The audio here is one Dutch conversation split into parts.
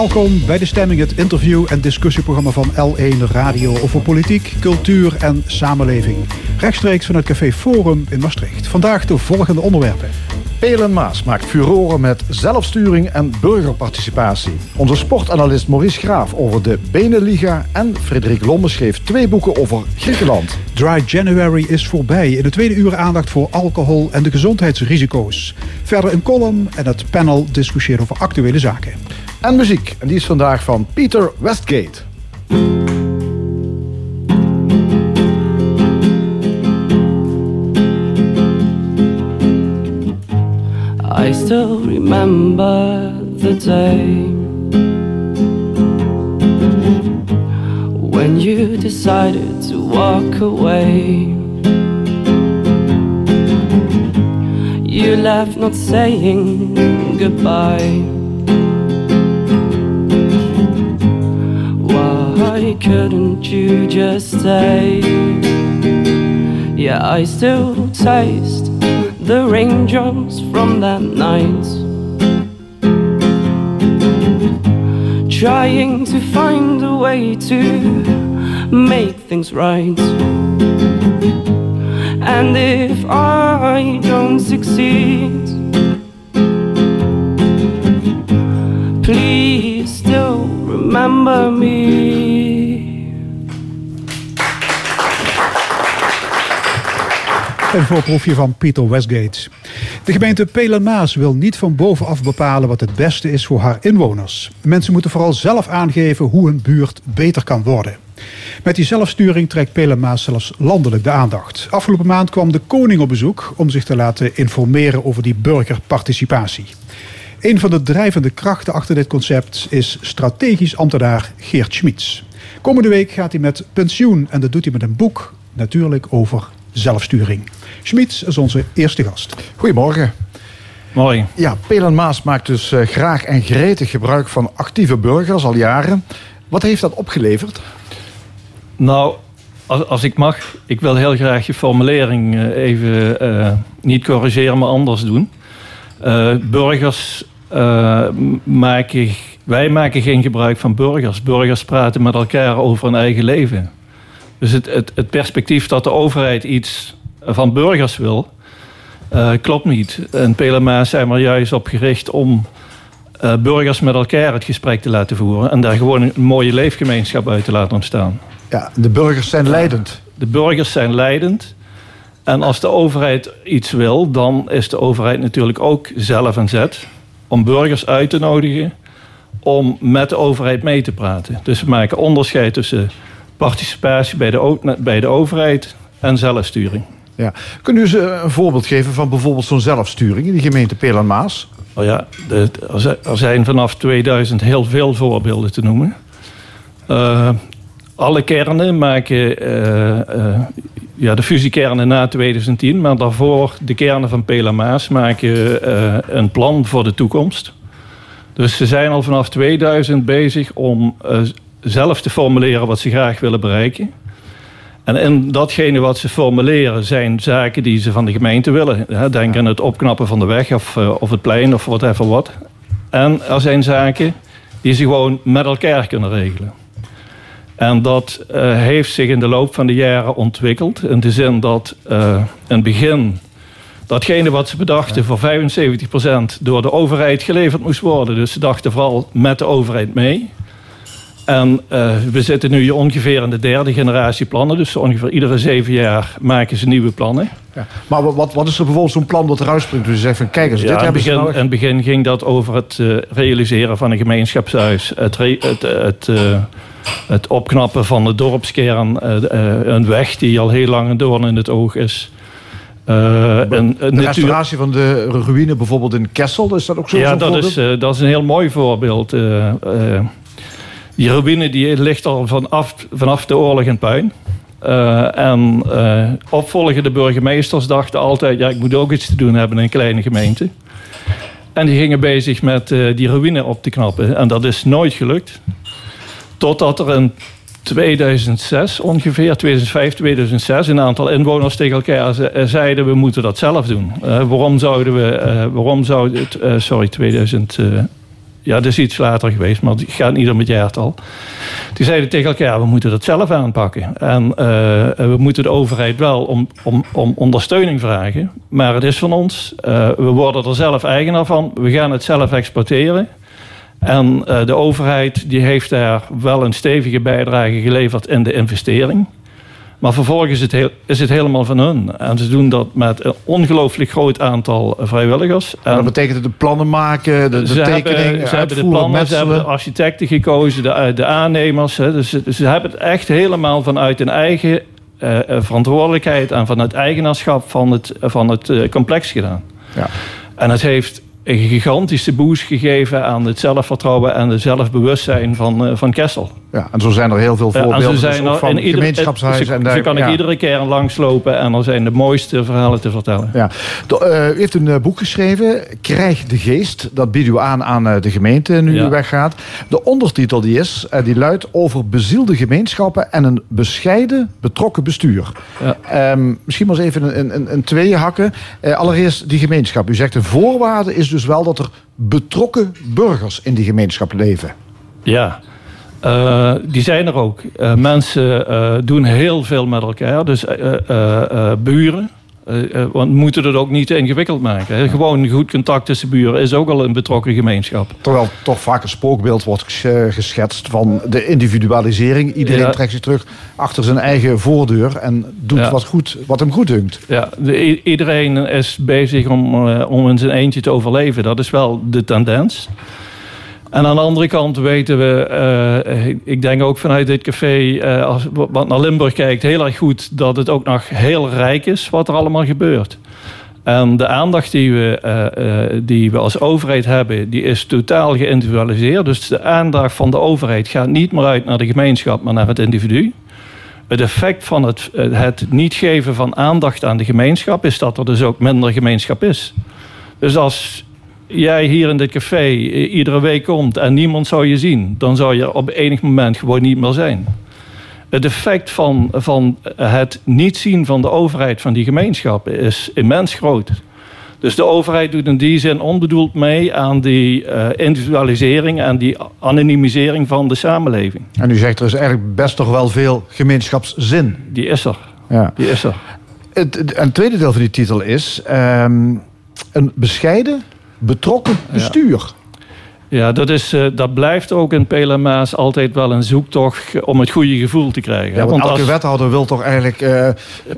Welkom bij De Stemming, het interview- en discussieprogramma van L1 Radio over politiek, cultuur en samenleving. Rechtstreeks vanuit Café Forum in Maastricht. Vandaag de volgende onderwerpen. Pelen Maas maakt furoren met zelfsturing en burgerparticipatie. Onze sportanalist Maurice Graaf over de Beneliga en Frederik Lomme schreef twee boeken over Griekenland. Dry January is voorbij. In de tweede uur aandacht voor alcohol en de gezondheidsrisico's. Verder een column en het panel discussieert over actuele zaken. En muziek, en die is vandaag van Peter Westgate. I still remember the day when you decided to walk away. You left not saying goodbye. Why couldn't you just stay? Yeah, I still taste the raindrops from that night. Trying to find a way to make things right. And if I don't succeed, please still remember me. Een voorproefje van Peter Westgate. De gemeente Pelenmaas wil niet van bovenaf bepalen wat het beste is voor haar inwoners. Mensen moeten vooral zelf aangeven hoe hun buurt beter kan worden. Met die zelfsturing trekt Pelenmaas zelfs landelijk de aandacht. Afgelopen maand kwam de koning op bezoek om zich te laten informeren over die burgerparticipatie. Een van de drijvende krachten achter dit concept is strategisch ambtenaar Geert Schmitz. Komende week gaat hij met pensioen en dat doet hij met een boek, natuurlijk over zelfsturing. Schmitz is onze eerste gast. Goedemorgen. Mooi. Ja, Pelen Maas maakt dus eh, graag en gretig gebruik van actieve burgers al jaren. Wat heeft dat opgeleverd? Nou, als, als ik mag, ik wil heel graag je formulering eh, even eh, niet corrigeren, maar anders doen. Eh, burgers eh, maken, wij maken geen gebruik van burgers. Burgers praten met elkaar over hun eigen leven. Dus het, het, het perspectief dat de overheid iets van burgers wil, eh, klopt niet. En PLMA zijn er juist op gericht om eh, burgers met elkaar het gesprek te laten voeren. En daar gewoon een mooie leefgemeenschap uit te laten ontstaan. Ja, de burgers zijn leidend. De burgers zijn leidend. En als de overheid iets wil, dan is de overheid natuurlijk ook zelf een zet om burgers uit te nodigen om met de overheid mee te praten. Dus we maken onderscheid tussen participatie bij de, bij de overheid en zelfsturing. Ja. Kunt u eens eh, een voorbeeld geven van bijvoorbeeld zo'n zelfsturing in die gemeente Pelen Maas? Nou ja, de, er zi- zijn vanaf 2000 heel veel voorbeelden te noemen. Eh, alle kernen maken eh, ja, de fusiekernen na 2010, maar daarvoor de kernen van Pelamaas maken een plan voor de toekomst. Dus ze zijn al vanaf 2000 bezig om zelf te formuleren wat ze graag willen bereiken. En in datgene wat ze formuleren zijn zaken die ze van de gemeente willen. Denk aan het opknappen van de weg of, eh, of het plein of whatever wat. En er zijn zaken die ze gewoon met elkaar kunnen regelen. En dat eh, heeft zich in de loop van de jaren ontwikkeld. In de zin dat eh, in het begin datgene wat ze bedachten voor 75% door de overheid geleverd moest worden. Dus ze dachten vooral met de overheid mee. En eh, we zitten nu ongeveer in de derde generatie plannen. Dus ongeveer iedere zeven jaar maken ze nieuwe plannen. Ja. Maar wat- wat, is er bijvoorbeeld zo'n plan dat eruit springt? Dus je zegt van kijk eens, Ja, dit hebben ze nodig. in het begin ging dat over het eh, realiseren van een gemeenschapshuis. Het, re- het, eh, het, het opknappen van de dorpskern. een weg die al heel lang een doorn in het oog is. De restauratie van de ruïne bijvoorbeeld in Kessel, is dat ook zo? ja, dat voorbeeld? is, dat is een heel mooi voorbeeld. Die ruïne die ligt al vanaf, vanaf de oorlog in puin. Eh, en eh, opvolgende burgemeesters dachten altijd... ja, ik moet ook iets te doen hebben in kleine gemeente. En die gingen bezig met eh, die ruïne op te knappen. En dat is nooit gelukt. Totdat er in 2006 ongeveer, 2005, 2006, een aantal inwoners tegen elkaar zeiden we moeten dat zelf doen. Uh, waarom zouden we, uh, waarom zou het, uh, sorry, 2000, ja, dat is iets later geweest, maar het gaat niet om het jaartal. Die zeiden tegen elkaar, we moeten dat zelf aanpakken. En we moeten de overheid wel om, om, om ondersteuning vragen. Maar het is van ons, we worden er zelf eigenaar van, we gaan het zelf exploiteren. En uh, de overheid die heeft daar wel een stevige bijdrage geleverd in de investering. Maar vervolgens is het, heel, is het helemaal van hun. En ze doen dat met een ongelooflijk groot aantal vrijwilligers. En dat betekent de plannen maken, de, de ze tekening, hebben, ze hebben de plannen, ze hebben de architecten gekozen, de, de aannemers. Hè. Dus ze, ze hebben het echt helemaal vanuit hun eigen uh, verantwoordelijkheid en van het eigenaarschap van het, van het uh, complex gedaan. Ja. En het heeft een gigantische boost gegeven aan het zelfvertrouwen en het zelfbewustzijn van, uh, van Kessel. Ja, en zo zijn er heel veel voorbeelden. Ja, en zo zijn er, van ieder, gemeenschapshuizen. Zo, en zo kan ik ja. iedere keer langslopen en er zijn de mooiste verhalen te vertellen. Ja. De, uh, u heeft een uh, boek geschreven, Krijg de Geest. Dat biedt u aan aan uh, de gemeente nu ja. u weggaat. De ondertitel die is, die luidt over bezielde gemeenschappen en een bescheiden, betrokken bestuur. Ja. Um, misschien maar eens even een, een, een tweeën hakken. allereerst die gemeenschap. U zegt de voorwaarde is dus wel dat er betrokken burgers in die gemeenschap leven. Ja, uh, die zijn er ook. Uh, mensen uh, doen heel veel met elkaar. Dus buren. want moeten het ook niet te ingewikkeld maken. Hè. Gewoon goed contact tussen buren is ook al een betrokken gemeenschap. Terwijl toch vaak een spookbeeld wordt geschetst van de individualisering. Iedereen ja. trekt zich terug achter zijn eigen voordeur en doet ja. wat, goed, wat hem goed dunkt. Ja, de, iedereen is bezig om, om in zijn eentje te overleven. Dat is wel de tendens. En aan de andere kant weten we, uh, ik denk ook vanuit dit café, uh, als wat naar Limburg kijkt, heel erg goed dat het ook nog heel rijk is wat er allemaal gebeurt. En de aandacht die we, uh, die we als overheid hebben, die is totaal geïndividualiseerd. Dus de aandacht van de overheid gaat niet meer uit naar de gemeenschap, maar naar het individu. Het effect van het, het niet geven van aandacht aan de gemeenschap is dat er dus ook minder gemeenschap is. Dus als jij hier in dit café iedere week komt en niemand zou je zien, dan zou je op enig moment gewoon niet meer zijn. Het effect van, van het niet zien van de overheid van die gemeenschap is immens groot. Dus de overheid doet in die zin onbedoeld mee aan die uh, individualisering en die anonimisering van de samenleving. En u zegt er is eigenlijk best toch wel veel gemeenschapszin. Die is er. Ja. Die is er. Het, het, en het tweede deel van die titel is um, een bescheiden betrokken bestuur. Ja, dat, is, uh, dat blijft ook in PLMA's altijd wel een zoektocht om het goede gevoel te krijgen. Ja, want, elke als... wethouder wil toch eigenlijk uh,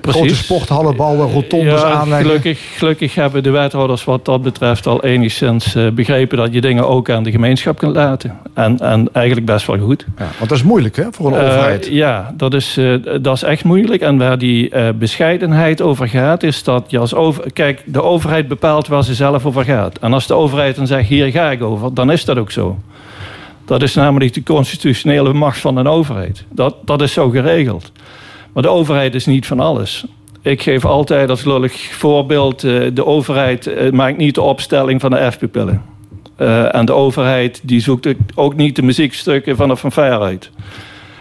grote sporthallen bouwen, rotondes ja, aanleggen? Gelukkig, gelukkig hebben de wethouders wat dat betreft al enigszins uh, begrepen dat je dingen ook aan de gemeenschap kunt laten. En, en eigenlijk best wel goed. Ja, want dat is moeilijk hè, voor een overheid. Ja, dat is, dat is echt moeilijk. En waar die bescheidenheid over gaat, is dat je als over... Kijk, de overheid bepaalt waar ze zelf over gaat. En als de overheid dan zegt, hier ga ik over, dan is is dat ook zo. Dat is namelijk de constitutionele macht van een overheid. Dat, dat is zo geregeld. Maar de overheid is niet van alles. Ik geef altijd als lullig voorbeeld: eh, de overheid eh, maakt niet de opstelling van de F-pupillen. Uh, en de overheid die zoekt ook niet de muziekstukken van de fanfare uit.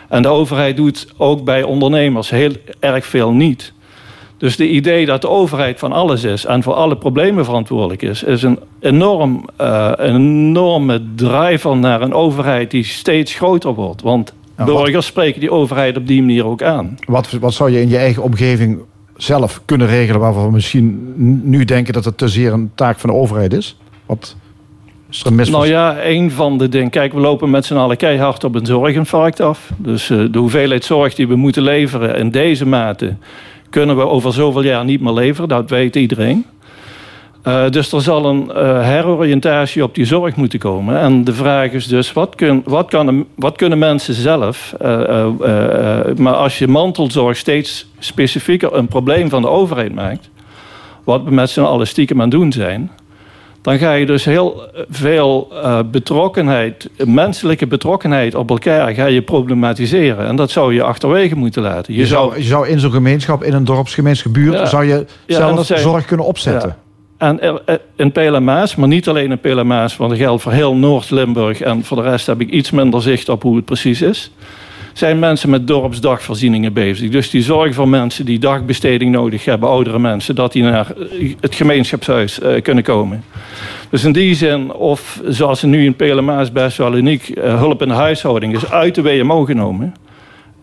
En de overheid doet ook bij ondernemers heel erg veel niet. Dus de idee dat de overheid van alles is en voor alle problemen verantwoordelijk is, is een, enorm, uh, een enorme driver naar een overheid die steeds groter wordt. Want ja, burgers wat, spreken die overheid op die manier ook aan. Wat, wat zou je in je eigen omgeving zelf kunnen regelen waarvan we misschien nu denken dat het te zeer een taak van de overheid is? Wat is er mis Nou ja, een van de dingen. Kijk, we lopen met z'n allen keihard op een zorginfarct af. Dus uh, de hoeveelheid zorg die we moeten leveren in deze mate kunnen we over zoveel jaar niet meer leveren. Dat weet iedereen. Uh, dus er zal een uh, heroriëntatie op die zorg moeten komen. En de vraag is dus, wat, kun, wat, kan, wat kunnen mensen zelf... Uh, maar als je mantelzorg steeds specifieker een probleem van de overheid maakt... wat we met z'n allen stiekem aan doen zijn dan ga je dus heel veel uh, betrokkenheid, menselijke betrokkenheid op elkaar ga je problematiseren. En dat zou je achterwege moeten laten. Je, je zou, je zou in zo'n gemeenschap, in een dorpsgemeenschap buurt, ja, zou je ja, zelf zorg kunnen opzetten. Ja. En in PLMA's, maar niet alleen in PLMA's, want dat geldt voor heel Noord-Limburg. En voor de rest heb ik iets minder zicht op hoe het precies is. Zijn mensen met dorpsdagvoorzieningen bezig. Dus die zorgen voor mensen die dagbesteding nodig hebben, oudere mensen, dat die naar het gemeenschapshuis uh, kunnen komen. Dus in die zin, of zoals ze nu in Pelemaas best wel uniek, uh, hulp in de huishouding is uit de WMO genomen.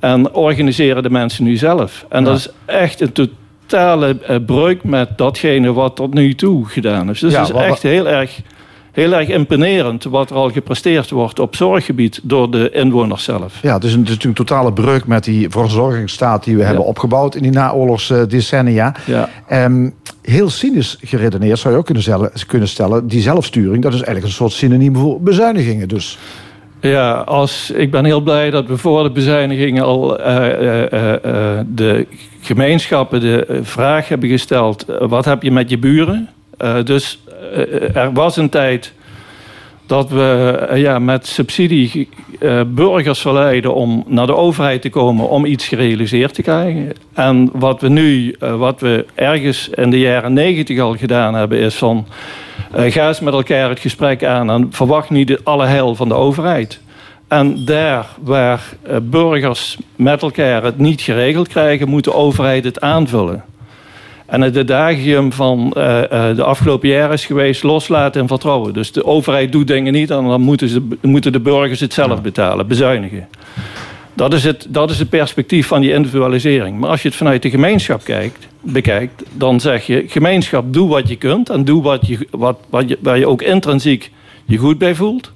En organiseren de mensen nu zelf. En dat is echt een totale breuk met datgene wat tot nu toe gedaan is. Dus ja, het is echt heel erg heel erg imponerend wat er al gepresteerd wordt op zorggebied door de inwoners zelf. Ja, het is, een, het is natuurlijk een totale breuk met die verzorgingsstaat die we hebben opgebouwd in die naoorlogsdecennia. Ja. Um, heel cynisch geredeneerd zou je ook kunnen stellen, kunnen stellen, die zelfsturing, dat is eigenlijk een soort synoniem voor bezuinigingen. Dus. Ja, als, ik ben heel blij dat we voor de bezuinigingen al uh, uh, uh, de gemeenschappen de vraag hebben gesteld: wat heb je met je buren? Dus eh, er was een tijd dat we eh, ja, met subsidie burgers verleiden om naar de overheid te komen om iets gerealiseerd te krijgen. En wat we nu, wat we ergens in de jaren negentig al gedaan hebben, is van ga eens met elkaar het gesprek aan en verwacht niet alle heil van de overheid. En daar waar burgers met elkaar het niet geregeld krijgen, moet de overheid het aanvullen. En het adagium van uh, uh, de afgelopen jaren is geweest loslaten en vertrouwen. Dus de overheid doet dingen niet en dan moeten, ze, moeten de burgers het zelf betalen, bezuinigen. Dat is, het, dat is het perspectief van die individualisering. Maar als je het vanuit de gemeenschap kijkt, bekijkt, dan zeg je: gemeenschap, doe wat je kunt en doe wat je, wat, wat je, waar je ook intrinsiek je goed bij voelt.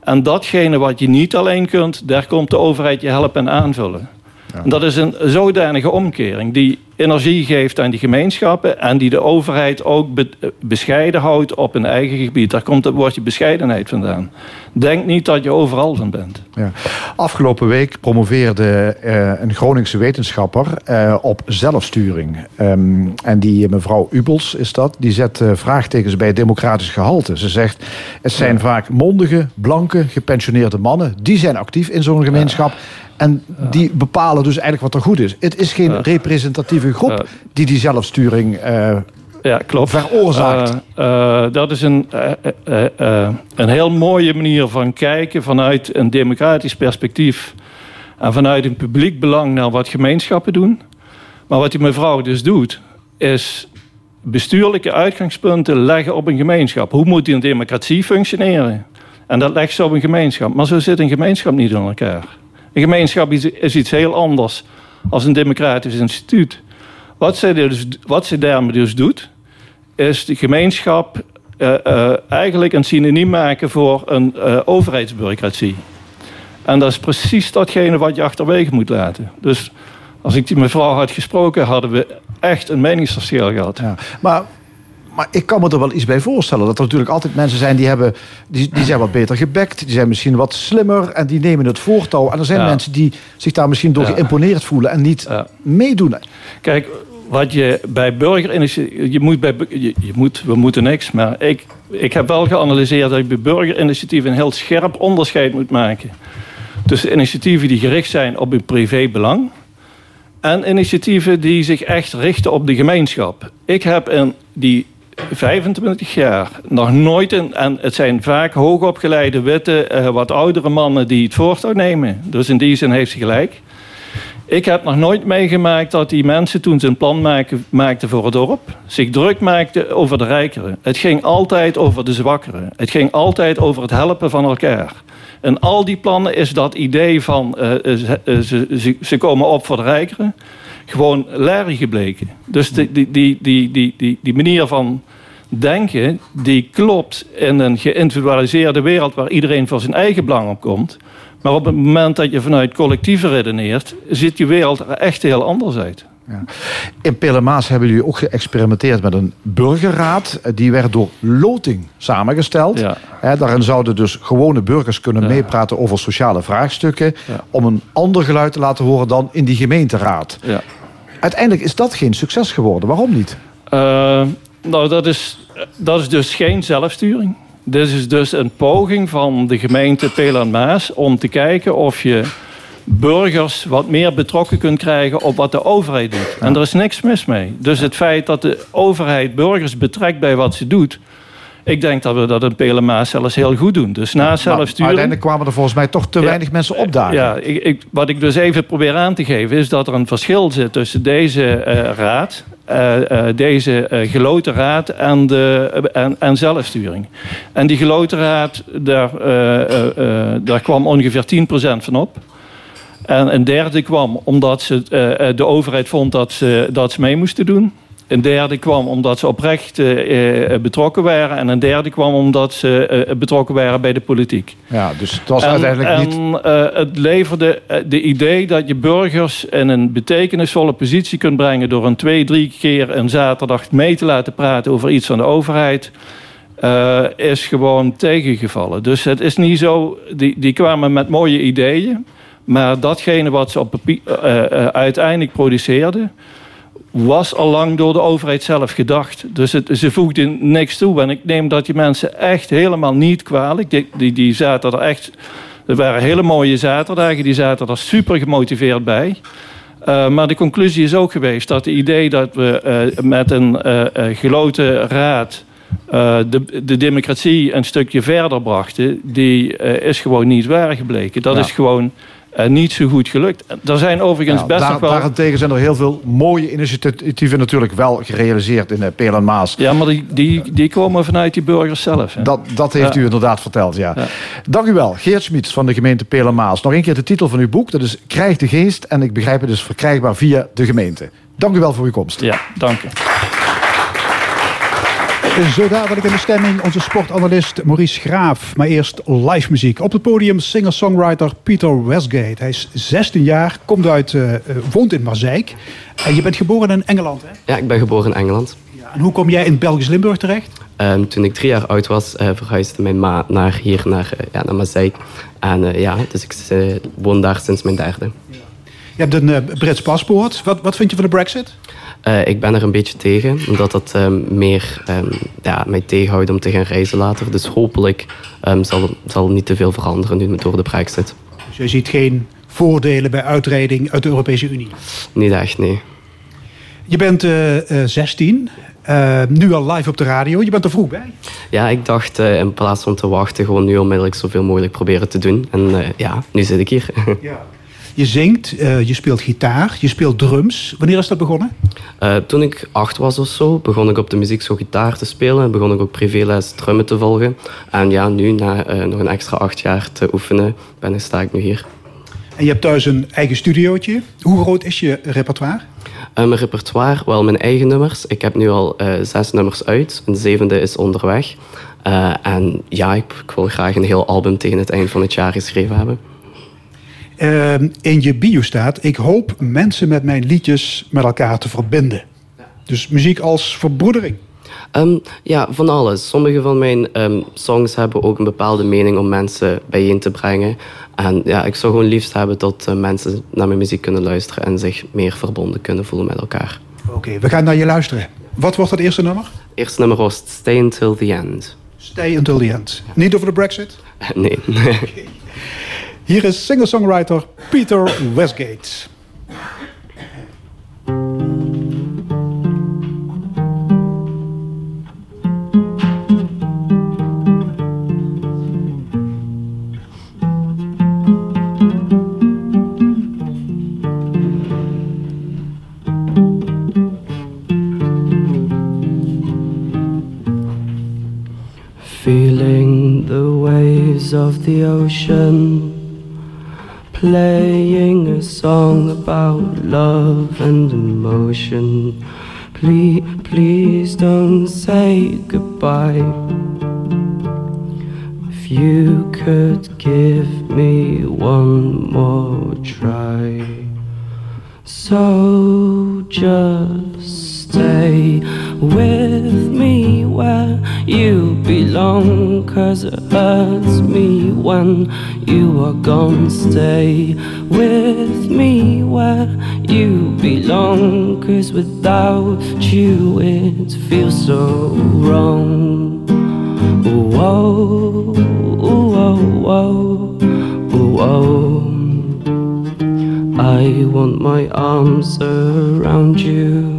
En datgene wat je niet alleen kunt, daar komt de overheid je helpen en aanvullen. En dat is een zodanige omkering die energie geeft aan die gemeenschappen en die de overheid ook bescheiden houdt op een eigen gebied. Daar komt het woordje bescheidenheid vandaan. Denk niet dat je overal van bent. Ja. Afgelopen week promoveerde uh, een Groningse wetenschapper uh, op zelfsturing. Um, en die mevrouw Ubels is dat. Die zet uh, vraagtekens bij democratisch gehalte. Ze zegt, het zijn ja. vaak mondige, blanke, gepensioneerde mannen. Die zijn actief in zo'n gemeenschap. Ja. En die bepalen dus eigenlijk wat er goed is. Het is geen representatieve groep die die zelfsturing uh, ja, klopt. veroorzaakt. Uh, uh, dat is een, een heel mooie manier van kijken vanuit een democratisch perspectief. En vanuit een publiek belang naar wat gemeenschappen doen. Maar wat die mevrouw dus doet, is bestuurlijke uitgangspunten leggen op een gemeenschap. Hoe moet die een democratie functioneren? En dat legt ze op een gemeenschap. Maar zo zit een gemeenschap niet in elkaar. Een gemeenschap is, iets heel anders als een democratisch instituut. Wat zij, dus, wat daarmee dus doet, is de gemeenschap uh, uh, eigenlijk een synoniem maken voor een uh, overheidsbureaucratie. En dat is precies datgene wat je achterwege moet laten. Dus als ik die mevrouw had gesproken, hadden we echt een meningsverschil gehad. Ja. Maar maar ik kan me er wel iets bij voorstellen. Dat er natuurlijk altijd mensen zijn die, hebben, die, die zijn wat beter gebekt. Die zijn misschien wat slimmer en die nemen het voortouw. En er zijn ja. mensen die zich daar misschien door ja. geïmponeerd voelen en niet ja. meedoen. Kijk, wat je bij burgerinitiatieven... Je moet bij, je, je, moet, we moeten niks, maar ik, ik heb wel geanalyseerd... dat je bij burgerinitiatieven een heel scherp onderscheid moet maken. Tussen initiatieven die gericht zijn op een privébelang... en initiatieven die zich echt richten op de gemeenschap. Ik heb in die 25 jaar. Nog nooit, een, en het zijn vaak hoogopgeleide, witte, uh, wat oudere mannen die het voortouw nemen. Dus in die zin heeft ze gelijk. Ik heb nog nooit meegemaakt dat die mensen toen ze een plan maken, maakten voor het dorp, zich druk maakten over de rijkeren. Het ging altijd over de zwakkeren. Het ging altijd over het helpen van elkaar. En al die plannen is dat idee van uh, ze, ze, ze komen op voor de rijkeren gewoon larry gebleken. Dus die, die, die, die, die, die manier van denken, die klopt in een geïndividualiseerde wereld waar iedereen voor zijn eigen belang op komt. Maar op het moment dat je vanuit collectieven redeneert, ziet je wereld er echt heel anders uit. Ja. In Pelemaas hebben jullie ook geëxperimenteerd met een burgerraad. Die werd door loting samengesteld. Ja. daarin zouden dus gewone burgers kunnen ja. meepraten over sociale vraagstukken. Om een ander geluid te laten horen dan in die gemeenteraad. Uiteindelijk is dat geen succes geworden. Waarom niet? Uh, nou, dat is, dat is dus geen zelfsturing. Dit is dus een poging van de gemeente Pelan Maas om te kijken of je burgers wat meer betrokken kunt krijgen op wat de overheid doet. En er is niks mis mee. Dus het feit dat de overheid burgers betrekt bij wat ze doet, Ik denk dat we dat in Pelemaas zelfs heel goed doen. Dus na Maar zelfsturing... uiteindelijk kwamen er volgens mij toch te Ja. weinig mensen opdagen. Ja, ik, ik, wat ik dus even probeer aan te geven is dat er een verschil zit tussen deze eh, raad, eh, eh, deze eh, geloten raad en, de, en, en zelfsturing. En die geloten raad, daar, daar kwam ongeveer 10% van op. En een derde kwam omdat ze, de overheid vond dat ze, dat ze mee moesten doen. Een derde kwam omdat ze oprecht eh, eh, betrokken waren. En een derde kwam omdat ze eh, betrokken waren bij de politiek. Ja, dus het was En, uiteindelijk niet... en, het leverde de idee dat je burgers in een betekenisvolle positie kunt brengen door een twee, drie keer een zaterdag mee te laten praten over iets van de overheid. is gewoon tegengevallen. Dus het is niet zo. Die, die kwamen met mooie ideeën. Maar datgene wat ze op papier, uiteindelijk produceerden. Was al lang door de overheid zelf gedacht. Dus het, ze voegden niks toe. En ik neem dat die mensen echt helemaal niet kwalijk. Die, die, die zaten er echt. Er waren hele mooie zaterdagen. Die zaten er super gemotiveerd bij. Uh, maar de conclusie is ook geweest dat het idee dat we uh, met een uh, geloten raad de, de, democratie een stukje verder brachten, die is gewoon niet waar gebleken. Dat ja. is gewoon niet zo goed gelukt. Er zijn overigens ja, best daar, nog wel... Daarentegen zijn er heel veel mooie initiatieven natuurlijk wel gerealiseerd in uh, Peel en Maas. Ja, maar die, die, die komen vanuit die burgers zelf. Hè? Dat, dat heeft ja. u inderdaad verteld, ja. ja. Dank u wel, Geert Schmiets van de gemeente Peel en Maas. Nog een keer de titel van uw boek, dat is Krijg de Geest. En ik begrijp het dus verkrijgbaar via de gemeente. Dank u wel voor uw komst. Ja, dank u. Zo dadelijk in de stemming onze sportanalist Maurice Graaf. Maar eerst live muziek. Op het podium singer-songwriter Peter Westgate. Hij is 16 jaar, komt uit, uh, woont in Marseille. En je bent geboren in Engeland, hè? Ja, ik ben geboren in Engeland. Ja, en hoe kom jij in Belgisch Limburg terecht? Um, toen ik drie jaar oud was, uh, verhuisde mijn ma naar hier, naar, ja, naar Marseille. En ja, dus ik woon daar sinds mijn derde. Ja. Je hebt een Brits paspoort. Wat, wat vind je van de brexit? Uh, ik ben er een beetje tegen, omdat dat um, meer um, ja, mij tegenhoudt om te gaan reizen later. Dus hopelijk um, zal, zal niet te veel veranderen nu door de brexit. Dus je ziet geen voordelen bij uitreding uit de Europese Unie? Niet echt, nee. Je bent uh, uh, 16, nu al live op de radio. Je bent er vroeg bij. Ja, ik dacht uh, in plaats van te wachten, gewoon nu onmiddellijk zoveel mogelijk proberen te doen. En ja, nu zit ik hier. ja. Je zingt, uh, je speelt gitaar, je speelt drums. Wanneer is dat begonnen? Uh, toen ik acht was of zo, begon ik op de muziekschool gitaar te spelen. En begon ik ook privéles drummen te volgen. En ja, nu, na uh, nog een extra acht jaar te oefenen, ben ik, sta ik nu hier. En je hebt thuis een eigen studiootje. Hoe groot is je repertoire? mijn repertoire, wel mijn eigen nummers. Ik heb nu al zes nummers uit. Een zevende is onderweg. en ja, ik, ik wil graag een heel album tegen het eind van het jaar geschreven hebben. Uh, in je bio staat: Ik hoop mensen met mijn liedjes met elkaar te verbinden. Dus muziek als verbroedering. Um, ja, van alles. Sommige van mijn um, songs hebben ook een bepaalde mening om mensen bijeen te brengen. En ja, ik zou gewoon liefst hebben dat uh, mensen naar mijn muziek kunnen luisteren en zich meer verbonden kunnen voelen met elkaar. Oké, okay, we gaan naar je luisteren. Wat wordt het eerste nummer? Eerste nummer was Stay Until the End. Stay Until the End. Ja. Niet over de Brexit? nee. okay. Hier is singer-songwriter Peter Westgate. Feeling the waves of the ocean playing a song about love and emotion. Please, please don't say goodbye. If you could give me one more try. So just stay with me where you belong. Cause it hurts me when you are gone. Stay with me where you belong. Cause without you it feels so wrong. Whoa, whoa, whoa, whoa I want my arms around you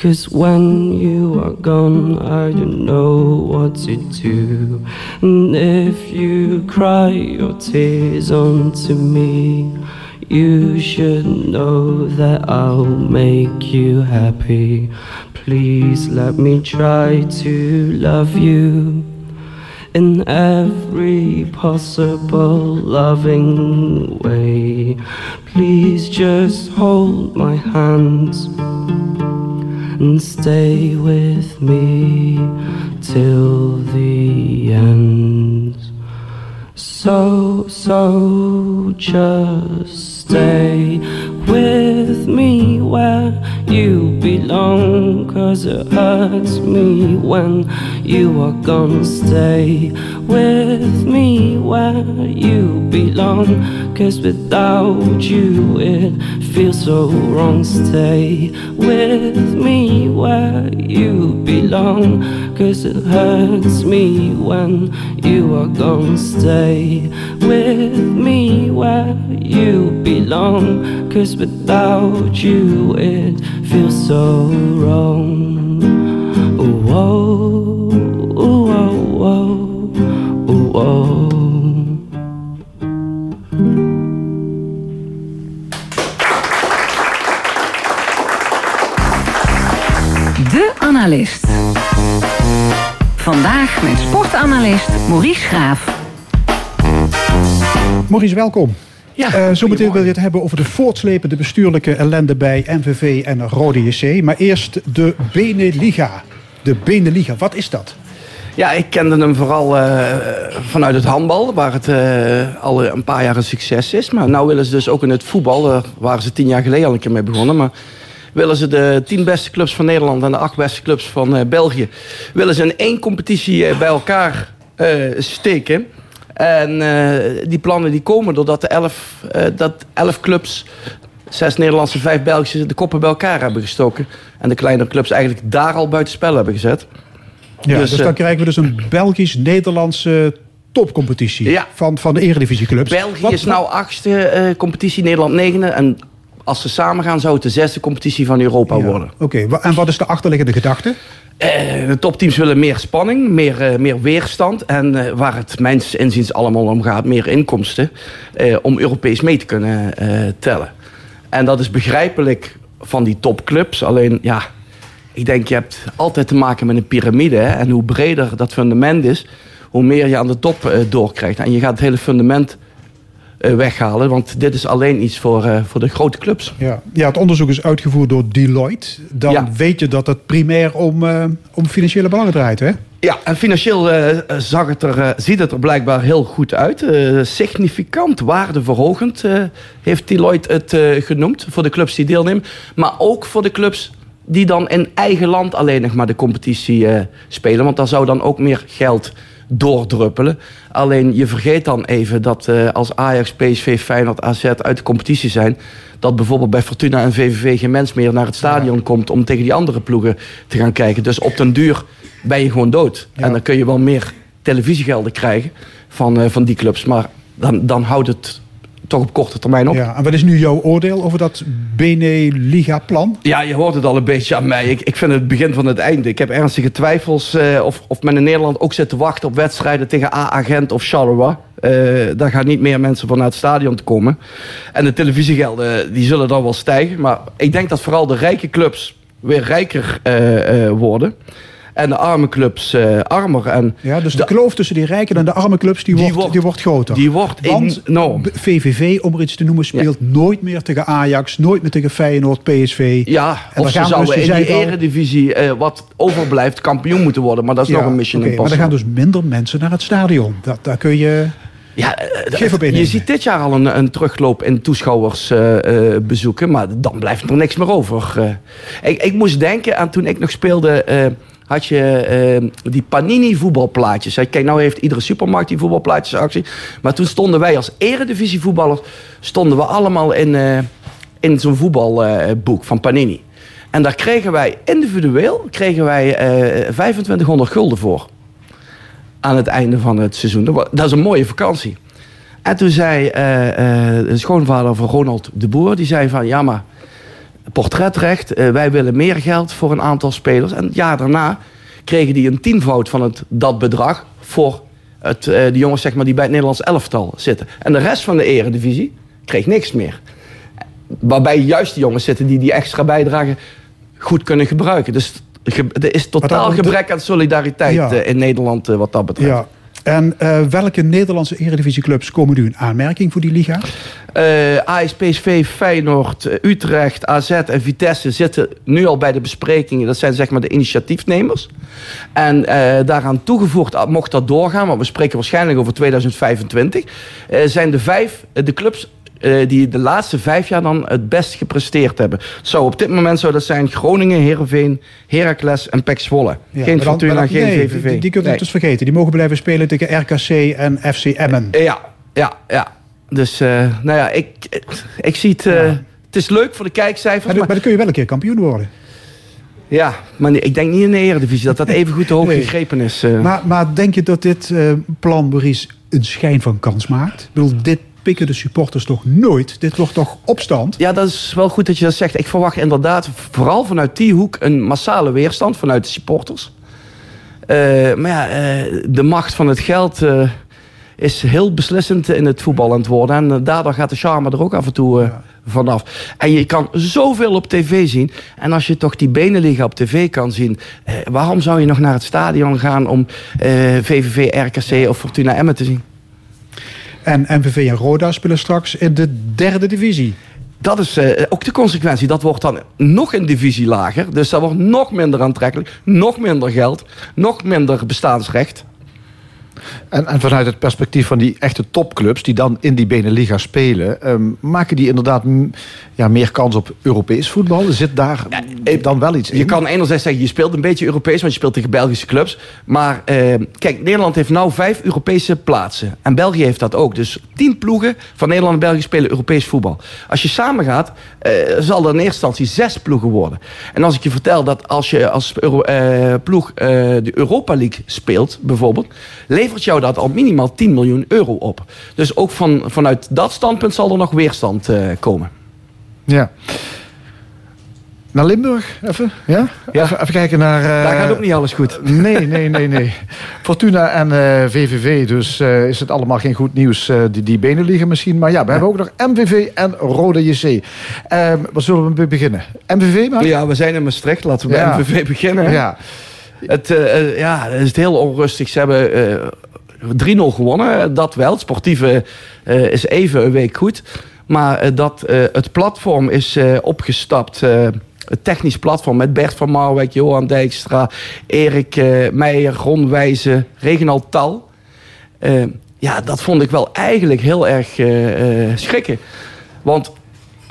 Cause when you are gone, I don't know what to do. And if you cry your tears onto me, you should know that I'll make you happy. Please let me try to love you in every possible loving way. Please just hold my hands and stay with me till the end. So, so just stay with me where you belong. Cause it hurts me when you are gone. Stay with me where you belong. Cause without you it feels so wrong. Stay with me where you belong. Cause it hurts me when you are gone. Stay with me where you belong. Cause without you it feels so wrong. Whoa, Vandaag met sportanalist Maurice Graaf. Maurice, welkom. Ja, Eh, zometeen wil je het hebben over de voortslepende bestuurlijke ellende bij MVV en Rode JC. Maar eerst de Beneliga. De Beneliga, wat is dat? Ja, ik kende hem vooral eh, vanuit het handbal, waar het eh, al een paar jaar een succes is. Maar nu willen ze dus ook in het voetbal, daar waren ze tien jaar geleden al een keer mee begonnen. Maar willen ze de tien beste clubs van Nederland en de acht beste clubs van eh, België... willen ze in één competitie eh, bij elkaar eh, steken. En die plannen die komen doordat de elf, dat elf clubs... Zes Nederlandse, vijf Belgische de koppen bij elkaar hebben gestoken. En de kleinere clubs eigenlijk daar al buiten spel hebben gezet. Ja, dus, Dus, dan krijgen we dus een Belgisch-Nederlandse topcompetitie Ja. van, van de eredivisieclubs. België Wat- is nou achtste competitie, Nederland negende. En als ze samen gaan, zou het de zesde competitie van Europa Ja, worden. Oké, en wat is de achterliggende gedachte? Eh, de topteams willen meer spanning, meer, eh, meer weerstand. En eh, waar het mijns inziens allemaal om gaat, meer inkomsten. om Europees mee te kunnen tellen. En dat is begrijpelijk van die topclubs. Alleen, ja, ik denk je hebt altijd te maken met een piramide. Hè? En hoe breder dat fundament is, hoe meer je aan de top doorkrijgt. En je gaat het hele fundament weghalen. Want dit is alleen iets voor, eh, voor de grote clubs. Ja. ja, het onderzoek is uitgevoerd door Deloitte. Dan Ja. weet je dat het primair om, eh, om financiële belangen draait, hè? Ja, en financieel eh, zag het er, eh, ziet het er blijkbaar heel goed uit. Eh, significant waardeverhogend eh, heeft Deloitte het eh, genoemd voor de clubs die deelnemen. Maar ook voor de clubs die dan in eigen land alleen nog maar de competitie eh, spelen. Want daar zou dan ook meer geld doordruppelen. Alleen je vergeet dan even dat eh, als Ajax, PSV, Feyenoord, AZ uit de competitie zijn... dat bijvoorbeeld bij Fortuna en VVV geen mens meer naar het stadion komt... om tegen die andere ploegen te gaan kijken. Dus op den duur ben je gewoon dood. Ja. En dan kun je wel meer televisiegelden krijgen van, eh, van die clubs. Maar dan, dan houdt het toch op korte termijn op. Ja, en wat is nu jouw oordeel over dat Beneliga-plan? Ja, je hoort het al een beetje aan mij. Ik, ik vind het begin van het einde. Ik heb ernstige twijfels eh, of, of men in Nederland ook zit te wachten op wedstrijden tegen A-agent of Charleroi. Eh, daar gaan niet meer mensen van naar het stadion te komen. En de televisiegelden die zullen dan wel stijgen. Maar ik denk dat vooral de rijke clubs weer rijker eh, worden. En de arme clubs eh, armer. En Ja, dus de, De- kloof tussen die rijke en de arme clubs die, Die wordt, wordt- die wordt groter. die wordt Want enorm. B- VVV, om er iets te noemen, speelt nooit meer tegen Ajax, nooit meer tegen Feyenoord, PSV. Ja, En of ze zouden dus, in die eredivisie eh, wat overblijft kampioen moeten worden. Maar dat is nog een mission oké, maar er impossible. gaan dus minder mensen naar het stadion. Dat, daar kun je... Ja, eh, je ziet dit jaar al een, een terugloop in toeschouwersbezoeken, bezoeken, maar dan blijft er niks meer over. ik, ik moest denken aan toen ik nog speelde, had je eh, die Panini voetbalplaatjes. Kijk, nou heeft iedere supermarkt die voetbalplaatjesactie. Maar toen stonden wij als eredivisie voetballers, stonden we allemaal in, eh, in zo'n voetbalboek van Panini. En daar kregen wij individueel kregen wij, eh 2500 gulden voor aan het einde van het seizoen. Dat is een mooie vakantie. En toen zei eh, eh, de schoonvader van Ronald de Boer, die zei van ja maar portretrecht. Eh, wij willen meer geld voor een aantal spelers. En het jaar daarna kregen die een tienvoud van het, dat bedrag voor het, eh, de jongens zeg maar, die bij het Nederlands elftal zitten. En de rest van de eredivisie kreeg niks meer. Waarbij juist de jongens zitten die die extra bijdrage goed kunnen gebruiken. Dus er is totaal gebrek aan solidariteit Ja. eh, in Nederland wat dat betreft. Ja. En eh, welke Nederlandse eredivisieclubs komen nu in aanmerking voor die liga? PSV, Feyenoord, eh, Utrecht, AZ en Vitesse zitten nu al bij de besprekingen. Dat zijn zeg maar de initiatiefnemers. En daaraan toegevoegd, ah, mocht dat doorgaan, want we spreken waarschijnlijk over 2025, eh, zijn de vijf de clubs eh, die de laatste vijf jaar dan het best gepresteerd hebben. Zo, op dit moment zou dat zijn Groningen, Heerenveen, Heracles en PEC Zwolle. Ja, geen Fortuna, dan- geen nee, VVV. Die, we Nee. dus vergeten. Die mogen blijven spelen tegen RKC en FC Emmen. Ja, ja, ja. Dus, eh, nou ja, ik, ik zie het... eh, Het is leuk voor de kijkcijfers, Maar, maar, maar dan kun je wel een keer kampioen worden. ja, maar ik denk niet in de Eredivisie dat dat even goed te hoog gegrepen is. eh. Maar, maar denk je dat dit eh, plan, Maurice, een schijn van kans maakt? Ik bedoel, dit pikken de supporters toch nooit? Dit wordt toch opstand? Ja, dat is wel goed dat je dat zegt. Ik verwacht inderdaad vooral vanuit die hoek een massale weerstand vanuit de supporters. Eh, maar ja, eh, de macht van het geld eh, is heel beslissend in het voetbal aan het worden. En daardoor gaat de charme er ook af en toe vanaf. En je kan zoveel op tv zien. En als je toch die benenliga op tv kan zien... waarom zou je nog naar het stadion gaan om VVV, RKC of Fortuna Emmen te zien? En MVV en Roda spelen straks in de derde divisie. Dat is eh, ook de consequentie. Dat wordt dan nog een divisie lager. Dus dat wordt nog minder aantrekkelijk. Nog minder geld. Nog minder bestaansrecht. En, en vanuit het perspectief van die echte topclubs die dan in die Beneliga spelen, ehm, maken die inderdaad ja, meer kans op Europees voetbal? Zit daar dan wel iets in? Je kan enerzijds zeggen, je speelt een beetje Europees, want je speelt tegen Belgische clubs. Maar eh, kijk, Nederland heeft nou vijf Europese plaatsen. En België heeft dat ook. Dus tien ploegen van Nederland en België spelen Europees voetbal. Als je samen gaat, eh, zal er in eerste instantie zes ploegen worden. En als ik je vertel dat als je als Euro- eh, ploeg eh, de Europa League speelt, bijvoorbeeld, levert jou dat al minimaal 10 miljoen euro op. Dus ook van, vanuit dat standpunt zal er nog weerstand eh, komen. Ja. Naar Limburg, even? Ja? Ja. Even, even kijken naar... eh, Daar gaat ook niet alles goed. Nee, nee, nee, nee. Fortuna en VVV, dus eh, is het allemaal geen goed nieuws. die, die benen liggen misschien. Maar ja, we hebben ook nog MVV en Rode JC. Ehm waar zullen we mee beginnen? MVV maar? Ja, we zijn in Maastricht. Laten we bij. MVV beginnen. hè? Ja. Het, eh, eh, ja, het is heel onrustig. Ze hebben eh 3-0 gewonnen. Dat wel. Het sportieve eh, is even een week goed. Maar eh, dat, eh, het platform is eh, opgestapt. eh, het technisch platform met Bert van Marwijk, Johan Dijkstra, Erik eh, Meijer, Ron Wijzen, Reginald Tal. Eh, ja, dat vond ik wel eigenlijk heel erg eh, eh, schrikken. Want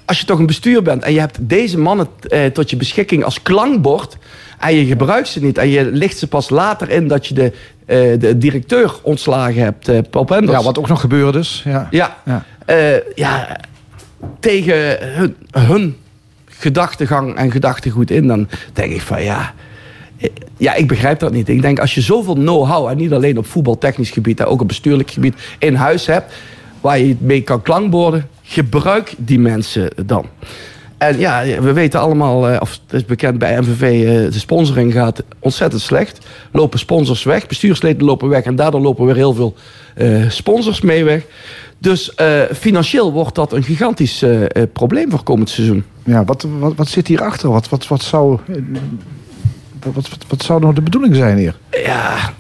als je toch een bestuur bent en je hebt deze mannen eh, tot je beschikking als klankbord en je gebruikt ze niet en je licht ze pas later in dat je de, eh, de directeur ontslagen hebt, eh Pop Enders. ja, wat ook nog gebeurd is. Ja. Ja, Ja. eh, ja tegen hun, hun gedachtegang en gedachtegoed in, dan denk ik van ja. eh, Ja, ik begrijp dat niet. Ik denk als je zoveel know-how, en niet alleen op voetbaltechnisch gebied, maar ook op bestuurlijk gebied, in huis hebt, waar je mee kan klankborden, gebruik die mensen dan. En ja, we weten allemaal, eh, of het is bekend bij MVV, eh, de sponsoring gaat ontzettend slecht. Lopen sponsors weg, bestuursleden lopen weg en daardoor lopen weer heel veel eh, sponsors mee weg. Dus financieel wordt dat een gigantisch probleem voor komend seizoen. Ja, wat, wat, wat zit hierachter? Wat, wat, wat, zou, wat, wat, wat zou nou de bedoeling zijn hier? Ja,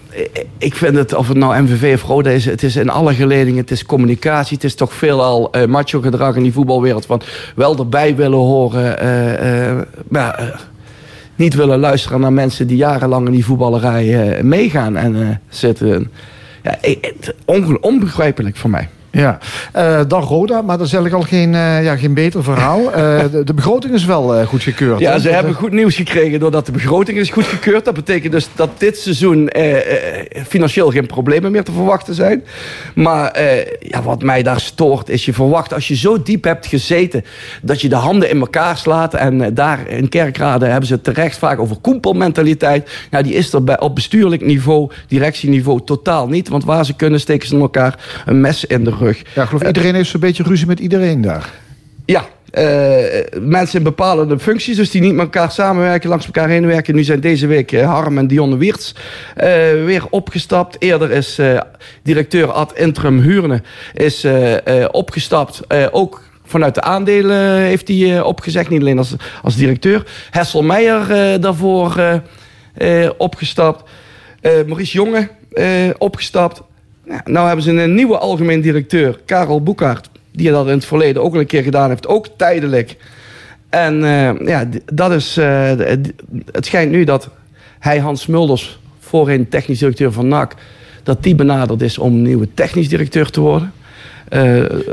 ik vind het, of het nou MVV of Roda is, het is in alle geledingen, het is communicatie, het is toch veelal eh macho gedrag in die voetbalwereld van wel erbij willen horen, eh, eh, maar niet willen luisteren naar mensen die jarenlang in die voetballerij meegaan en zitten. Ja, onbegrijpelijk voor mij. Ja, Eh, dan Roda, maar dat is eigenlijk al geen, eh, ja, geen beter verhaal. Eh, de, de begroting is wel eh, goed gekeurd. Ja, hè? ze Dat- hebben goed nieuws gekregen doordat de begroting is goedgekeurd. Dat betekent dus dat dit seizoen financieel geen problemen meer te verwachten zijn. Maar ja, wat mij daar stoort is je verwacht als je zo diep hebt gezeten... dat je de handen in elkaar slaat. En daar in Kerkrade hebben ze terecht vaak over koempelmentaliteit. Nou, die is er bij, op bestuurlijk niveau, directieniveau totaal niet. Want waar ze kunnen steken ze elkaar een mes in de rug. Ja, ik geloof iedereen heeft zo'n beetje ruzie met iedereen daar. Ja, mensen in bepalende functies, dus die niet met elkaar samenwerken, langs elkaar heen werken. Nu zijn deze week Harm en Dionne Wiertz weer opgestapt. Eerder is directeur ad interim Huurne is, opgestapt. ook vanuit de aandelen heeft hij opgezegd, niet alleen als, als directeur. Hessel Meijer daarvoor opgestapt. Maurice Jonge opgestapt. Nou, hebben ze een nieuwe algemeen directeur, Karel Boekhaart die dat in het verleden ook al een keer gedaan heeft, ook tijdelijk. En uh, ja, dat is, uh, het schijnt nu dat hij, Hans Mulders, voorheen technisch directeur van NAC, dat die benaderd is om nieuwe technisch directeur te worden. Uh,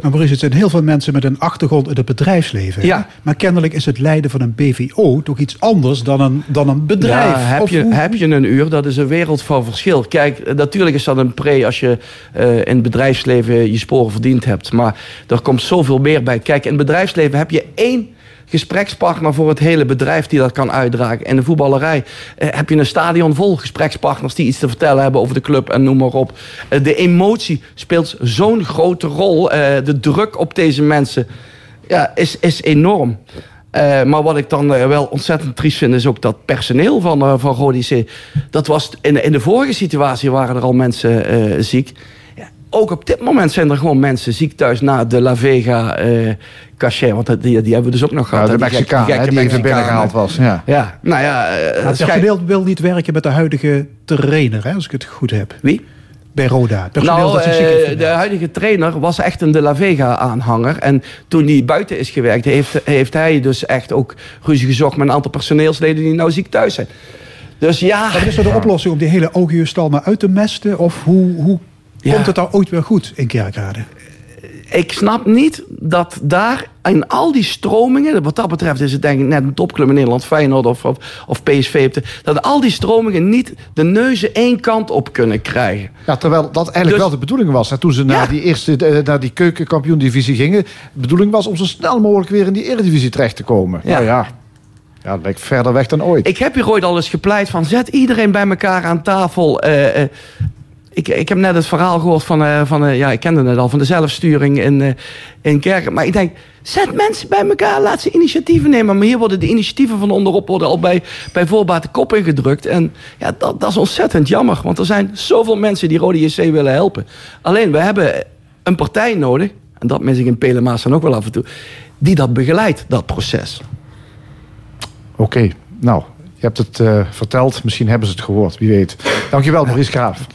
maar Maurice, het zijn heel veel mensen met een achtergrond in het bedrijfsleven. Ja. Maar kennelijk is het leiden van een BVO toch iets anders dan een, dan een bedrijf. Ja, heb, je, heb je een uur, dat is een wereld van verschil. Kijk, natuurlijk is dat een pre als je uh, in het bedrijfsleven je sporen verdiend hebt. Maar er komt zoveel meer bij. Kijk, in het bedrijfsleven heb je één gesprekspartner voor het hele bedrijf die dat kan uitdragen. In de voetballerij eh, heb je een stadion vol gesprekspartners die iets te vertellen hebben over de club en noem maar op. Eh, de emotie speelt zo'n grote rol. Eh, de druk op deze mensen ja, is, is enorm. Maar wat ik dan wel ontzettend triest vind, is ook dat personeel van, uh, van Dat was in, in de vorige situatie waren er al mensen ziek ook op dit moment zijn er gewoon mensen ziek thuis na de La Vega uh, cachet. Want die, die hebben we dus ook nog gehad. Ja, de Mexicaan, die, die even binnengehaald was. Ja, ja nou ja. Uh, het personeel wil niet werken met de huidige trainer, hè, als ik het goed heb. Wie? Bij Roda. Nou, dat uh, de huidige trainer was echt een De La Vega-aanhanger. En toen hij buiten is gewerkt, heeft, heeft hij dus echt ook ruzie gezocht met een aantal personeelsleden die nou ziek thuis zijn. Dus ja. Wat is er de oplossing om die hele Augiusstal maar uit te mesten? Of hoe, hoe Komt het dan ooit weer goed in Kerkrade? Ik snap niet dat daar in al die stromingen, wat dat betreft is het denk ik net een topclub in Nederland, Feyenoord of, of, of PSV, dat al die stromingen niet de neuzen één kant op kunnen krijgen. Ja, terwijl dat eigenlijk dus- wel de bedoeling was. Hè, toen ze naar die eerste, eh, naar die keukenkampioen-divisie gingen, de bedoeling was om zo snel mogelijk weer in die eredivisie terecht te komen. Ja. Nou ja, ja, dat lijkt verder weg dan ooit. Ik heb hier ooit al eens gepleit van zet iedereen bij elkaar aan tafel. Uh, ik, ik heb net het verhaal gehoord van, uh, van uh, ja, ik kende het al, van de zelfsturing in, uh, in kerken. Maar ik denk, zet mensen bij elkaar, laat ze initiatieven nemen. Maar hier worden de initiatieven van onderop worden al bij, bij voorbaat de kop ingedrukt. En ja, dat, dat is ontzettend jammer. Want er zijn zoveel mensen die Rode JC willen helpen. Alleen, we hebben een partij nodig, en dat mis ik in Pelemaas dan ook wel af en toe, die dat begeleidt, dat proces. Oké, nou, je hebt het verteld. Misschien hebben ze het gehoord, wie weet. Dankjewel, Maurice Graaf.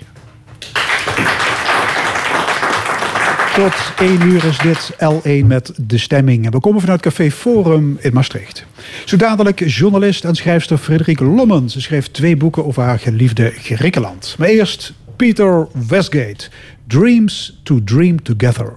Tot 1 uur is dit L1 met de stemming. we komen vanuit Café Forum in Maastricht. Zo dadelijk journalist en schrijfster Frederike Lommen. Ze schreef twee boeken over haar geliefde Griekenland. Maar eerst Peter Westgate. Dreams to Dream Together.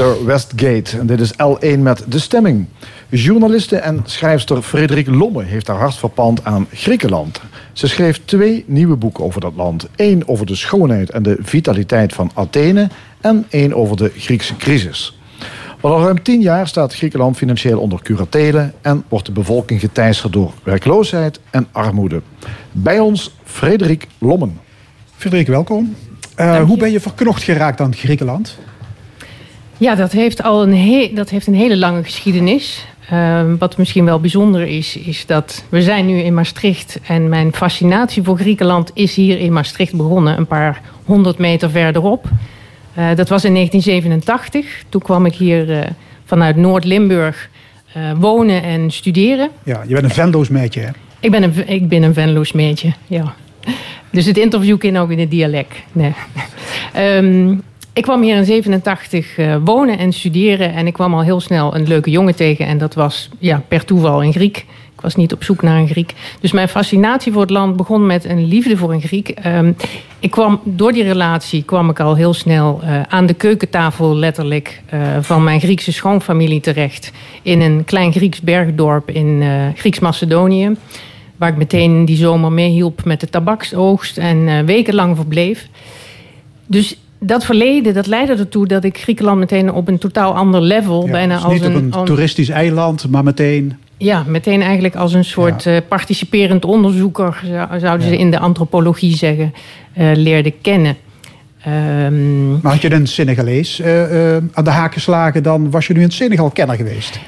Peter Westgate. En dit is L1 met De Stemming. Journaliste en schrijfster Frederik Lomme heeft haar hart verpand aan Griekenland. Ze schreef twee nieuwe boeken over dat land. Eén over de schoonheid en de vitaliteit van Athene en één over de Griekse crisis. Al ruim tien jaar staat Griekenland financieel onder curatelen en wordt de bevolking geteisterd door werkloosheid en armoede. Bij ons Frederik Lommen. Frederik, welkom. Uh, hoe ben je verknocht geraakt aan Griekenland? Ja, dat heeft al een, he dat heeft een hele lange geschiedenis. Uh, wat misschien wel bijzonder is, is dat we zijn nu in Maastricht en mijn fascinatie voor Griekenland is hier in Maastricht begonnen, een paar honderd meter verderop. Uh, dat was in 1987. Toen kwam ik hier uh, vanuit Noord-Limburg wonen en studeren. Ja, je bent een Venlo's meidje, hè? Ik ben een, ik ben een Venlo's meidje, ja. Dus het interview kan ook in het dialect. Nee. um, ik kwam hier in 87 uh, wonen en studeren. En ik kwam al heel snel een leuke jongen tegen. En dat was ja, per toeval een Griek. Ik was niet op zoek naar een Griek. Dus mijn fascinatie voor het land begon met een liefde voor een Griek. Um, ik kwam, door die relatie kwam ik al heel snel uh, aan de keukentafel letterlijk uh, van mijn Griekse schoonfamilie terecht. In een klein Grieks bergdorp in Grieks-Macedonië. Waar ik meteen die zomer meehielp met de tabaksoogst en wekenlang verbleef. Dus dat verleden dat leidde ertoe dat ik Griekenland meteen op een totaal ander level ja, bijna dus als niet een, op een toeristisch eiland, maar meteen. Ja, meteen eigenlijk als een soort ja. uh, participerend onderzoeker, zouden ze in de antropologie zeggen, uh, leerde kennen. Um, maar had je een Senegalees uh, aan de haak geslagen, dan was je nu een Senegal-kenner geweest.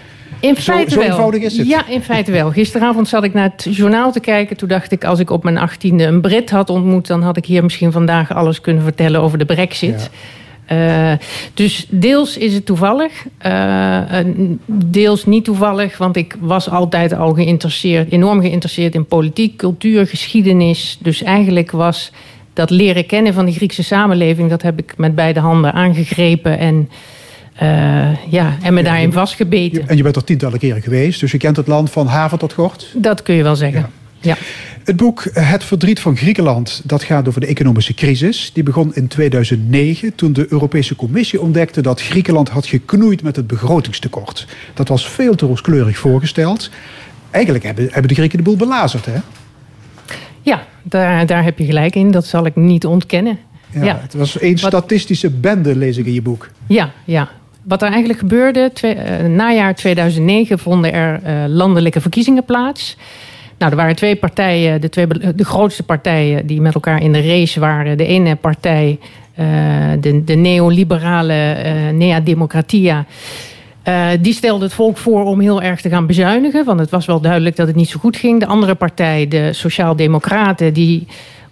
In feite zo, eenvoudig is het. Ja, in feite wel. Gisteravond zat ik naar het journaal te kijken. Toen dacht ik, als ik op mijn achttiende een Brit had ontmoet... dan had ik hier misschien vandaag alles kunnen vertellen over de brexit. Ja. Uh, dus deels is het toevallig. Uh, deels niet toevallig, want ik was altijd al geïnteresseerd... enorm geïnteresseerd in politiek, cultuur, geschiedenis. Dus eigenlijk was dat leren kennen van die Griekse samenleving... dat heb ik met beide handen aangegrepen en... Uh, ja, en me daarin vastgebeten. En je bent er tientallen keren geweest, dus je kent het land van haven tot gort? Dat kun je wel zeggen, ja. ja. Het boek Het verdriet van Griekenland, dat gaat over de economische crisis. Die begon in 2009 toen de Europese Commissie ontdekte dat Griekenland had geknoeid met het begrotingstekort. Dat was veel te rooskleurig voorgesteld. Eigenlijk hebben, hebben de Grieken de boel belazerd, hè? Ja, daar, daar heb je gelijk in. Dat zal ik niet ontkennen. Ja, ja. Het was één statistische bende, lees ik in je boek. Ja, ja. Wat er eigenlijk gebeurde, twee, uh, najaar 2009 vonden er uh, landelijke verkiezingen plaats. Nou, er waren twee partijen, de, twee, de grootste partijen die met elkaar in de race waren. De ene partij, uh, de, de neoliberale Nea Democratia. Die stelde het volk voor om heel erg te gaan bezuinigen. Want het was wel duidelijk dat het niet zo goed ging. De andere partij, de Sociaaldemocraten, die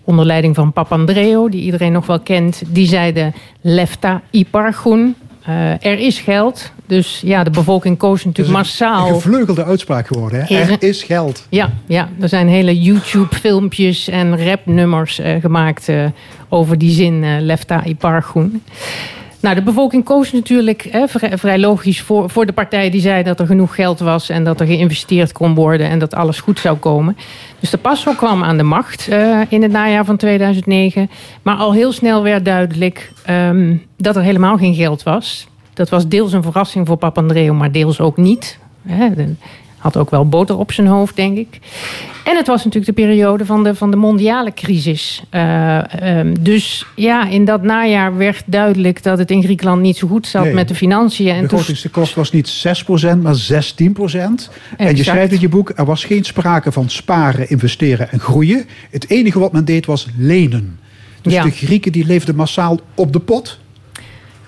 onder leiding van Papandreou, die iedereen nog wel kent, die zeiden lefta iparchun. Uh, er is geld. Dus ja, de bevolking koos natuurlijk een, massaal. Een gevleugelde uitspraak geworden. Hè? Er is geld. Ja, ja, er zijn hele YouTube-filmpjes en rapnummers uh, gemaakt uh, over die zin lefta iparchun. Nou, de bevolking koos natuurlijk hè, vrij, logisch voor, voor de partij die zei dat er genoeg geld was en dat er geïnvesteerd kon worden en dat alles goed zou komen. Dus de PASO kwam aan de macht uh, in het najaar van 2009. Maar al heel snel werd duidelijk um, dat er helemaal geen geld was. Dat was deels een verrassing voor Papandreou, maar deels ook niet. Hè. Had ook wel boter op zijn hoofd, denk ik. En het was natuurlijk de periode van de, van de mondiale crisis. Uh, um, dus ja, in dat najaar werd duidelijk dat het in Griekenland niet zo goed zat nee, met de financiën. En de begrotingstekort was niet 6%, maar 16%. En je schrijft in je boek, er was geen sprake van sparen, investeren en groeien. Het enige wat men deed was lenen. Dus ja. de Grieken die leefden massaal op de pot.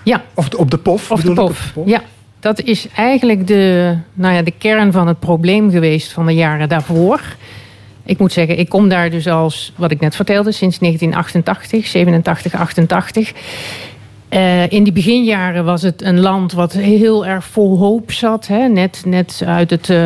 Ja. Of op de pof. Of de pof. Ja, dat is eigenlijk de, nou ja, de kern van het probleem geweest van de jaren daarvoor. Ik moet zeggen, ik kom daar dus als, wat ik net vertelde, sinds 1988, 87, 88. Uh, in die beginjaren was het een land wat heel erg vol hoop zat. Hè? Net, net uit het. Uh,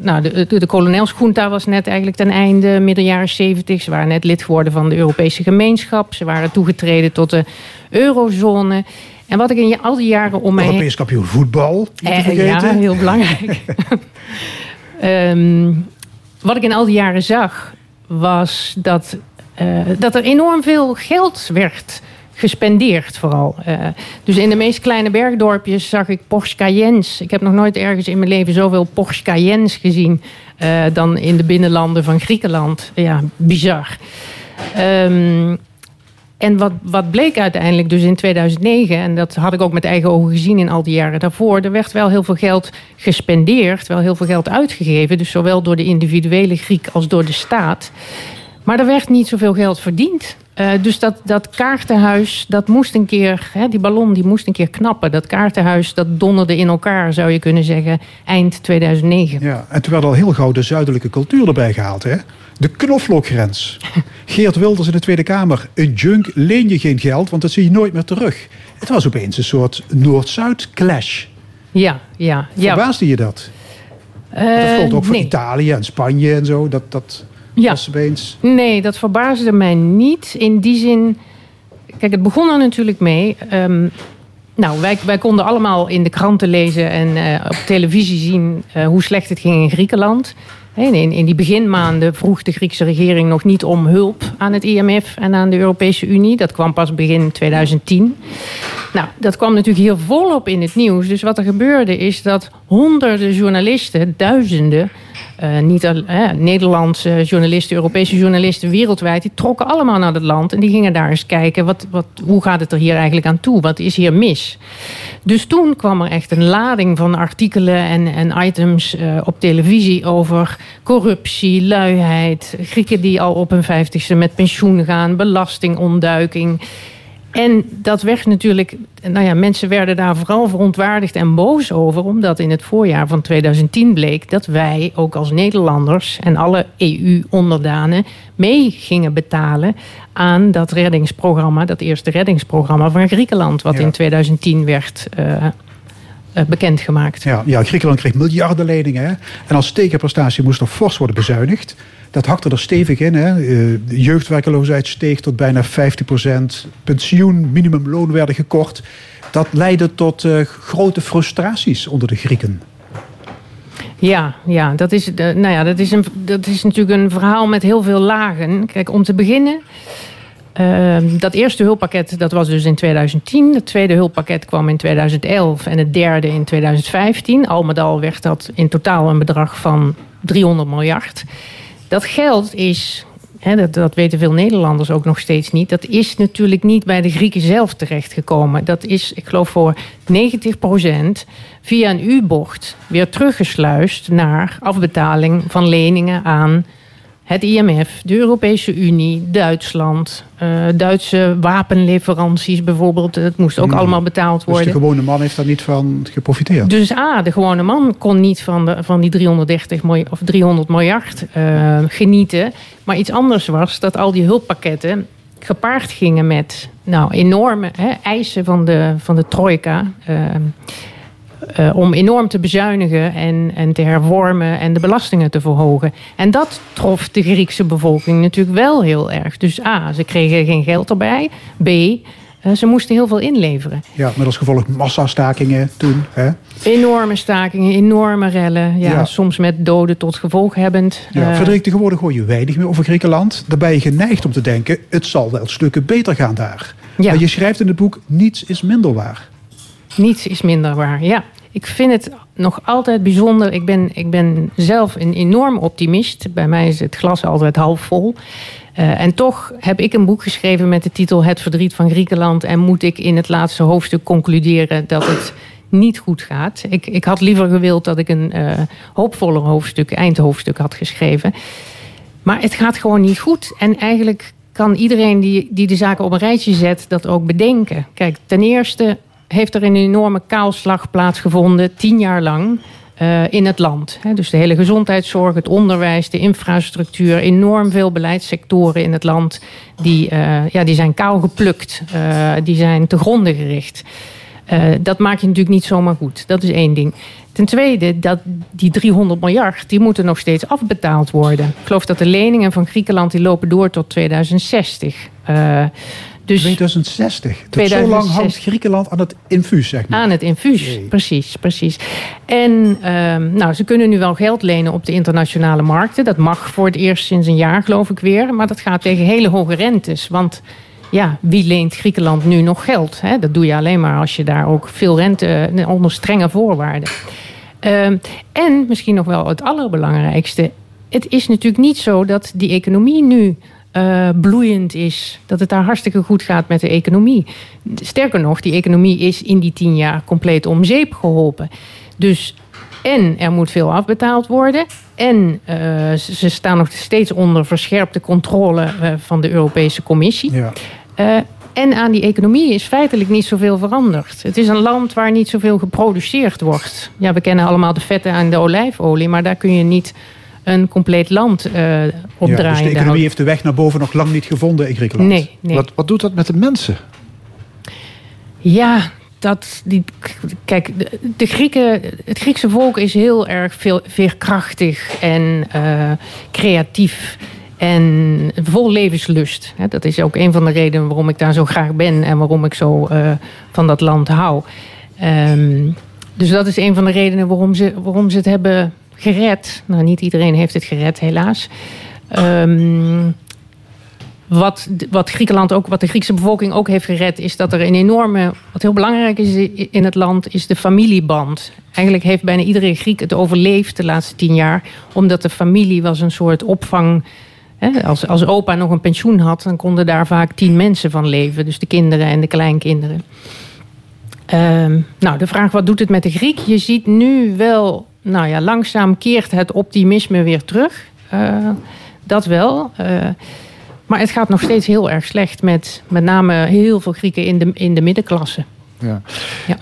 nou, de, de, de was net eigenlijk ten einde, midden jaren 70. Ze waren net lid geworden van de Europese gemeenschap. Ze waren toegetreden tot de eurozone. En wat ik in al die jaren om mij... Europees kampioen voetbal, vergeten. Ja, heel belangrijk. um, wat ik in al die jaren zag, was dat, uh, dat er enorm veel geld werd gespendeerd vooral. Uh, dus in de meest kleine bergdorpjes zag ik Porsche Cayennes. Ik heb nog nooit ergens in mijn leven zoveel Porsche Cayennes gezien... Uh, dan in de binnenlanden van Griekenland. Ja, bizar. Um, en wat, wat bleek uiteindelijk dus in 2009, en dat had ik ook met eigen ogen gezien in al die jaren daarvoor, er werd wel heel veel geld gespendeerd, wel heel veel geld uitgegeven, dus zowel door de individuele Griek als door de staat. Maar er werd niet zoveel geld verdiend. Uh, dus dat, dat kaartenhuis, dat moest een keer, hè, die ballon die moest een keer knappen. Dat kaartenhuis, dat donderde in elkaar, zou je kunnen zeggen, eind 2009. Ja, en toen werd al heel gauw de zuidelijke cultuur erbij gehaald, hè? De knoflookgrens. Geert Wilders in de Tweede Kamer. Een junk leen je geen geld, want dat zie je nooit meer terug. Het was opeens een soort Noord-Zuid-clash. Ja, ja. ja. Verbaasde je dat? Uh, dat gold ook voor nee. Italië en Spanje en zo. Dat, dat ja. was opeens... Nee, dat verbaasde mij niet. In die zin... Kijk, het begon er natuurlijk mee... Um, nou, wij, wij konden allemaal in de kranten lezen en uh, op televisie zien uh, hoe slecht het ging in Griekenland. In, in die beginmaanden vroeg de Griekse regering nog niet om hulp aan het IMF en aan de Europese Unie. Dat kwam pas begin 2010. Nou, dat kwam natuurlijk hier volop in het nieuws. Dus wat er gebeurde is dat honderden journalisten, duizenden, uh, niet uh, Nederlandse journalisten, Europese journalisten wereldwijd, die trokken allemaal naar het land en die gingen daar eens kijken, wat, wat, hoe gaat het er hier eigenlijk aan toe? Wat is hier mis? Dus toen kwam er echt een lading van artikelen en, en items uh, op televisie over corruptie, luiheid, Grieken die al op hun vijftigste met pensioen gaan, belastingontduiking. En dat werd natuurlijk, nou ja, mensen werden daar vooral verontwaardigd en boos over, omdat in het voorjaar van 2010 bleek dat wij ook als Nederlanders en alle EU-onderdanen mee gingen betalen aan dat reddingsprogramma, dat eerste reddingsprogramma van Griekenland, wat ja. in 2010 werd. Uh, bekendgemaakt. Ja, ja, Griekenland kreeg miljarden leningen. Hè? En als tegenprestatie moest er fors worden bezuinigd. Dat hakte er stevig in. Hè. De jeugdwerkeloosheid steeg tot bijna 50 procent. Pensioen, minimumloon werden gekort. Dat leidde tot uh, grote frustraties onder de Grieken. Ja, ja, dat is, nou ja dat, is een, dat is natuurlijk een verhaal met heel veel lagen. Kijk, om te beginnen... Uh, dat eerste hulppakket dat was dus in 2010. Het tweede hulppakket kwam in 2011 en het derde in 2015. Al met al werd dat in totaal een bedrag van 300 miljard. Dat geld is, hè, dat, dat weten veel Nederlanders ook nog steeds niet, dat is natuurlijk niet bij de Grieken zelf terechtgekomen. Dat is, ik geloof, voor 90% via een U-bocht weer teruggesluist naar afbetaling van leningen aan het IMF, de Europese Unie, Duitsland, uh, Duitse wapenleveranties bijvoorbeeld. Het moest ook hmm. allemaal betaald worden. Dus de gewone man heeft daar niet van geprofiteerd? Dus A, de gewone man kon niet van, de, van die 330 miljard, of 300 miljard uh, genieten. Maar iets anders was dat al die hulppakketten gepaard gingen met nou, enorme hè, eisen van de, van de trojka. Uh, uh, om enorm te bezuinigen en, en te hervormen en de belastingen te verhogen. En dat trof de Griekse bevolking natuurlijk wel heel erg. Dus A, ze kregen geen geld erbij. B, Eh, ze moesten heel veel inleveren. Ja, met als gevolg massastakingen toen. Hè? Enorme stakingen, enorme rellen. Ja, Ja. Soms met doden tot gevolg hebbend. Ja, Eh, Frederik, tegenwoordig hoor je weinig meer over Griekenland. Daar ben je geneigd om te denken, het zal wel stukken beter gaan daar. Ja. Maar je schrijft in het boek, niets is minder waar. Niets is minder waar, ja. Ik vind het nog altijd bijzonder. Ik ben, ik ben zelf een enorm optimist. Bij mij is het glas altijd half vol. Eh, en toch heb ik een boek geschreven met de titel Het verdriet van Griekenland. En moet ik in het laatste hoofdstuk concluderen dat het niet goed gaat. Ik, ik had liever gewild dat ik een eh, hoopvoller hoofdstuk, eindhoofdstuk had geschreven. Maar het gaat gewoon niet goed. En eigenlijk kan iedereen die, die de zaken op een rijtje zet dat ook bedenken. Kijk, ten eerste heeft er een enorme kaalslag plaatsgevonden, tien jaar lang. eh, in het land. Dus de hele gezondheidszorg, het onderwijs, de infrastructuur, enorm veel beleidssectoren in het land die, eh, ja, die zijn kaal geplukt, eh, die zijn te gronden gericht. Dat maak je natuurlijk niet zomaar goed. Dat is één ding. Ten tweede, dat die 300 miljard, die moeten nog steeds afbetaald worden. Ik geloof dat de leningen van Griekenland die lopen door tot 2060. Dus 2060. Dat zo lang 2060. hangt Griekenland aan het infuus, zeg maar. aan het infuus, precies, precies. En ehm, nou, ze kunnen nu wel geld lenen op de internationale markten. Dat mag voor het eerst sinds een jaar, geloof ik weer. Maar dat gaat tegen hele hoge rentes. Want ja, wie leent Griekenland nu nog geld? Hè? Dat doe je alleen maar als je daar ook veel rente eh, onder strenge voorwaarden. Ehm, en misschien nog wel het allerbelangrijkste. Het is natuurlijk niet zo dat die economie nu eh, bloeiend is. Dat het daar hartstikke goed gaat met de economie. Sterker nog, die economie is in die tien jaar compleet om zeep geholpen. Dus en er moet veel afbetaald worden. En eh, ze staan nog steeds onder verscherpte controle eh, van de Europese Commissie. Ja. En aan die economie is feitelijk niet zoveel veranderd. Het is een land waar niet zoveel geproduceerd wordt. Ja, we kennen allemaal de vetten en de olijfolie, maar daar kun je niet een compleet land eh op Ja, draaien. dus de economie heeft de weg naar boven nog lang niet gevonden in Griekenland. Nee, nee. Wat, wat doet dat met de mensen? Ja, dat die, kijk, de, de Grieken, het Griekse volk is heel erg veel, veerkrachtig en eh, creatief en vol levenslust. Hè, Dat is ook een van de redenen waarom ik daar zo graag ben en waarom ik zo eh, van dat land hou. Ehm, dus dat is een van de redenen waarom ze, waarom ze het hebben gered. Nou, niet iedereen heeft het gered, helaas. Ehm, wat, wat Griekenland ook, wat de Griekse bevolking ook heeft gered, is dat er een enorme, wat heel belangrijk is in het land, is de familieband. Eigenlijk heeft bijna iedere Griek het overleefd de laatste tien jaar, omdat de familie was een soort opvang. Hè, als, als opa nog een pensioen had, dan konden daar vaak tien mensen van leven. Dus de kinderen en de kleinkinderen. Ehm, nou, de vraag wat doet het met de Griek? Je ziet nu wel, nou ja, langzaam keert het optimisme weer terug. Eh, dat wel. Eh, maar het gaat nog steeds heel erg slecht met met name heel veel Grieken in de, in de middenklasse. Ja. Ja.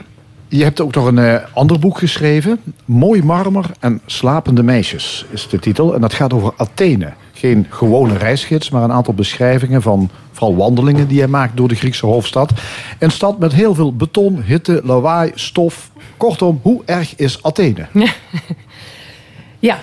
Je hebt ook nog een eh, ander boek geschreven. Mooi marmer en slapende meisjes is de titel. En dat gaat over Athene. Geen gewone reisgids, maar een aantal beschrijvingen van vooral wandelingen die hij maakt door de Griekse hoofdstad. Een stad met heel veel beton, hitte, lawaai, stof. Kortom, hoe erg is Athene? Ja,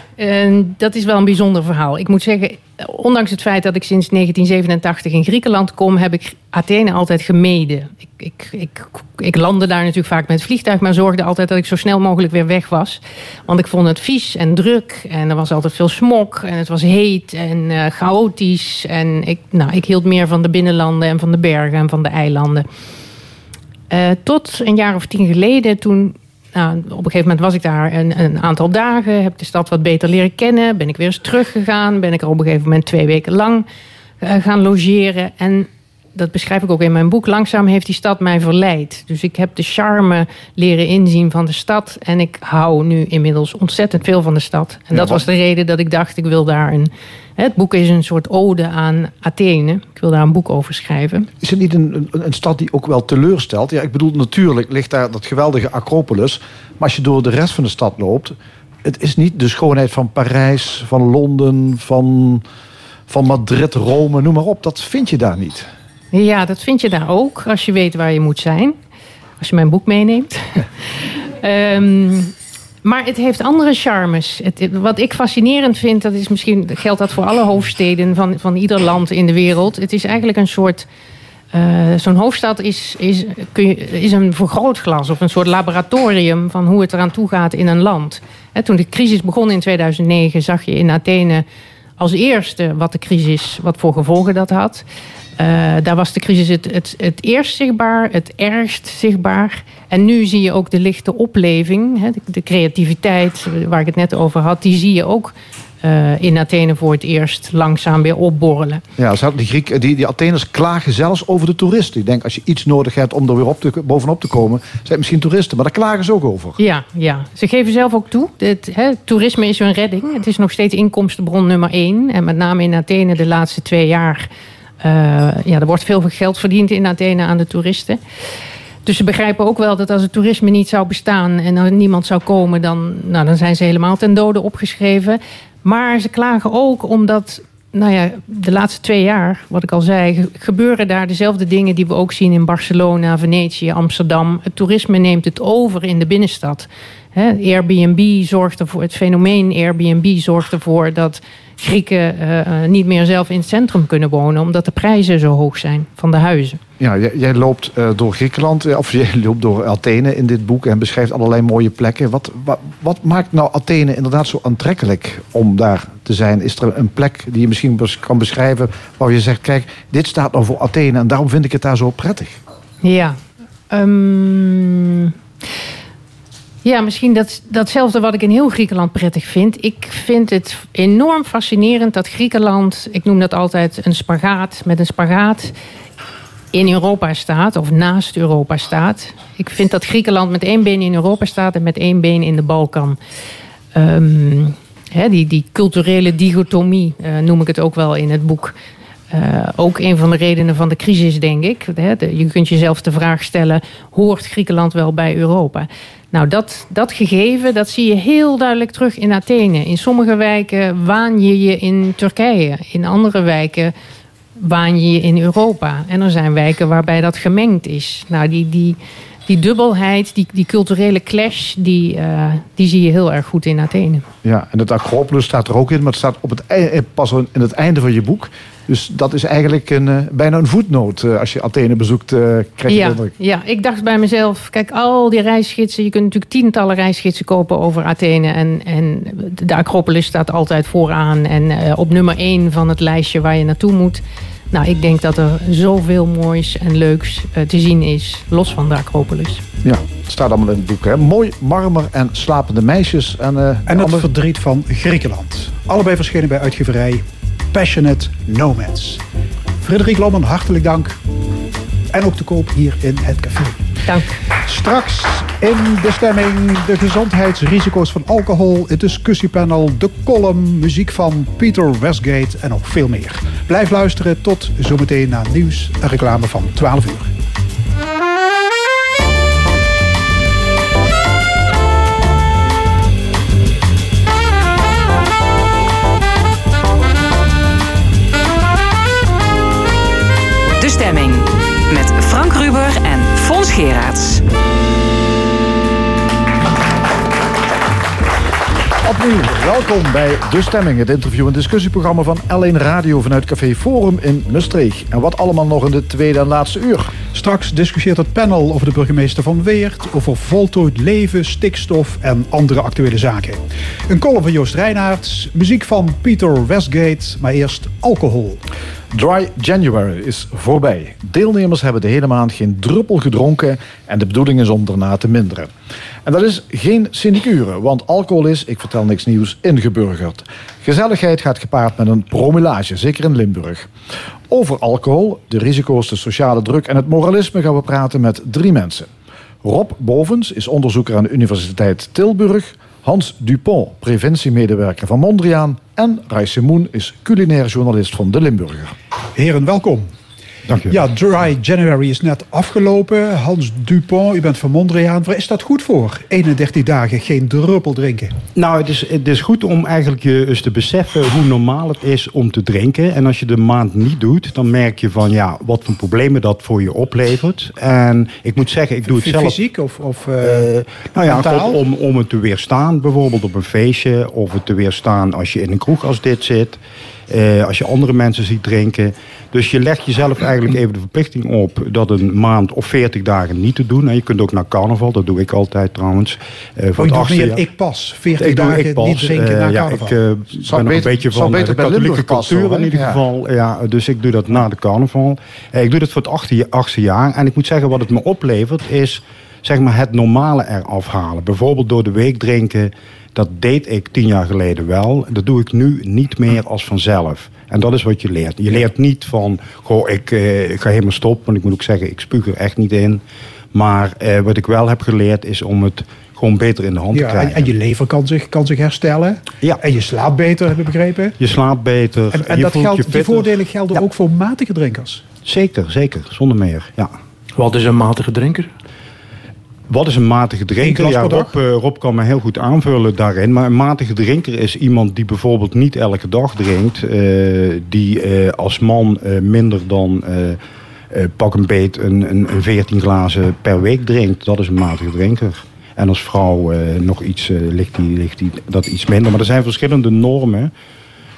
dat is wel een bijzonder verhaal. Ik moet zeggen, ondanks het feit dat ik sinds 1987 in Griekenland kom, heb ik Athene altijd gemeden. Ik, ik, ik, ik landde daar natuurlijk vaak met het vliegtuig, maar zorgde altijd dat ik zo snel mogelijk weer weg was. Want ik vond het vies en druk en er was altijd veel smog en het was heet en eh, chaotisch. En ik, nou, ik hield meer van de binnenlanden en van de bergen en van de eilanden. Eh, tot een jaar of tien geleden, toen nou, op een gegeven moment was ik daar een, een aantal dagen, heb de stad wat beter leren kennen, ben ik weer eens teruggegaan, ben ik er op een gegeven moment twee weken lang eh, gaan logeren. En dat beschrijf ik ook in mijn boek. Langzaam heeft die stad mij verleid. Dus ik heb de charme leren inzien van de stad. En ik hou nu inmiddels ontzettend veel van de stad. En dat was de reden dat ik dacht, ik wil daar een... Het boek is een soort ode aan Athene. Ik wil daar een boek over schrijven. Is het niet een, een, een stad die ook wel teleurstelt? Ja, ik bedoel, natuurlijk ligt daar dat geweldige Acropolis. Maar als je door de rest van de stad loopt... het is niet de schoonheid van Parijs, van Londen, van, van Madrid, Rome, noem maar op. Dat vind je daar niet. Ja, dat vind je daar ook, als je weet waar je moet zijn. Als je mijn boek meeneemt. Ehm, maar het heeft andere charmes. Het, wat ik fascinerend vind, dat is misschien geldt dat voor alle hoofdsteden van, van ieder land in de wereld. Het is eigenlijk een soort Zo'n hoofdstad is, is, kun je, is een vergrootglas of een soort laboratorium van hoe het eraan toe gaat in een land. toen de crisis begon in 2009, zag je in Athene als eerste wat de crisis, wat voor gevolgen dat had. Uh, daar was de crisis het, het, het eerst zichtbaar, het ergst zichtbaar. En nu zie je ook de lichte opleving, hè, de, de, creativiteit waar ik het net over had, die zie je ook uh, in Athene voor het eerst langzaam weer opborrelen. Ja, die, Griek, die, die Atheners klagen zelfs over de toeristen. Ik denk als je iets nodig hebt om er weer op te, bovenop te komen, zijn het misschien toeristen, maar daar klagen ze ook over. Ja, ja. ze geven zelf ook toe. Het, hè, toerisme is hun redding. Het is nog steeds inkomstenbron nummer één. En met name in Athene de laatste twee jaar ja, er wordt veel geld verdiend in Athene aan de toeristen. Dus ze begrijpen ook wel dat als het toerisme niet zou bestaan en er niemand zou komen, dan, nou, dan zijn ze helemaal ten dode opgeschreven. Maar ze klagen ook omdat, nou ja, de laatste twee jaar, wat ik al zei, gebeuren daar dezelfde dingen die we ook zien in Barcelona, Venetië, Amsterdam. Het toerisme neemt het over in de binnenstad. Airbnb zorgt ervoor, het fenomeen Airbnb zorgt ervoor dat Grieken uh, niet meer zelf in het centrum kunnen wonen, omdat de prijzen zo hoog zijn van de huizen. Ja, jij, jij loopt uh, door Griekenland, of jij loopt door Athene in dit boek en beschrijft allerlei mooie plekken. Wat, wat, wat, maakt nou Athene inderdaad zo aantrekkelijk om daar te zijn? Is er een plek die je misschien kan beschrijven waar je zegt: kijk, dit staat nou voor Athene en daarom vind ik het daar zo prettig? Ja. Um... Ja, misschien dat, datzelfde wat ik in heel Griekenland prettig vind. Ik vind het enorm fascinerend dat Griekenland, ik noem dat altijd een spagaat, met een spagaat in Europa staat of naast Europa staat. Ik vind dat Griekenland met één been in Europa staat en met één been in de Balkan. Um, die, die culturele dichotomie uh, noem ik het ook wel in het boek. Uh, ook een van de redenen van de crisis, denk ik. je kunt jezelf de vraag stellen: hoort Griekenland wel bij Europa? Nou, dat, dat gegeven, dat zie je heel duidelijk terug in Athene. In sommige wijken waan je je in Turkije. In andere wijken waan je je in Europa. En er zijn wijken waarbij dat gemengd is. Nou, die, die, die dubbelheid, die, die culturele clash, die, uh, die zie je heel erg goed in Athene. Ja, en het Acropolis staat er ook in, maar het staat op het, eh, pas in het einde van je boek. Dus dat is eigenlijk een, uh, bijna een voetnoot. Uh, als je Athene bezoekt, uh, krijg je ja, indruk. Ja, ik dacht bij mezelf, kijk, al die reisgidsen... je kunt natuurlijk tientallen reisgidsen kopen over Athene... en, en de Acropolis staat altijd vooraan... en op nummer één van het lijstje waar je naartoe moet... Nou, ik denk dat er zoveel moois en leuks te zien is, los van de Acropolis. Ja, het staat allemaal in het boek. Hè? Mooi marmer en slapende meisjes. En, uh, en het verdriet van Griekenland. Allebei verschenen bij uitgeverij Passionate Nomads. Frederik Lommen, hartelijk dank. En ook te koop hier in het café. Dank. Straks in de stemming de gezondheidsrisico's van alcohol, het discussiepanel, de column, muziek van Peter Westgate en nog veel meer. Blijf luisteren tot zometeen na nieuws en reclame van 12 uur. Welkom bij De Stemming, het interview- en discussieprogramma van L1 Radio vanuit Café Forum in Maastricht. En wat allemaal nog in de tweede en laatste uur. Straks discussieert het panel over de burgemeester van Weert, over voltooid leven, stikstof en andere actuele zaken. Een column van Joost Reinaerts, muziek van Peter Westgate, maar eerst alcohol. Dry January is voorbij. Deelnemers hebben de hele maand geen druppel gedronken en de bedoeling is om daarna te minderen. En dat is geen sinecure, want alcohol is, ik vertel niks nieuws, ingeburgerd. Gezelligheid gaat gepaard met een promillage, zeker in Limburg. Over alcohol, de risico's, de sociale druk en het moralisme gaan we praten met drie mensen. Rob Bovens is onderzoeker aan de Universiteit Tilburg. Hans Dupont, preventiemedewerker van Mondriaan. En Rai Simoen is culinair journalist van De Limburger. Heren, welkom. Dank je. Ja, Dry January is net afgelopen. Hans Dupont, u bent van Mondriaan. Waar is dat goed voor? 31 dagen geen druppel drinken. Nou, het is, het is goed om eigenlijk je eens te beseffen hoe normaal het is om te drinken. En als je de maand niet doet, dan merk je van ja, wat voor problemen dat voor je oplevert. En ik moet zeggen, ik doe het zelf. Fysiek of, of uh, nou ja, God, om, om het te weerstaan, bijvoorbeeld op een feestje. Of het te weerstaan als je in een kroeg als dit zit. Eh, als je andere mensen ziet drinken. Dus je legt jezelf eigenlijk even de verplichting op dat een maand of 40 dagen niet te doen. En je kunt ook naar carnaval, dat doe ik altijd trouwens. Uh, voor oh, jaar. ik pas, 40 ik dagen ik pas. niet drinken uh, naar ja, carnaval. Ik ben beter, een beetje van de katholieke cultuur in ieder geval. Ja. dus ik doe dat na de carnaval. ik doe dat voor het achtste, achtste jaar. En ik moet zeggen, wat het me oplevert is zeg maar het normale eraf halen. Bijvoorbeeld door de week drinken. Dat deed ik tien jaar geleden wel. Dat doe ik nu niet meer als vanzelf. En dat is wat je leert. Je leert niet van, goh, ik, eh, ik ga helemaal stoppen. Want ik moet ook zeggen, ik spuug er echt niet in. Maar eh, wat ik wel heb geleerd is om het gewoon beter in de hand ja, te krijgen. En, en, je lever kan zich, kan zich herstellen. Ja. En je slaapt beter, heb ik begrepen. Je slaapt beter. En, en je dat geldt, je die voordelen gelden ook voor matige drinkers. Zeker, zeker. Zonder meer, ja. Wat is een matige drinker? Wat is een matige drinker? Ja, Rob, uh, Rob kan me heel goed aanvullen daarin. Maar een matige drinker is iemand die bijvoorbeeld niet elke dag drinkt. Uh, die uh, als man minder dan pak een beet een, een, een 14 glazen per week drinkt. Dat is een matige drinker. En als vrouw nog iets, ligt, die, ligt die, dat iets minder. Maar er zijn verschillende normen.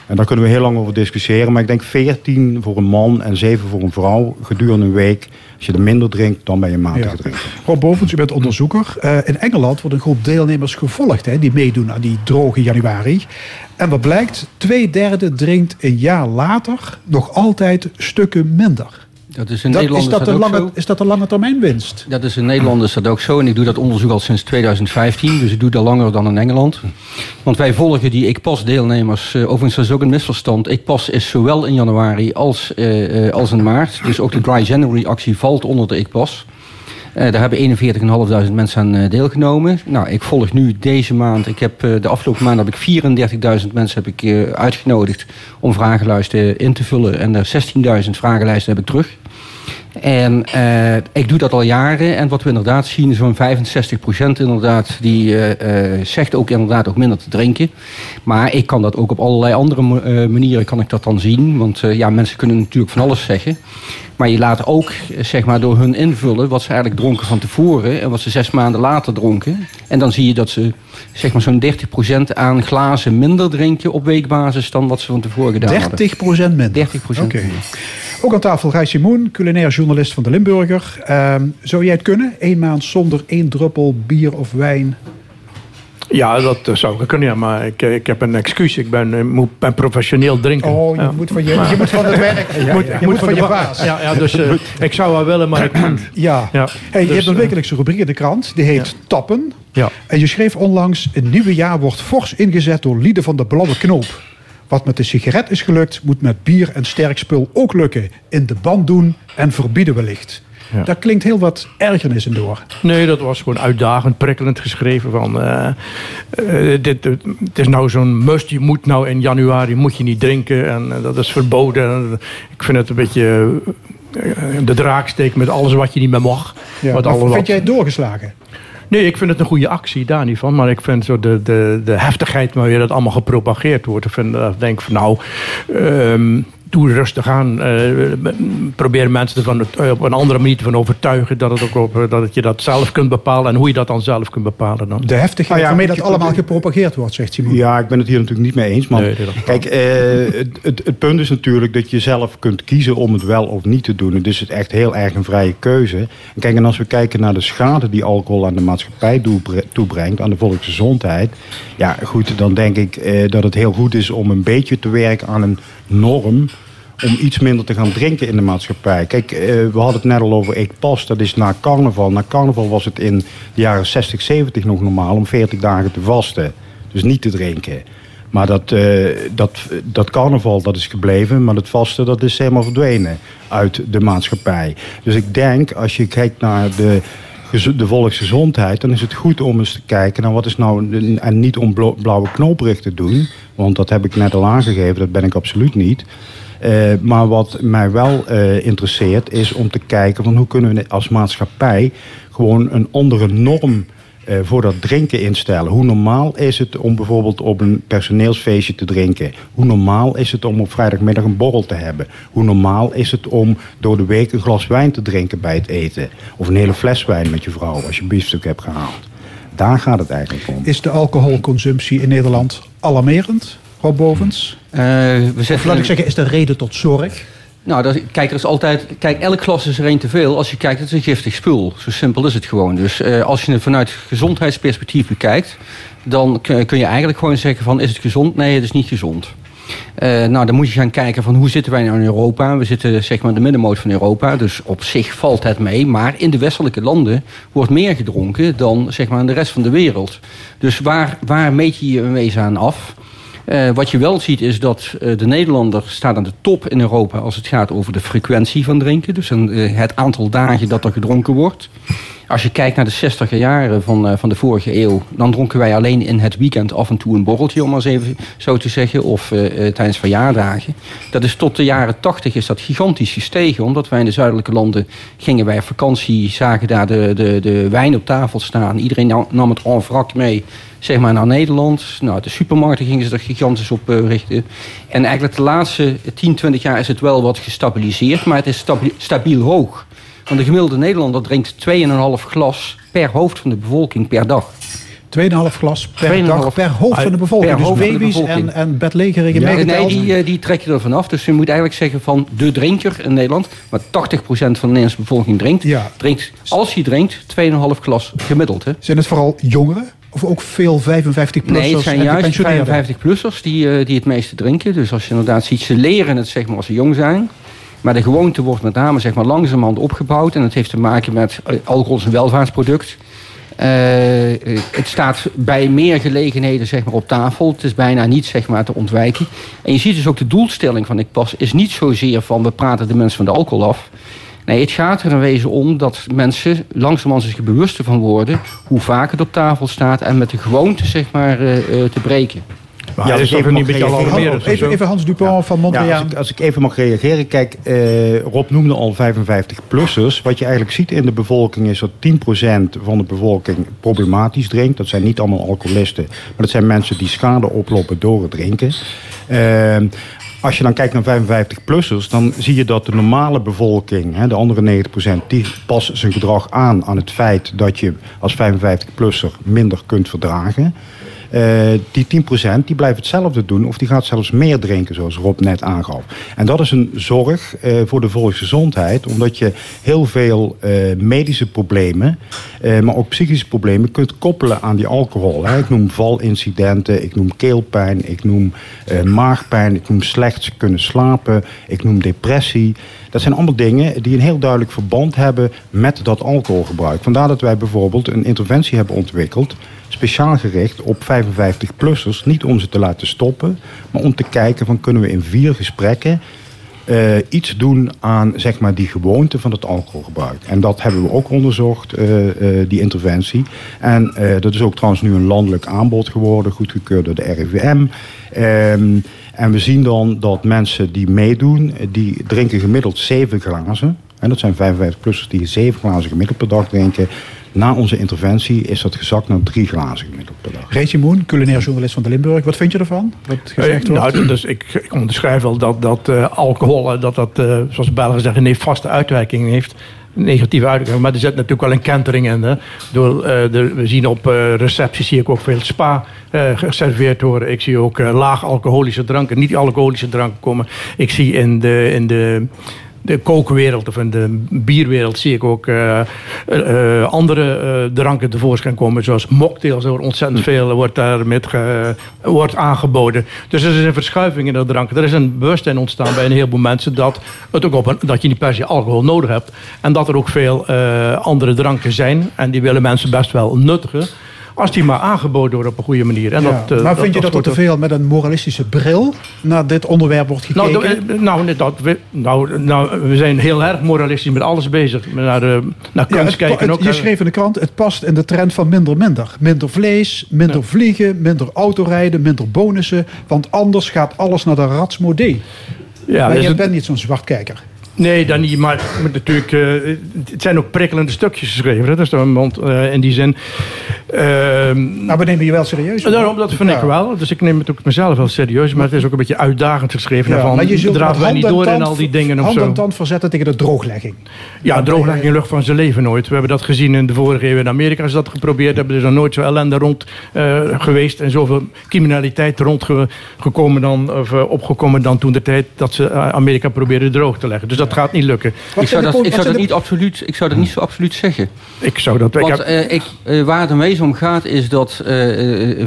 En daar kunnen we heel lang over discussiëren. Maar ik denk 14 voor een man en 7 voor een vrouw gedurende een week. Als je er minder drinkt, dan ben je matig ja. Rob Bovens, u bent onderzoeker. Uh, in Engeland wordt een groep deelnemers gevolgd hè, die meedoen aan die droge januari. En wat blijkt, twee derde drinkt een jaar later nog altijd stukken minder. Dat is, in dat, Nederland is, dat een lange, zo. is dat een lange termijn winst? Dat is in Nederland is dat ook zo. En ik doe dat onderzoek al sinds 2015. Dus ik doe dat langer dan in Engeland. Want wij volgen die Ik Pas deelnemers. Uh, overigens dat is ook een misverstand. Ik Pas is zowel in januari als, uh, uh, als in maart. Dus ook de Dry January actie valt onder de Ik Pas. Uh, daar hebben 41.500 mensen aan uh, deelgenomen. Nou, ik volg nu deze maand. Ik heb, uh, de afgelopen maand heb ik 34.000 mensen heb ik, uitgenodigd om vragenlijsten in te vullen. En er 16.000 vragenlijsten heb ik terug. En uh, ik doe dat al jaren. En wat we inderdaad zien, zo'n 65% inderdaad, die uh, uh, zegt ook inderdaad ook minder te drinken. Maar ik kan dat ook op allerlei andere manieren kan ik dat dan zien. Want ja, mensen kunnen natuurlijk van alles zeggen. Maar je laat ook, zeg maar, door hun invullen wat ze eigenlijk dronken van tevoren en wat ze zes maanden later dronken. En dan zie je dat ze, zeg maar, zo'n 30% aan glazen minder drinken op weekbasis dan wat ze van tevoren gedaan 30% hadden. 30% minder? 30% Oké. Okay. Ook aan tafel Gijs Simoen, culinair journalist van de Limburger. Uh, zou jij het kunnen? Eén maand zonder één druppel bier of wijn? Ja, dat zou ik kunnen, ja, maar ik, ik heb een excuus. Ik ben, moet, ben professioneel drinken. Oh, je, ja. moet, van je, je moet van het werk. Ja, moet, je moet van, je baas. Ja, ja, dus uh, ik zou wel willen, maar ik moet. Ja. ja. Hey, je dus, hebt een wekelijkse rubriek in de krant. Die heet Tappen. Ja. En je schreef onlangs... Het nieuwe jaar wordt fors ingezet door lieden van de blauwe knoop. Wat met de sigaret is gelukt, moet met bier en sterk spul ook lukken. In de band doen en verbieden wellicht. Ja. Daar klinkt heel wat ergernis in door. Nee, dat was gewoon uitdagend, prikkelend geschreven. Van, uh, uh, dit, uh, het is nou zo'n must, je moet nou in januari moet je niet drinken. En dat is verboden. Ik vind het een beetje de draak steken met alles wat je niet meer mag. Ja, wat vind jij het doorgeslagen? Nee, ik vind het een goede actie, daar niet van. Maar ik vind zo de, de, de heftigheid waarmee dat allemaal gepropageerd wordt. Ik vind, denk van nou, um, doe rustig aan. Uh, probeer mensen ervan op een andere manier van overtuigen. Dat, het ook op, dat je dat zelf kunt bepalen. En hoe je dat dan zelf kunt bepalen. Dan. De heftigheid ja, waarmee dat je allemaal gepropageerd wordt, zegt Simon. Ja, ik ben het hier natuurlijk niet mee eens. Maar Nee, kijk, eh, het, het, het punt is natuurlijk dat je zelf kunt kiezen om het wel of niet te doen. Het is het echt heel erg een vrije keuze. En kijk, en als we kijken naar de schade die alcohol aan de maatschappij toebre- toebrengt, aan de volksgezondheid. Ja, goed, dan denk ik eh, dat het heel goed is om een beetje te werken aan een norm om iets minder te gaan drinken in de maatschappij. Kijk, eh, we hadden het net al over Ik Pas, dat is na carnaval. Na carnaval was het in de jaren 60, 70 nog normaal om 40 dagen te vasten. Dus niet te drinken. Maar dat, eh, dat, dat carnaval dat is gebleven, maar het vasten dat is helemaal verdwenen uit de maatschappij. Dus ik denk, als je kijkt naar de, de volksgezondheid, dan is het goed om eens te kijken naar wat is nou, en niet om blauwe knooprig te doen, want dat heb ik net al aangegeven, dat ben ik absoluut niet. Eh, maar wat mij wel eh, interesseert is om te kijken van hoe kunnen we als maatschappij gewoon een andere norm eh, voor dat drinken instellen. Hoe normaal is het om bijvoorbeeld op een personeelsfeestje te drinken? Hoe normaal is het om op vrijdagmiddag een borrel te hebben? Hoe normaal is het om door de week een glas wijn te drinken bij het eten? Of een hele fles wijn met je vrouw als je een biefstuk hebt gehaald? Daar gaat het eigenlijk om. Is de alcoholconsumptie in Nederland alarmerend? Rob Bovens? Uh, we of laat ik zeggen, is de reden tot zorg? Nou, kijk, er is altijd. Kijk, elk glas is er één te veel. Als je kijkt, het is een giftig spul. Zo simpel is het gewoon. Dus uh, als je het vanuit gezondheidsperspectief bekijkt, dan kun je eigenlijk gewoon zeggen: van is het gezond? Nee, het is niet gezond. Uh, nou, dan moet je gaan kijken van hoe zitten wij nou in Europa. We zitten zeg maar in de middenmoot van Europa. Dus op zich valt het mee. Maar in de westelijke landen wordt meer gedronken dan zeg maar in de rest van de wereld. Dus waar, waar meet je je wezen aan af? Uh, wat je wel ziet is dat uh, de Nederlander staat aan de top in Europa als het gaat over de frequentie van drinken. Dus uh, het aantal dagen dat er gedronken wordt. Als je kijkt naar de 60 jaren van, van de vorige eeuw, dan dronken wij alleen in het weekend af en toe een borreltje, om maar eens even zo te zeggen, of tijdens verjaardagen. Dat is tot de jaren 80 is dat gigantisch gestegen, omdat wij in de zuidelijke landen gingen wij op vakantie, zagen daar de, de, de wijn op tafel staan. Iedereen nam het en mee zeg maar, naar Nederland. Nou, de supermarkten gingen ze er gigantisch op richten. En eigenlijk de laatste 10, 20 jaar is het wel wat gestabiliseerd, maar het is stabiel hoog. Want de gemiddelde Nederlander drinkt 2,5 glas per hoofd van de bevolking per dag. 2,5 glas per dag per hoofd van de bevolking. Per dus baby's en, en bedlegerige ja, Nee, die, eh, die trek je er vanaf. Dus je moet eigenlijk zeggen van de drinker in Nederland... maar 80% van de Nederlandse bevolking drinkt... Ja. drinkt als hij drinkt 2,5 glas gemiddeld. Hè. Zijn het vooral jongeren? Of ook veel 55-plussers? Nee, het zijn juist 55-plussers die, uh, die het meeste drinken. Dus als je inderdaad ziet, ze leren het zeg maar, als ze jong zijn. Maar de gewoonte wordt met name zeg maar, langzamerhand opgebouwd. En dat heeft te maken met uh, alcohol is een welvaartsproduct. Uh, het staat bij meer gelegenheden zeg maar, op tafel. Het is bijna niet zeg maar, te ontwijken. En je ziet dus ook de doelstelling van Ik Pas is niet zozeer van we praten de mensen van de alcohol af. Nee, het gaat er in wezen om dat mensen langzamerhand zich bewuster van worden hoe vaak het op tafel staat en met de gewoonte zeg maar te breken. Maar ja, is even, een beetje even, even Hans Dupont ja. van Montreal. Ja, als, ik, als, ik, even mag reageren. Kijk, uh, Rob noemde al 55-plussers. Wat je eigenlijk ziet in de bevolking is dat 10% van de bevolking problematisch drinkt. Dat zijn niet allemaal alcoholisten. Maar dat zijn mensen die schade oplopen door het drinken. Uh, als je dan kijkt naar 55-plussers, dan zie je dat de normale bevolking, hè, de andere 90%, die past zijn gedrag aan aan het feit dat je als 55-plusser minder kunt verdragen. Uh, die 10% die blijft hetzelfde doen of die gaat zelfs meer drinken, zoals Rob net aangaf. En dat is een zorg uh, voor de volksgezondheid, omdat je heel veel uh, medische problemen, maar ook psychische problemen kunt koppelen aan die alcohol. Ik noem valincidenten, ik noem keelpijn, ik noem maagpijn, ik noem slecht kunnen slapen, ik noem depressie. Dat zijn allemaal dingen die een heel duidelijk verband hebben met dat alcoholgebruik. Vandaar dat wij bijvoorbeeld een interventie hebben ontwikkeld speciaal gericht op 55-plussers. Niet om ze te laten stoppen, maar om te kijken van kunnen we in vier gesprekken uh, iets doen aan zeg maar, die gewoonte van het alcoholgebruik. En dat hebben we ook onderzocht, uh, uh, die interventie. En dat is ook trouwens nu een landelijk aanbod geworden, goedgekeurd door de RIVM. En we zien dan dat mensen die meedoen, die drinken gemiddeld zeven glazen. En dat zijn 55-plussers die zeven glazen gemiddeld per dag drinken. Na onze interventie is dat gezakt naar drie glazen gemiddeld per dag. Reetje Moen, culinair journalist van de Limburg. Wat vind je ervan? Wat gezegd wordt? Nou, dus ik, ik onderschrijf wel dat, dat uh, alcohol, dat dat, uh, zoals Belgen zeggen, een vaste uitwerking heeft negatieve uitwerking. Maar er zit natuurlijk wel een kentering in. Hè. Door, uh, de, we zien op uh, recepties zie ik ook veel spa uh, geserveerd worden. Ik zie ook laag alcoholische dranken, niet alcoholische dranken komen. Ik zie in de, in de de kookwereld of in de bierwereld zie ik ook uh, uh, andere uh, dranken tevoorschijn komen. Zoals mocktails, er wordt ontzettend veel wordt daar met ge, wordt aangeboden. Dus er is een verschuiving in de dranken. Er is een bewustzijn ontstaan bij een heleboel mensen dat, het ook op een, dat je niet per se alcohol nodig hebt. En dat er ook veel andere dranken zijn. En die willen mensen best wel nuttigen. Als die maar aangeboden wordt op een goede manier. En ja, dat, uh, maar vind je dat, er te veel met een moralistische bril naar dit onderwerp wordt nou, gekeken? Nou, nou, dat, we, nou, nou, we zijn heel erg moralistisch met alles bezig. Naar, de, naar kunst ja, kijken. Het, ook, je schreef in de krant, het past in de trend van minder minder. Minder vlees, minder vliegen, minder autorijden, minder bonussen. Want anders gaat alles naar de ratsmodee. Ja, maar je bent niet zo'n zwartkijker. Nee, dan niet. Maar, maar natuurlijk, uh, het zijn ook prikkelende stukjes geschreven. Dat is dan, want uh, in die zin Ehm, maar we nemen je wel serieus. Daarom, dat vind Ja. ik wel. Dus ik neem het ook mezelf wel serieus. Maar het is ook een beetje uitdagend geschreven. Ja, van, maar je met wij niet door in al die dingen hand en tand verzetten tegen de drooglegging. Ja, drooglegging in lucht van zijn leven nooit. We hebben dat gezien in de vorige eeuw in Amerika. Is dat geprobeerd hebben. Er is nog nooit zo ellende rond eh, geweest. En zoveel criminaliteit rondgekomen dan, of eh, opgekomen dan toen de tijd dat ze eh, Amerika probeerden droog te leggen. Dus dat gaat niet lukken. Ik zou, dat, ik, zou dat niet absoluut, ik zou dat niet zo absoluut zeggen. Ik zou dat... ik Want heb- eh, ik, eh, waar het een wezen om gaat is dat eh,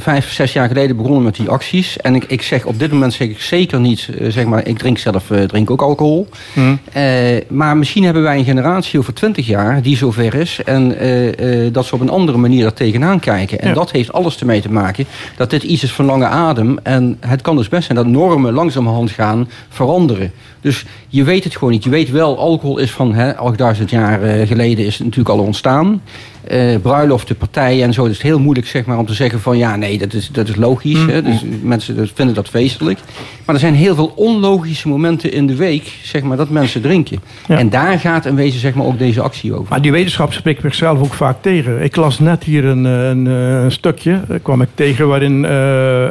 vijf, zes jaar geleden begonnen met die acties. En ik, ik zeg op dit moment zeg ik zeker niet, zeg maar, ik drink zelf drink ook alcohol. Hm. Eh, maar misschien hebben wij een generatie over twintig jaar die zover is. En eh, eh, dat ze op een andere manier er tegenaan kijken. En Ja. dat heeft alles ermee te maken dat dit iets is van lange adem. En het kan dus best zijn dat normen langzamerhand gaan veranderen. Dus je weet het gewoon niet. Je weet wel, alcohol is van hè, 8000 jaar eh, geleden is natuurlijk al ontstaan. Eh bruiloften, partijen en zo. Het is heel moeilijk zeg maar, om te zeggen van ja, nee, dat is, dat is logisch. Hè. Dus mensen dat vinden dat feestelijk. Maar er zijn heel veel onlogische momenten in de week zeg maar, dat mensen drinken. En daar gaat in wezen zeg maar, ook deze actie over. Maar die wetenschap spreekt zichzelf ook vaak tegen. Ik las net hier een, eh, een, eh, een stukje, eh, kwam ik tegen, waarin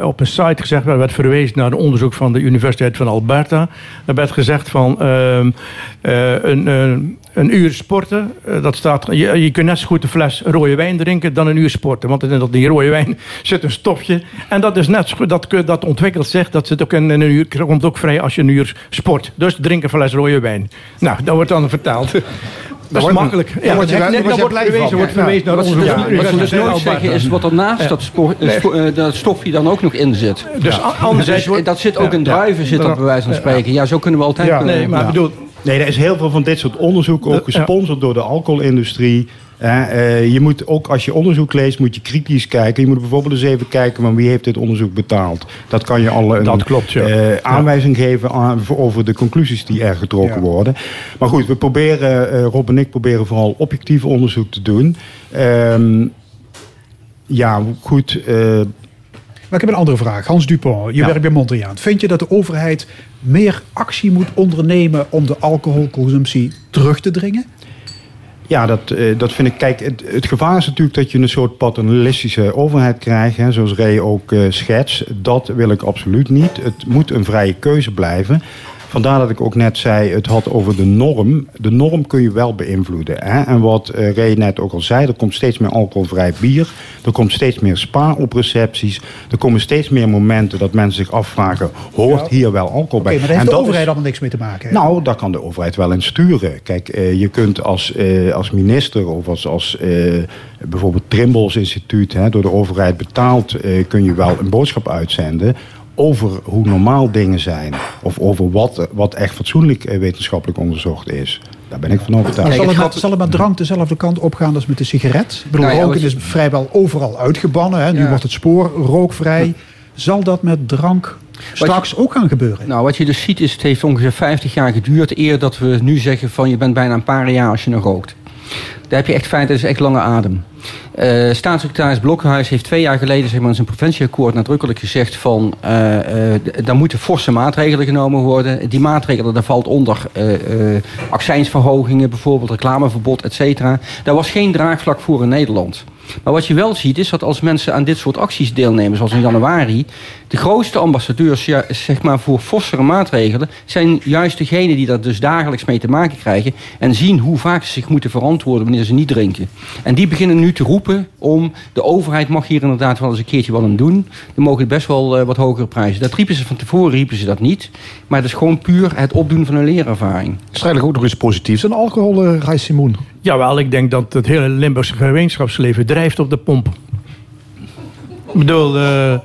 op een site gezegd werd, werd verwezen naar een onderzoek van de Universiteit van Alberta. Daar werd gezegd van ehm, eh, een, een, uur sporten, eh, dat staat, je, je kunt net zo goed een fles rode wijn drinken dan een uur sporten. Want in dat die rode wijn zit een stofje. En dat is net zo dat, dat ontwikkelt zich, dat zit ook in een uur, komt ook vrij als je een uur sport. Dus drink een fles rode wijn. Nou, dat wordt dan verteld. Dat is wordt- makkelijk. daar word je je wordt verwezen, wordt Ja. naar Wat ze dus, wat ze dus nooit zeggen is wat er naast Ja. dat, eh, spo- eh, dat stofje dan ook nog in zit. Dus Ja. anderzijds Dus, wordt- dat zit ook Ja. in druiven, zit dat bij wijze van Ja. spreken. Ja, zo kunnen we altijd... Ja, nee, maar Ja. bedoel, Nee, er is heel veel van dit soort onderzoek ook gesponsord door de alcoholindustrie. Eh, je moet ook als je onderzoek leest, moet je kritisch kijken. Je moet bijvoorbeeld eens even kijken van wie heeft dit onderzoek betaald. Dat kan je al een Dat klopt, ja. eh, Ja. aanwijzing geven aan, over de conclusies die er getrokken Ja. worden. Maar goed, we proberen, eh, Rob en ik proberen vooral objectief onderzoek te doen. Ehm, ja, goed. Maar ik heb een andere vraag. Hans Dupont, je Ja. werkt bij Mondriaan. Vind je dat de overheid meer actie moet ondernemen om de alcoholconsumptie terug te dringen? Ja, dat, eh, dat vind ik. Kijk, het, gevaar is natuurlijk dat je een soort paternalistische overheid krijgt, hè, zoals Ray ook eh schetst. Dat wil ik absoluut niet. Het moet een vrije keuze blijven. Vandaar dat ik ook net zei, het had over de norm. De norm kun je wel beïnvloeden. Hè? En wat eh Ray net ook al zei, er komt steeds meer alcoholvrij bier. Er komt steeds meer spa op recepties. Er komen steeds meer momenten dat mensen zich afvragen, hoort hier wel alcohol Oké, bij? maar daar heeft En de dat is- overheid allemaal niks mee te maken. hè? nou, daar kan de overheid wel in sturen. Kijk, eh, je kunt als, eh, als minister of als, als bijvoorbeeld Trimbos Instituut, hè, door de overheid betaald, eh, kun je wel een boodschap uitzenden over hoe normaal dingen zijn. Of over wat, wat echt fatsoenlijk eh, wetenschappelijk onderzocht is. Daar ben ik van Maar overtuigd. zal, het met, zal het met drank dezelfde kant opgaan als met de sigaret? Ik bedoel, Nou ja, roken is vrijwel overal uitgebannen. Hè? Nu Ja. wordt het spoor rookvrij. Zal dat met drank straks ook gaan gebeuren? Nou, wat je dus ziet is, het heeft ongeveer 50 jaar geduurd... eer dat we nu zeggen van je bent bijna een paar jaar als je nog rookt. Daar heb je echt feit, dat is echt lange adem. Eh, staatssecretaris Blokhuis heeft twee jaar geleden zeg maar, in zijn preventieakkoord nadrukkelijk gezegd van d- daar moeten forse maatregelen genomen worden. Die maatregelen, daar valt onder accijnsverhogingen, bijvoorbeeld reclameverbod, et cetera. Daar was geen draagvlak voor in Nederland. Maar wat je wel ziet is dat als mensen aan dit soort acties deelnemen, zoals in januari, de grootste ambassadeurs zeg maar, voor fossere maatregelen zijn juist degenen die daar dus dagelijks mee te maken krijgen en zien hoe vaak ze zich moeten verantwoorden wanneer ze niet drinken. En die beginnen nu te roepen om de overheid mag hier inderdaad wel eens een keertje wat aan doen. Dan mogen best wel eh, wat hogere prijzen. Dat riepen ze van tevoren, riepen ze dat niet. Maar het is gewoon puur het opdoen van een leerervaring. Er eigenlijk ook nog iets positiefs aan alcohol, eh Rai Simoen? Jawel, ik denk dat het hele Limburgse gemeenschapsleven drijft op de pomp. Ik bedoel, eh,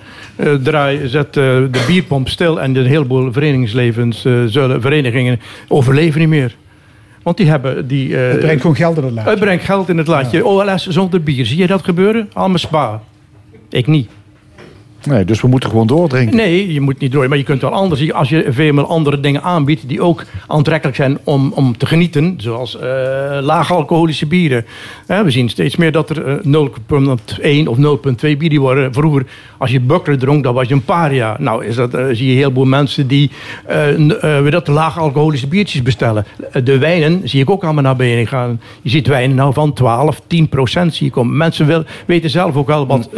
draai, zet eh, de bierpomp stil en een heleboel verenigingslevens, zullen, verenigingen overleven niet meer. Want die hebben die... Het brengt gewoon geld in het laadje. Het brengt geld in het laadje. OLS zonder bier. Zie je dat gebeuren? Allemaal spa. Ik niet. Nee, dus we moeten gewoon doordrinken. Nee, je moet niet door. Maar je kunt wel anders. Als je veel andere dingen aanbiedt die ook aantrekkelijk zijn om, om te genieten. Zoals uh, laag alcoholische bieren. we zien steeds meer dat er 0,1 of 0,2 bieren worden. Vroeger, als je bukkelen dronk, dan was je een paria. Nou, is dat, uh, zie je heel veel mensen die uh, dat laag alcoholische biertjes bestellen. de wijnen zie ik ook allemaal naar beneden gaan. Je ziet wijnen nou van 12, 10 procent zie je komen. Mensen wil, weten zelf ook wel wat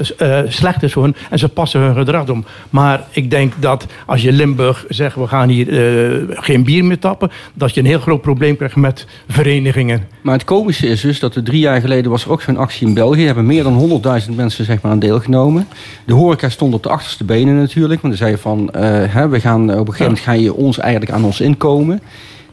slecht is voor hun. En ze passen hun gedrag om. Maar ik denk dat als je Limburg zegt, we gaan hier uh, geen bier meer tappen, dat je een heel groot probleem krijgt met verenigingen. Maar het komische is dus dat er drie jaar geleden was er ook zo'n actie in België. Er hebben meer dan 100.000 mensen zeg maar, aan deelgenomen. De horeca stond op de achterste benen natuurlijk. Want ze zeiden van, uh, hè, we gaan, op een gegeven moment ga je ons eigenlijk aan ons inkomen.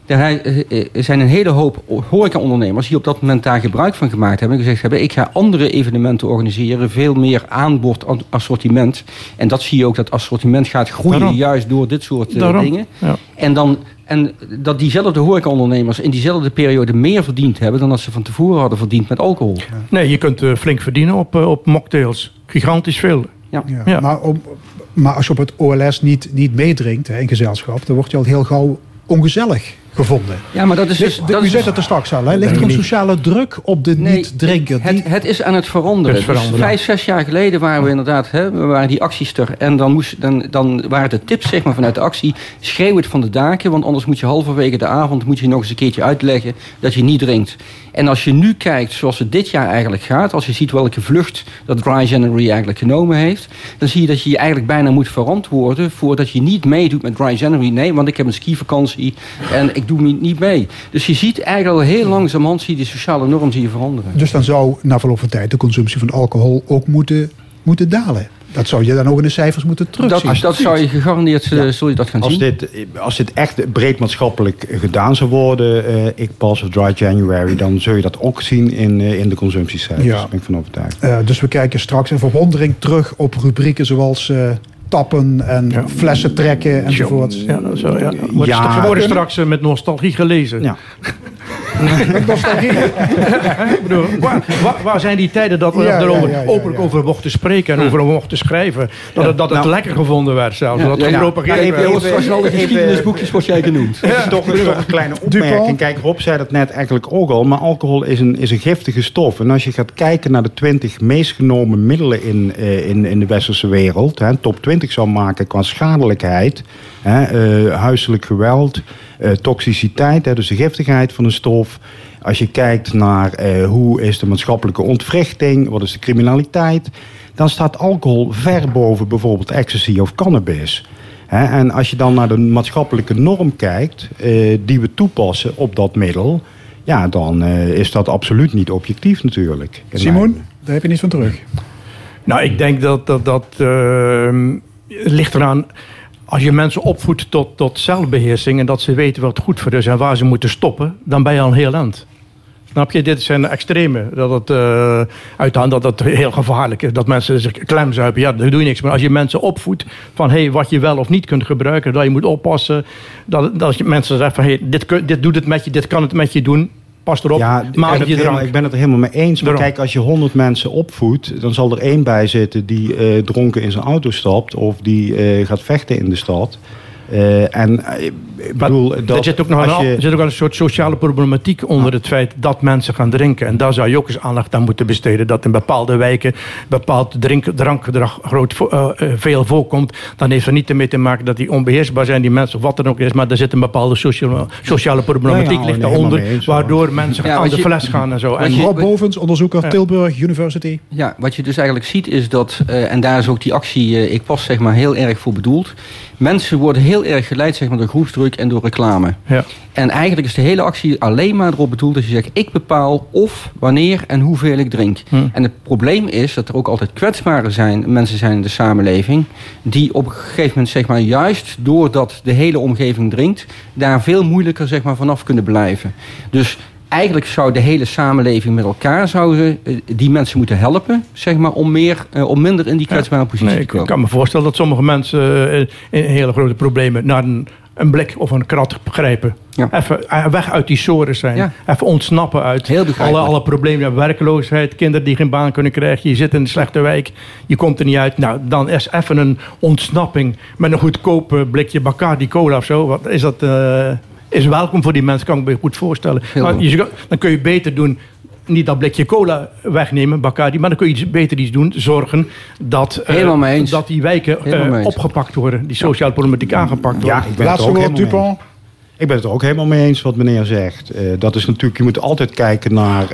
Er zijn een hele hoop horecaondernemers die op dat moment daar gebruik van gemaakt hebben. En gezegd hebben, ik ga andere evenementen organiseren. Veel meer aanbod, assortiment. En dat zie je ook, dat assortiment gaat groeien juist door dit soort uh, dingen. Ja. En, dan, en dat diezelfde horecaondernemers in diezelfde periode meer verdiend hebben... dan dat ze van tevoren hadden verdiend met alcohol. Nee, je kunt flink verdienen op, op mocktails. Gigantisch veel. Ja. ja. Maar, om, maar, als je op het OLS niet, niet meedrinkt hè, in gezelschap... dan word je al heel gauw ongezellig gevonden. Ja, maar dat is dus... dat u zei het er straks al. Hè? Ligt er een sociale druk op de niet-drinker? Het, het, is aan het veranderen. Het dus vijf, zes jaar geleden waren we inderdaad... Hè, we waren die acties er. En dan, moest, dan, dan waren de tips zeg maar, vanuit de actie... schreeuw het van de daken. Want anders moet je halverwege de avond... moet je nog eens een keertje uitleggen dat je niet drinkt. En als je nu kijkt zoals het dit jaar eigenlijk gaat... als je ziet welke vlucht dat Dry January eigenlijk genomen heeft... dan zie je dat je je eigenlijk bijna moet verantwoorden... voordat je niet meedoet met Dry January. Nee, want ik heb een skivakantie en ik doe niet mee. Dus je ziet eigenlijk al heel langzamerhand... zie je die sociale norm zie veranderen. Dus dan zou na verloop van tijd de consumptie van alcohol ook moeten, moeten dalen? Dat zou je dan ook in de cijfers moeten terugzien. Dat, dat zou je gegarandeerd ja. zul je dat gaan als zien. Dit, als dit echt breed maatschappelijk gedaan zou worden, uh, ik pas of Dry January, dan zul je dat ook zien in, uh, in de consumptiecijfers. Ja. Daar ben ik van overtuigd. Uh, dus we kijken straks in verwondering terug op rubrieken zoals tappen en ja. flessen trekken enzovoort. Ja, zo, ja. Wordt ja, worden straks met nostalgie gelezen. Ja. Met nostalgie. Ik bedoel, waar, waar, waar, zijn die tijden dat we ja, erover ja, openlijk over mochten spreken en over mochten schrijven? Dat het, dat het nou, lekker gevonden werd zelfs. dat het gepropageerd werd. Straks al de geschiedenisboekjes wat jij genoemd. Is toch, toch een kleine opmerking. Kijk, Rob zei dat net eigenlijk ook al. Maar alcohol is een, is een giftige stof. En als je gaat kijken naar de 20 meest genomen middelen in, uh, in, in de westerse wereld. Hè, top 20 zou maken qua schadelijkheid. Hè, uh, huiselijk geweld, toxiciteit, hè, dus de giftigheid van een stof. Als je kijkt naar uh, hoe is de maatschappelijke ontwrichting, wat is de criminaliteit, dan staat alcohol ver boven bijvoorbeeld ecstasy of cannabis. Hè, en als je dan naar de maatschappelijke norm kijkt, die we toepassen op dat middel, ja, dan is dat absoluut niet objectief natuurlijk. Simon, daar heb je niets van terug. Nou, ik denk dat dat, dat uh, ligt eraan als je mensen opvoedt tot, tot zelfbeheersing en dat ze weten wat goed voor is en waar ze moeten stoppen, dan ben je al een heel eind. Snap je? Dit zijn extreme. Dat het uh, uithand dat het heel gevaarlijk is. Dat mensen zich klemzuipen. Ja, daar doe je niks. Maar als je mensen opvoedt van hey, wat je wel of niet kunt gebruiken, dat je moet oppassen. Dat, dat je mensen zeggen van hey, dit, dit doet het met je, dit kan het met je doen pas erop, ja, maak je drank. ik ben het er helemaal mee eens. Maar kijk, als je honderd mensen opvoedt... dan zal er één bij zitten die uh, dronken in zijn auto stapt... of die uh, gaat vechten in de stad... Uh, en ik bedoel, dat, er zit ook nog een, je... zit ook een soort sociale problematiek onder het feit dat mensen gaan drinken. En daar zou je ook eens aandacht aan moeten besteden. Dat in bepaalde wijken bepaald drink, drankgedrag groot, uh, veel voorkomt. Dan heeft er niet ermee te maken dat die onbeheersbaar zijn, die mensen, of wat dan ook is. Maar er zit een bepaalde sociale, sociale problematiek ja, ja, ligt daaronder. Waardoor mensen aan de fles gaan en zo. En Rob Bovens, onderzoeker Tilburg University. Ja, wat je dus eigenlijk ziet is dat, en daar is ook die actie Ik Pas zeg maar heel erg voor bedoeld. Mensen worden heel erg geleid zeg maar, door groepsdruk en door reclame. Ja. En eigenlijk is de hele actie alleen maar erop bedoeld dat je zegt... ik bepaal of, wanneer en hoeveel ik drink. Hm. En het probleem is dat er ook altijd kwetsbare zijn, mensen zijn in de samenleving... die op een gegeven moment zeg maar, juist doordat de hele omgeving drinkt... daar veel moeilijker zeg maar, vanaf kunnen blijven. Dus eigenlijk zou de hele samenleving met elkaar zouden, eh, die mensen moeten helpen, zeg maar, om, meer, eh, om minder in die kwetsbare positie te komen. Ik kan me voorstellen dat sommige mensen uh, in hele grote problemen naar een een blik of een krat grijpen. Even eh, weg uit die sores zijn. Even ontsnappen uit alle, alle problemen. Werkloosheid, kinderen die geen baan kunnen krijgen. Je zit in een slechte wijk, je komt er niet uit. Nou, dan is even een ontsnapping met een goedkoop blikje Bacardi cola of zo. Wat is dat... Uh, is welkom voor die mensen, kan ik me goed voorstellen. Maar je, dan kun je beter doen niet dat blikje cola wegnemen, Bacardi, maar dan kun je iets, beter iets doen. Zorgen dat, uh, dat die wijken uh, opgepakt worden. Die sociale problematiek aangepakt worden. Ja, ik ben Laatste woord, Dupont. Ik ben het er ook helemaal mee eens wat meneer zegt. Uh, dat is natuurlijk, je moet altijd kijken naar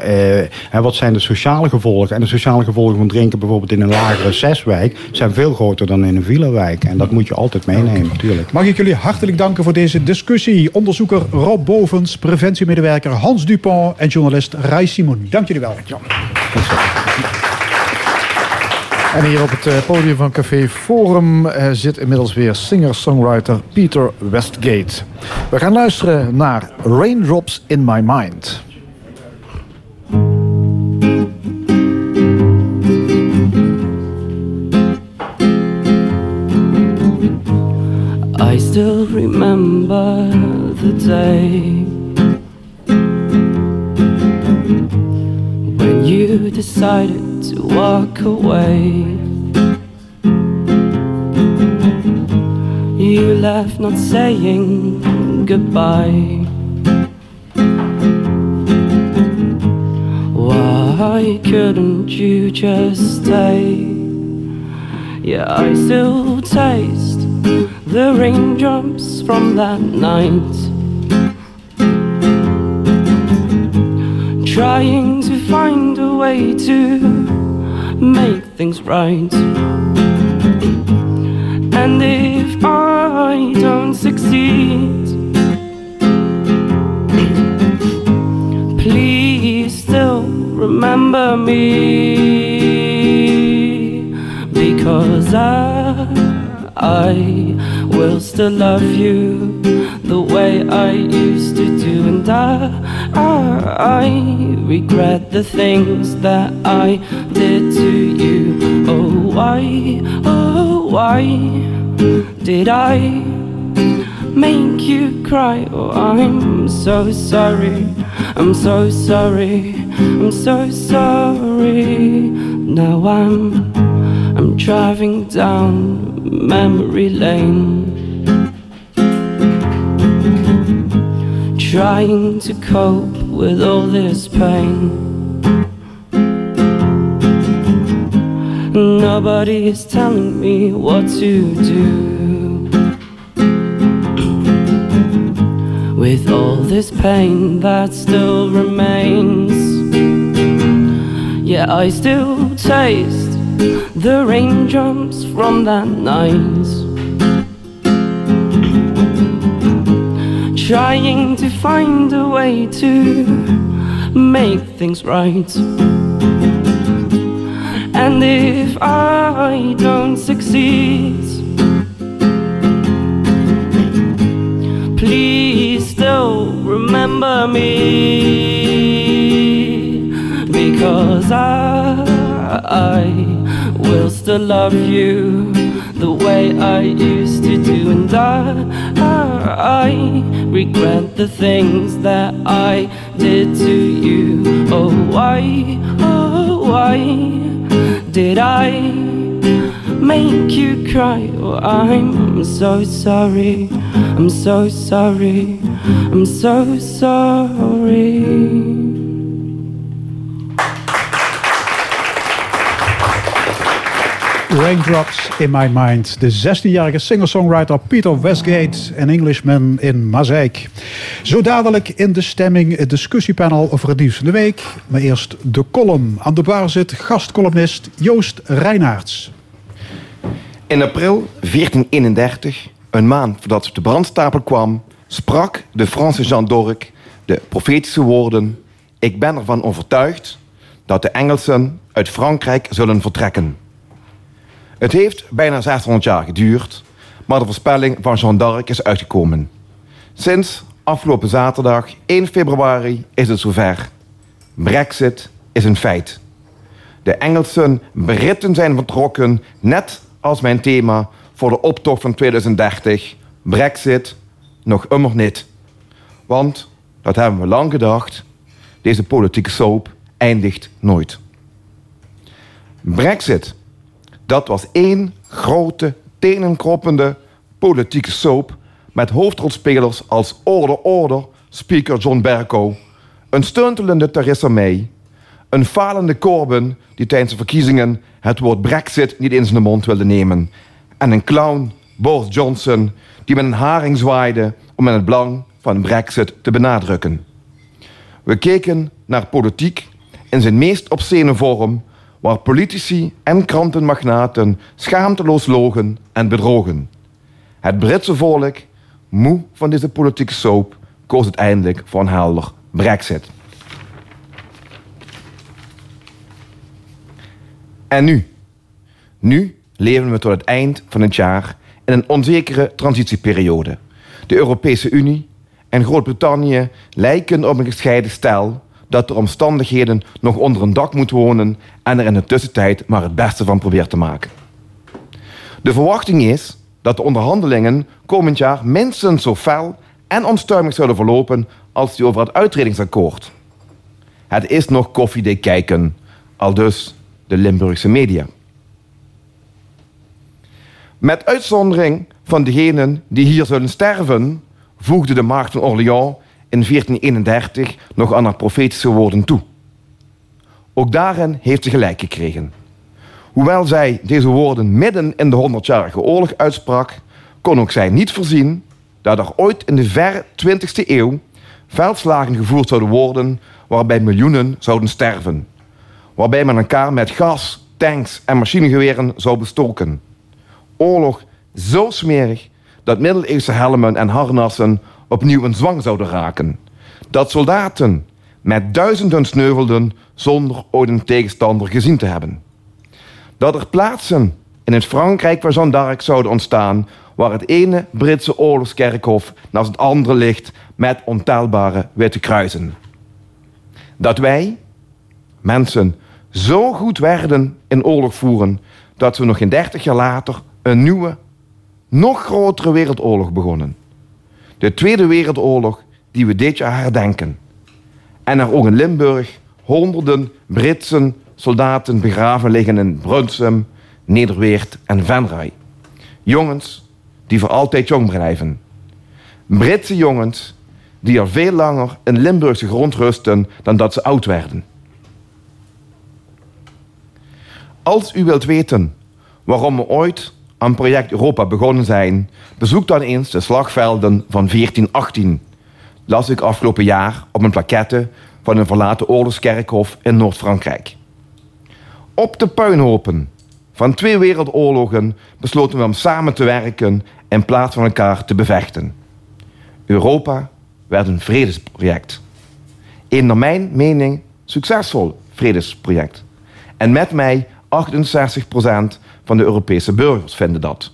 uh, wat zijn de sociale gevolgen. En de sociale gevolgen van drinken bijvoorbeeld in een lagere zeswijk zijn veel groter dan in een villa-wijk. En dat moet je altijd meenemen, natuurlijk. Mag ik jullie hartelijk danken voor deze discussie. Onderzoeker Rob Bovens, preventiemedewerker Hans Dupont en journalist Rai Simon. Dank jullie wel. Ja. En hier op het eh, podium van Café Forum uh, zit inmiddels weer singer-songwriter Peter Westgate. We gaan luisteren naar Raindrops in My Mind. I still remember the day when you decided to walk away. You left not saying goodbye. Why couldn't you just stay? Yeah, I still taste the raindrops from that night. Trying to find a way to make things right. And if I don't succeed, please still remember me because I, I will still love you the way I used to do, and I, I, regret the things that I did to you. Oh, why, oh, why did I make you cry? Oh, I'm so sorry, I'm so sorry, I'm so sorry. Now I'm, I'm driving down memory lane. Trying to cope with all this pain. Nobody is telling me what to do With all this pain that still remains Yeah, I still taste the raindrops from that night Trying to find a way to make things right. And if I don't succeed, please still remember me. Because I, I will still love you the way I used to do, and I, I regret the things that I did to you. Oh, why, oh, why? Did I make you cry? Oh, I'm so sorry. I'm so sorry. I'm so sorry. Raindrops in My Mind. De 16-jarige singer-songwriter Peter Westgate, een Englishman in Mazeik. Zo dadelijk in de stemming het discussiepanel over het nieuws van de week. Maar eerst de column. Aan de bar zit gastcolumnist Joost Reinaerts. In april 1431, een maand voordat de brandstapel kwam... sprak de Franse Jean d'Arc de profetische woorden... Ik ben ervan overtuigd dat de Engelsen uit Frankrijk zullen vertrekken. Het heeft bijna 600 jaar geduurd, maar de voorspelling van Jean d'Arc is uitgekomen. Sinds afgelopen zaterdag 1 februari is het zover. Brexit is een feit. De Engelsen Britten zijn vertrokken, net als mijn thema voor de optocht van 2030. Brexit, nog immer niet. Want, dat hebben we lang gedacht, deze politieke soap eindigt nooit. Brexit, dat was één grote, tenenkroppende politieke soap met hoofdrolspelers als Order Order, speaker John Bercow, een stuntelende Theresa May, een falende Corbyn die tijdens de verkiezingen het woord Brexit niet in zijn mond wilde nemen, en een clown, Boris Johnson, die met een haring zwaaide om in het belang van Brexit te benadrukken. We keken naar politiek in zijn meest obscene vorm, waar politici en krantenmagnaten schaamteloos logen en bedrogen. Het Britse volk, moe van deze politieke soap, koos uiteindelijk voor een helder Brexit. En nu? Nu leven we tot het eind van het jaar in een onzekere transitieperiode. De Europese Unie en Groot-Brittannië lijken op een gescheiden stel dat de omstandigheden nog onder een dak moet wonen en er in de tussentijd maar het beste van probeert te maken. De verwachting is dat de onderhandelingen komend jaar minstens zo fel en onstuimig zouden verlopen als die over het uitredingsakkoord. Het is nog koffiedik kijken, al dus de Limburgse media. Met uitzondering van degenen die hier zullen sterven, voegde de maagd Orléans in 1431 nog aan haar profetische woorden toe. Ook daarin heeft ze gelijk gekregen. Hoewel zij deze woorden midden in de honderdjarige oorlog uitsprak, kon ook zij niet voorzien dat er ooit in de verre 20e eeuw veldslagen gevoerd zouden worden waarbij miljoenen zouden sterven. Waarbij men elkaar met gas, tanks en machinegeweren zou bestoken. Oorlog zo smerig dat middeleeuwse helmen en harnassen opnieuw een zwang zouden raken. Dat soldaten met duizenden sneuvelden zonder ooit een tegenstander gezien te hebben. Dat er plaatsen in het Frankrijk waar Jeanne d'Arc zouden ontstaan, waar het ene Britse oorlogskerkhof naast het andere ligt met ontelbare witte kruisen. Dat wij, mensen, zo goed werden in oorlog voeren dat we nog geen dertig jaar later een nieuwe, nog grotere wereldoorlog begonnen. De Tweede Wereldoorlog die we dit jaar herdenken. En er ook in Limburg honderden Britse soldaten begraven liggen in Brunsum, Nederweert en Venray. Jongens die voor altijd jong blijven. Britse jongens die al veel langer in Limburgse grond rusten dan dat ze oud werden. Als u wilt weten waarom we ooit aan project Europa begonnen zijn, bezoek dan eens de slagvelden van 1418. Las ik afgelopen jaar op een plaquette van een verlaten oorlogskerkhof in Noord-Frankrijk. Op de puinhopen van twee wereldoorlogen besloten we om samen te werken in plaats van elkaar te bevechten. Europa werd een vredesproject. Een naar mijn mening succesvol vredesproject. En met mij 68% van de Europese burgers vinden dat.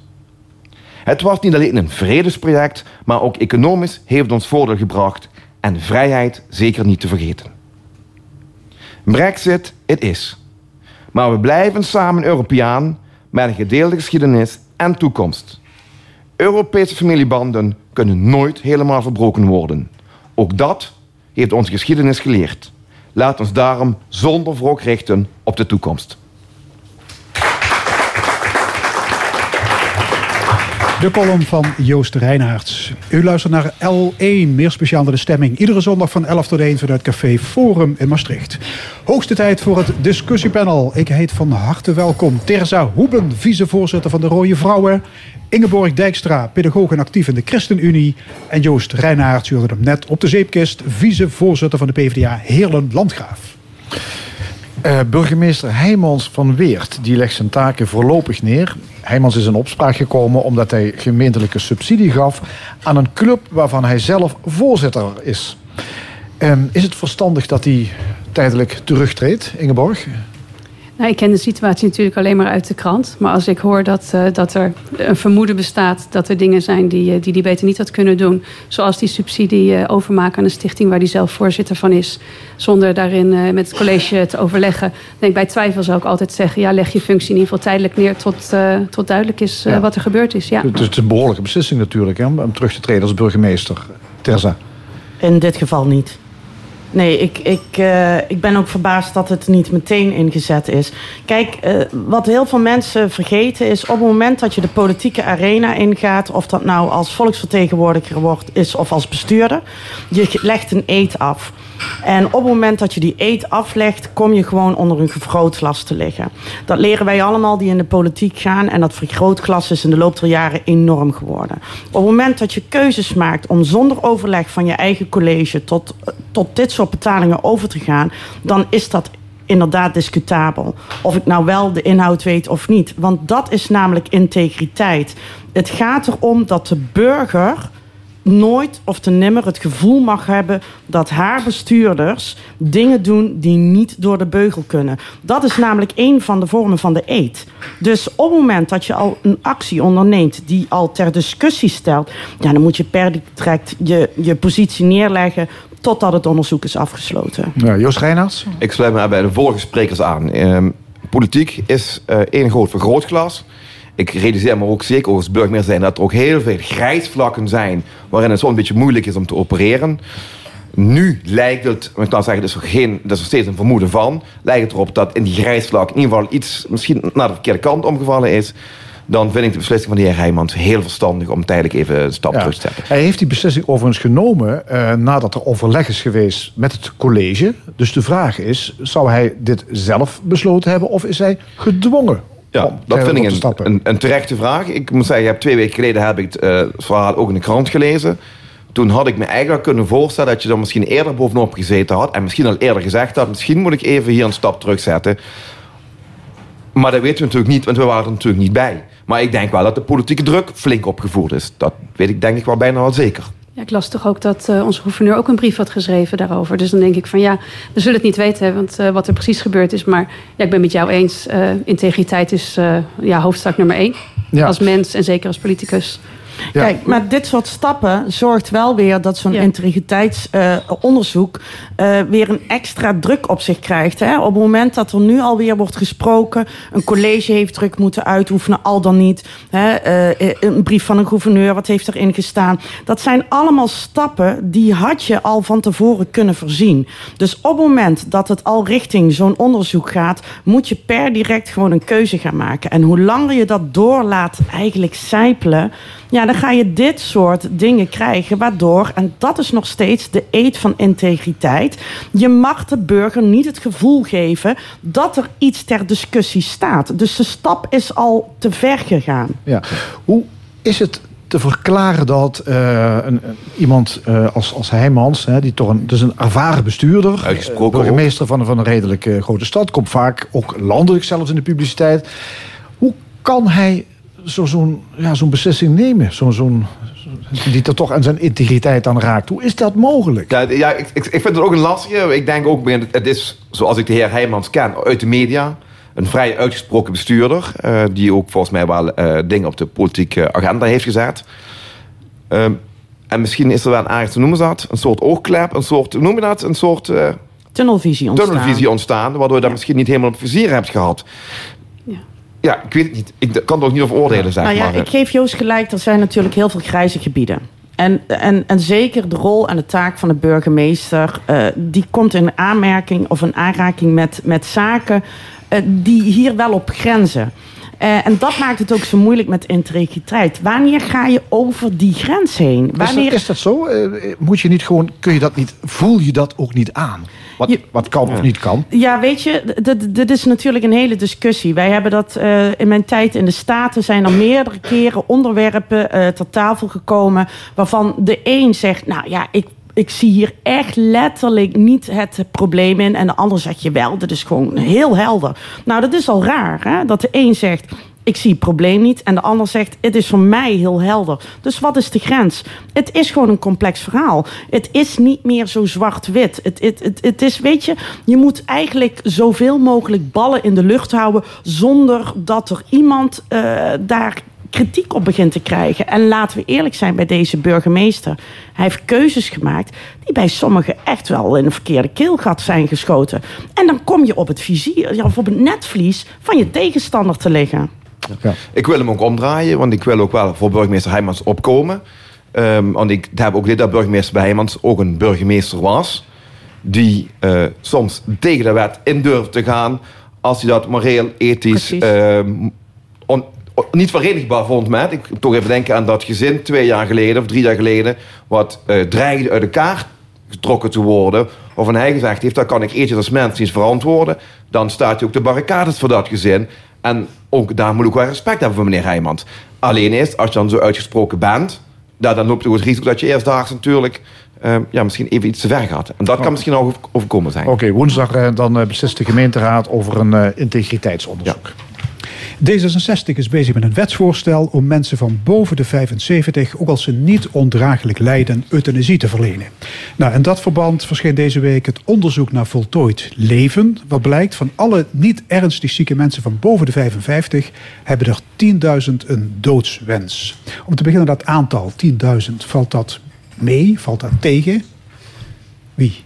Het was niet alleen een vredesproject, maar ook economisch heeft ons voordeel gebracht en vrijheid zeker niet te vergeten. Brexit, het is. Maar we blijven samen Europeaan met een gedeelde geschiedenis en toekomst. Europese familiebanden kunnen nooit helemaal verbroken worden. Ook dat heeft onze geschiedenis geleerd. Laat ons daarom zonder wrok richten op de toekomst. De column van Joost Reinaerts. U luistert naar L1, meer speciaal naar de stemming. Iedere zondag van 11 tot 1 vanuit Café Forum in Maastricht. Hoogste tijd voor het discussiepanel. Ik heet van harte welkom Terza Hoeben, vicevoorzitter van de Rode Vrouwen. Ingeborg Dijkstra, pedagoog en actief in de ChristenUnie. En Joost Reinaerts, u hoorde hem net op de zeepkist, vicevoorzitter van de PvdA Heerlen Landgraaf. Uh, burgemeester Heijmans van Weert die legt zijn taken voorlopig neer. Heijmans is in opspraak gekomen omdat hij gemeentelijke subsidie gaf aan een club waarvan hij zelf voorzitter is. Uh, is het verstandig dat hij tijdelijk terugtreedt, Ingeborg? Nou, ik ken de situatie natuurlijk alleen maar uit de krant. Maar als ik hoor dat, uh, dat er een vermoeden bestaat dat er dingen zijn die hij die, die beter niet had kunnen doen. Zoals die subsidie uh, overmaken aan een stichting waar hij zelf voorzitter van is. Zonder daarin uh, met het college te overleggen. Denk bij twijfel zou ik altijd zeggen: ja, leg je functie in ieder geval tijdelijk neer tot, tot duidelijk is ja. wat er gebeurd is. Ja. Het is een behoorlijke beslissing natuurlijk hè, om terug te treden als burgemeester. Terza. In dit geval niet. Nee, ik, ik, uh, ik ben ook verbaasd dat het niet meteen ingezet is. Kijk, uh, wat heel veel mensen vergeten is... op het moment dat je de politieke arena ingaat... of dat nou als volksvertegenwoordiger wordt is of als bestuurder... je legt een eet af. En op het moment dat je die eet aflegt, kom je gewoon onder een vergrootglas te liggen. Dat leren wij allemaal die in de politiek gaan. En dat vergrootglas is in de loop der jaren enorm geworden. Op het moment dat je keuzes maakt om zonder overleg van je eigen college tot, tot dit soort betalingen over te gaan, dan is dat inderdaad discutabel. Of ik nou wel de inhoud weet of niet. Want dat is namelijk integriteit. Het gaat erom dat de burger nooit of te nimmer het gevoel mag hebben dat haar bestuurders dingen doen die niet door de beugel kunnen. Dat is namelijk een van de vormen van de eet. Dus op het moment dat je al een actie onderneemt die al ter discussie stelt, ja, dan moet je per direct je, je positie neerleggen totdat het onderzoek is afgesloten. Ja, Joost Reinaerts? Ik sluit me bij de vorige sprekers aan. Ehm, politiek is uh, één groot vergrootglas ik realiseer me ook zeker als burgemeester zijn dat er ook heel veel grijsvlakken zijn waarin het zo'n beetje moeilijk is om te opereren. Nu lijkt het, ik kan zeggen, er is, geen, er is steeds een vermoeden van, lijkt het erop dat in die grijsvlak in ieder geval iets misschien naar de verkeerde kant omgevallen is dan vind ik de beslissing van de heer Heijmans heel verstandig om tijdelijk even een stap terug te zetten. Hij heeft die beslissing overigens genomen uh, nadat er overleg is geweest met het college. Dus de vraag is, zou hij dit zelf besloten hebben of is hij gedwongen ja, dat vind ik een, een, een, terechte vraag. Ik moet zeggen, heb twee weken geleden heb ik het, uh, verhaal ook in de krant gelezen. Toen had ik me eigenlijk kunnen voorstellen dat je er misschien eerder bovenop gezeten had. En misschien al eerder gezegd had, misschien moet ik even hier een stap terugzetten. Maar dat weten we natuurlijk niet, want we waren er natuurlijk niet bij. Maar ik denk wel dat de politieke druk flink opgevoerd is. Dat weet ik denk ik wel bijna wel zeker. Ja, ik las toch ook dat uh, onze gouverneur ook een brief had geschreven daarover. Dus dan denk ik van ja, we zullen het niet weten, want uh, wat er precies gebeurd is. Maar ja, ik ben met jou eens. Uh, integriteit is ja, hoofdzaak nummer één. Ja. Als mens en zeker als politicus. Ja. Kijk, maar dit soort stappen zorgt wel weer dat zo'n ja. integriteitsonderzoek uh, uh, weer een extra druk op zich krijgt. Hè? Op het moment dat er nu alweer wordt gesproken, een college heeft druk moeten uitoefenen, al dan niet. Hè? Uh, een brief van een gouverneur, wat heeft erin gestaan? Dat zijn allemaal stappen die had je al van tevoren kunnen voorzien. Dus op het moment dat het al richting zo'n onderzoek gaat, moet je per direct gewoon een keuze gaan maken. En hoe langer je dat doorlaat eigenlijk sijpelen ja, dan ga je dit soort dingen krijgen, waardoor, en dat is nog steeds de eet van integriteit, je mag de burger niet het gevoel geven dat er iets ter discussie staat. Dus de stap is al te ver gegaan. Ja. Hoe is het te verklaren dat uh, een, iemand uh, als, als Heijmans, hè, die toch een, dus een ervaren bestuurder, uh, burgemeester van, van een redelijk grote stad, komt vaak ook landelijk zelfs in de publiciteit. Hoe kan hij zo'n zo ja, zo'n beslissing nemen? Zo'n zo'n die er toch aan zijn integriteit aan raakt. Hoe is dat mogelijk? Ja, ja ik, ik, ik vind het ook een lastige. Ik denk ook, het is zoals ik de heer Heijmans ken uit de media. Een vrij uitgesproken bestuurder. Uh, die ook volgens mij wel uh, dingen op de politieke agenda heeft gezet. Uh, en misschien is er wel een aardig te noemen dat. Een soort oogklep. Een soort, hoe noem je dat? Een soort... tunnelvisie ontstaan. Tunnelvisie ontstaan. Waardoor je dat misschien niet helemaal op vizier hebt gehad. Ja, ik weet het niet. Ik kan er ook niet over oordelen, zeg nou ja, maar. Ik geef Joost gelijk, er zijn natuurlijk heel veel grijze gebieden. En, en, en zeker de rol en de taak van de burgemeester... Uh, die komt in aanmerking of in aanraking met, met zaken... Uh, die hier wel op grenzen. Uh, en dat maakt het ook zo moeilijk met integriteit. Wanneer ga je over die grens heen? Wanneer... Is, dat, is dat zo? moet je niet gewoon, kun je dat niet, voel je dat ook niet aan? Wat, je, wat kan of niet kan? Ja, weet je, dit is natuurlijk een hele discussie. Wij hebben dat uh, in mijn tijd in de Staten zijn er meerdere keren onderwerpen uh, ter tafel gekomen. waarvan de een zegt, nou ja, ik ik zie hier echt letterlijk niet het probleem in. En de ander zegt je wel, dat is gewoon heel helder. Nou, dat is al raar, hè? dat de een zegt ik zie het probleem niet. En de ander zegt, het is voor mij heel helder. Dus wat is de grens? Het is gewoon een complex verhaal. Het is niet meer zo zwart-wit. Het, het, het, is, weet je, je moet eigenlijk zoveel mogelijk ballen in de lucht houden... zonder dat er iemand uh, daar kritiek op begint te krijgen. En laten we eerlijk zijn bij deze burgemeester. Hij heeft keuzes gemaakt die bij sommigen echt wel in een verkeerde keelgat zijn geschoten. En dan kom je op het vizier, of op het netvlies van je tegenstander te liggen. Ja. Ik wil hem ook omdraaien, want ik wil ook wel voor burgemeester Heijmans opkomen. Um, want ik heb ook dit dat burgemeester Heijmans ook een burgemeester was. Die uh, soms tegen de wet in durft te gaan. Als hij dat moreel, ethisch, um, on, niet verenigbaar vond met. Ik toch even denken aan dat gezin twee jaar geleden of drie jaar geleden. wat uh, dreigde uit elkaar getrokken te worden. Of hij gezegd heeft: dat kan ik ethisch als mens niet verantwoorden. Dan staat hij ook de barricades voor dat gezin. En ook daar moet ik wel respect hebben voor meneer Heijmans. Alleen is, als je dan zo uitgesproken bent. dan loopt je het risico dat je eerstdaags natuurlijk. Uh, ja, misschien even iets te ver gaat. En dat kan misschien ook overkomen zijn. Oké, okay, woensdag uh, dan uh, beslist de gemeenteraad over een integriteitsonderzoek. Ja. D66 is bezig met een wetsvoorstel om mensen van boven de 75, ook als ze niet ondraaglijk lijden, euthanasie te verlenen. Nou, in dat verband verscheen deze week het onderzoek naar voltooid leven. Wat blijkt van alle niet ernstig zieke mensen van boven de 55 hebben er 10.000 een doodswens. Om te beginnen dat aantal, 10.000, valt dat mee? Valt dat tegen? Wie?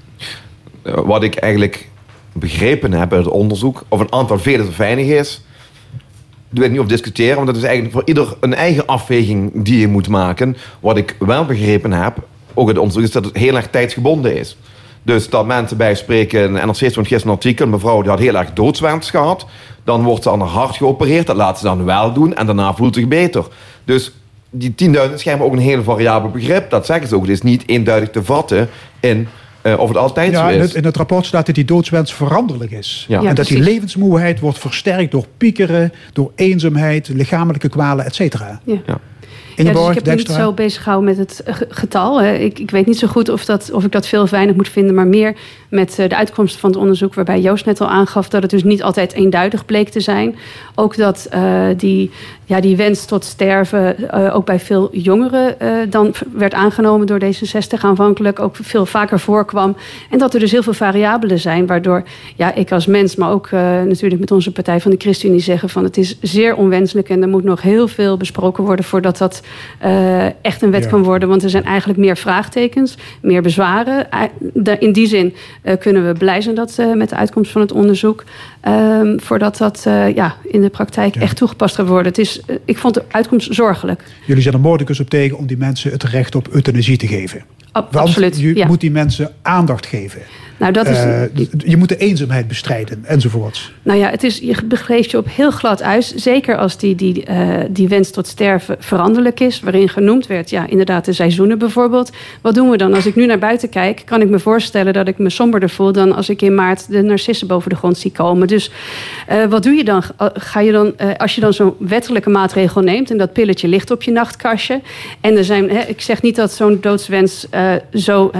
Wat ik eigenlijk begrepen heb uit het onderzoek, of een aantal vele te weinig is, ik weet niet of discussiëren, want dat is eigenlijk voor ieder een eigen afweging die je moet maken. Wat ik wel begrepen heb, ook het onderzoek, is dat het heel erg tijdsgebonden is. Dus dat mensen bij spreken, en steeds zo'n gisteren een artikel, een mevrouw die had heel erg doodswens gehad. Dan wordt ze aan haar hart geopereerd, dat laat ze dan wel doen en daarna voelt ze zich beter. Dus die 10.000 is ook een heel variabel begrip. Dat zeggen ze ook. Het is niet eenduidig te vatten in uh, of het altijd ja, zo is. In het, in het, rapport staat dat die doodswens veranderlijk is. Ja. en dat die levensmoeheid wordt versterkt door piekeren, door eenzaamheid, lichamelijke kwalen, et cetera. Ja. Ja, dus ik heb me niet zo bezig gehouden met het getal. Ik, ik weet niet zo goed of, dat, of ik dat veel of weinig moet vinden, maar meer met eh, de uitkomst van het onderzoek, waarbij Joost net al aangaf dat het dus niet altijd eenduidig bleek te zijn. Ook dat uh, die, ja, die wens tot sterven uh, ook bij veel jongeren dan werd aangenomen door D66 aanvankelijk ook veel vaker voorkwam. En dat er dus heel veel variabelen zijn, waardoor ja, ik als mens, maar ook natuurlijk met onze Partij van de ChristenUnie zeggen van het is zeer onwenselijk en er moet nog heel veel besproken worden voordat dat echt een wet ja. kan worden. Want er zijn eigenlijk meer vraagtekens, meer bezwaren. In die zin kunnen we blij zijn dat, met de uitkomst van het onderzoek. Um, voordat dat uh, ja, in de praktijk ja. echt toegepast gaat worden. Het is, ik vond de uitkomst zorgelijk. Jullie zijn er moordicus op tegen om die mensen het recht op euthanasie te geven. Ab Want absoluut. Je ja. moet die mensen aandacht geven. Nou, dat is, uh, je moet de eenzaamheid bestrijden enzovoorts. Nou ja, het is, je begeeft je op heel glad ijs. Zeker als die, die, uh, die wens tot sterven veranderlijk is. Waarin genoemd werd, ja, inderdaad de seizoenen bijvoorbeeld. Wat doen we dan? Als ik nu naar buiten kijk, kan ik me voorstellen dat ik me somberder voel dan als ik in maart de narcissen boven de grond zie komen. Dus uh, wat doe je dan? Ga je dan als je dan zo'n wettelijke maatregel neemt en dat pilletje ligt op je nachtkastje. En er zijn, hè, ik zeg niet dat zo'n doodswens zo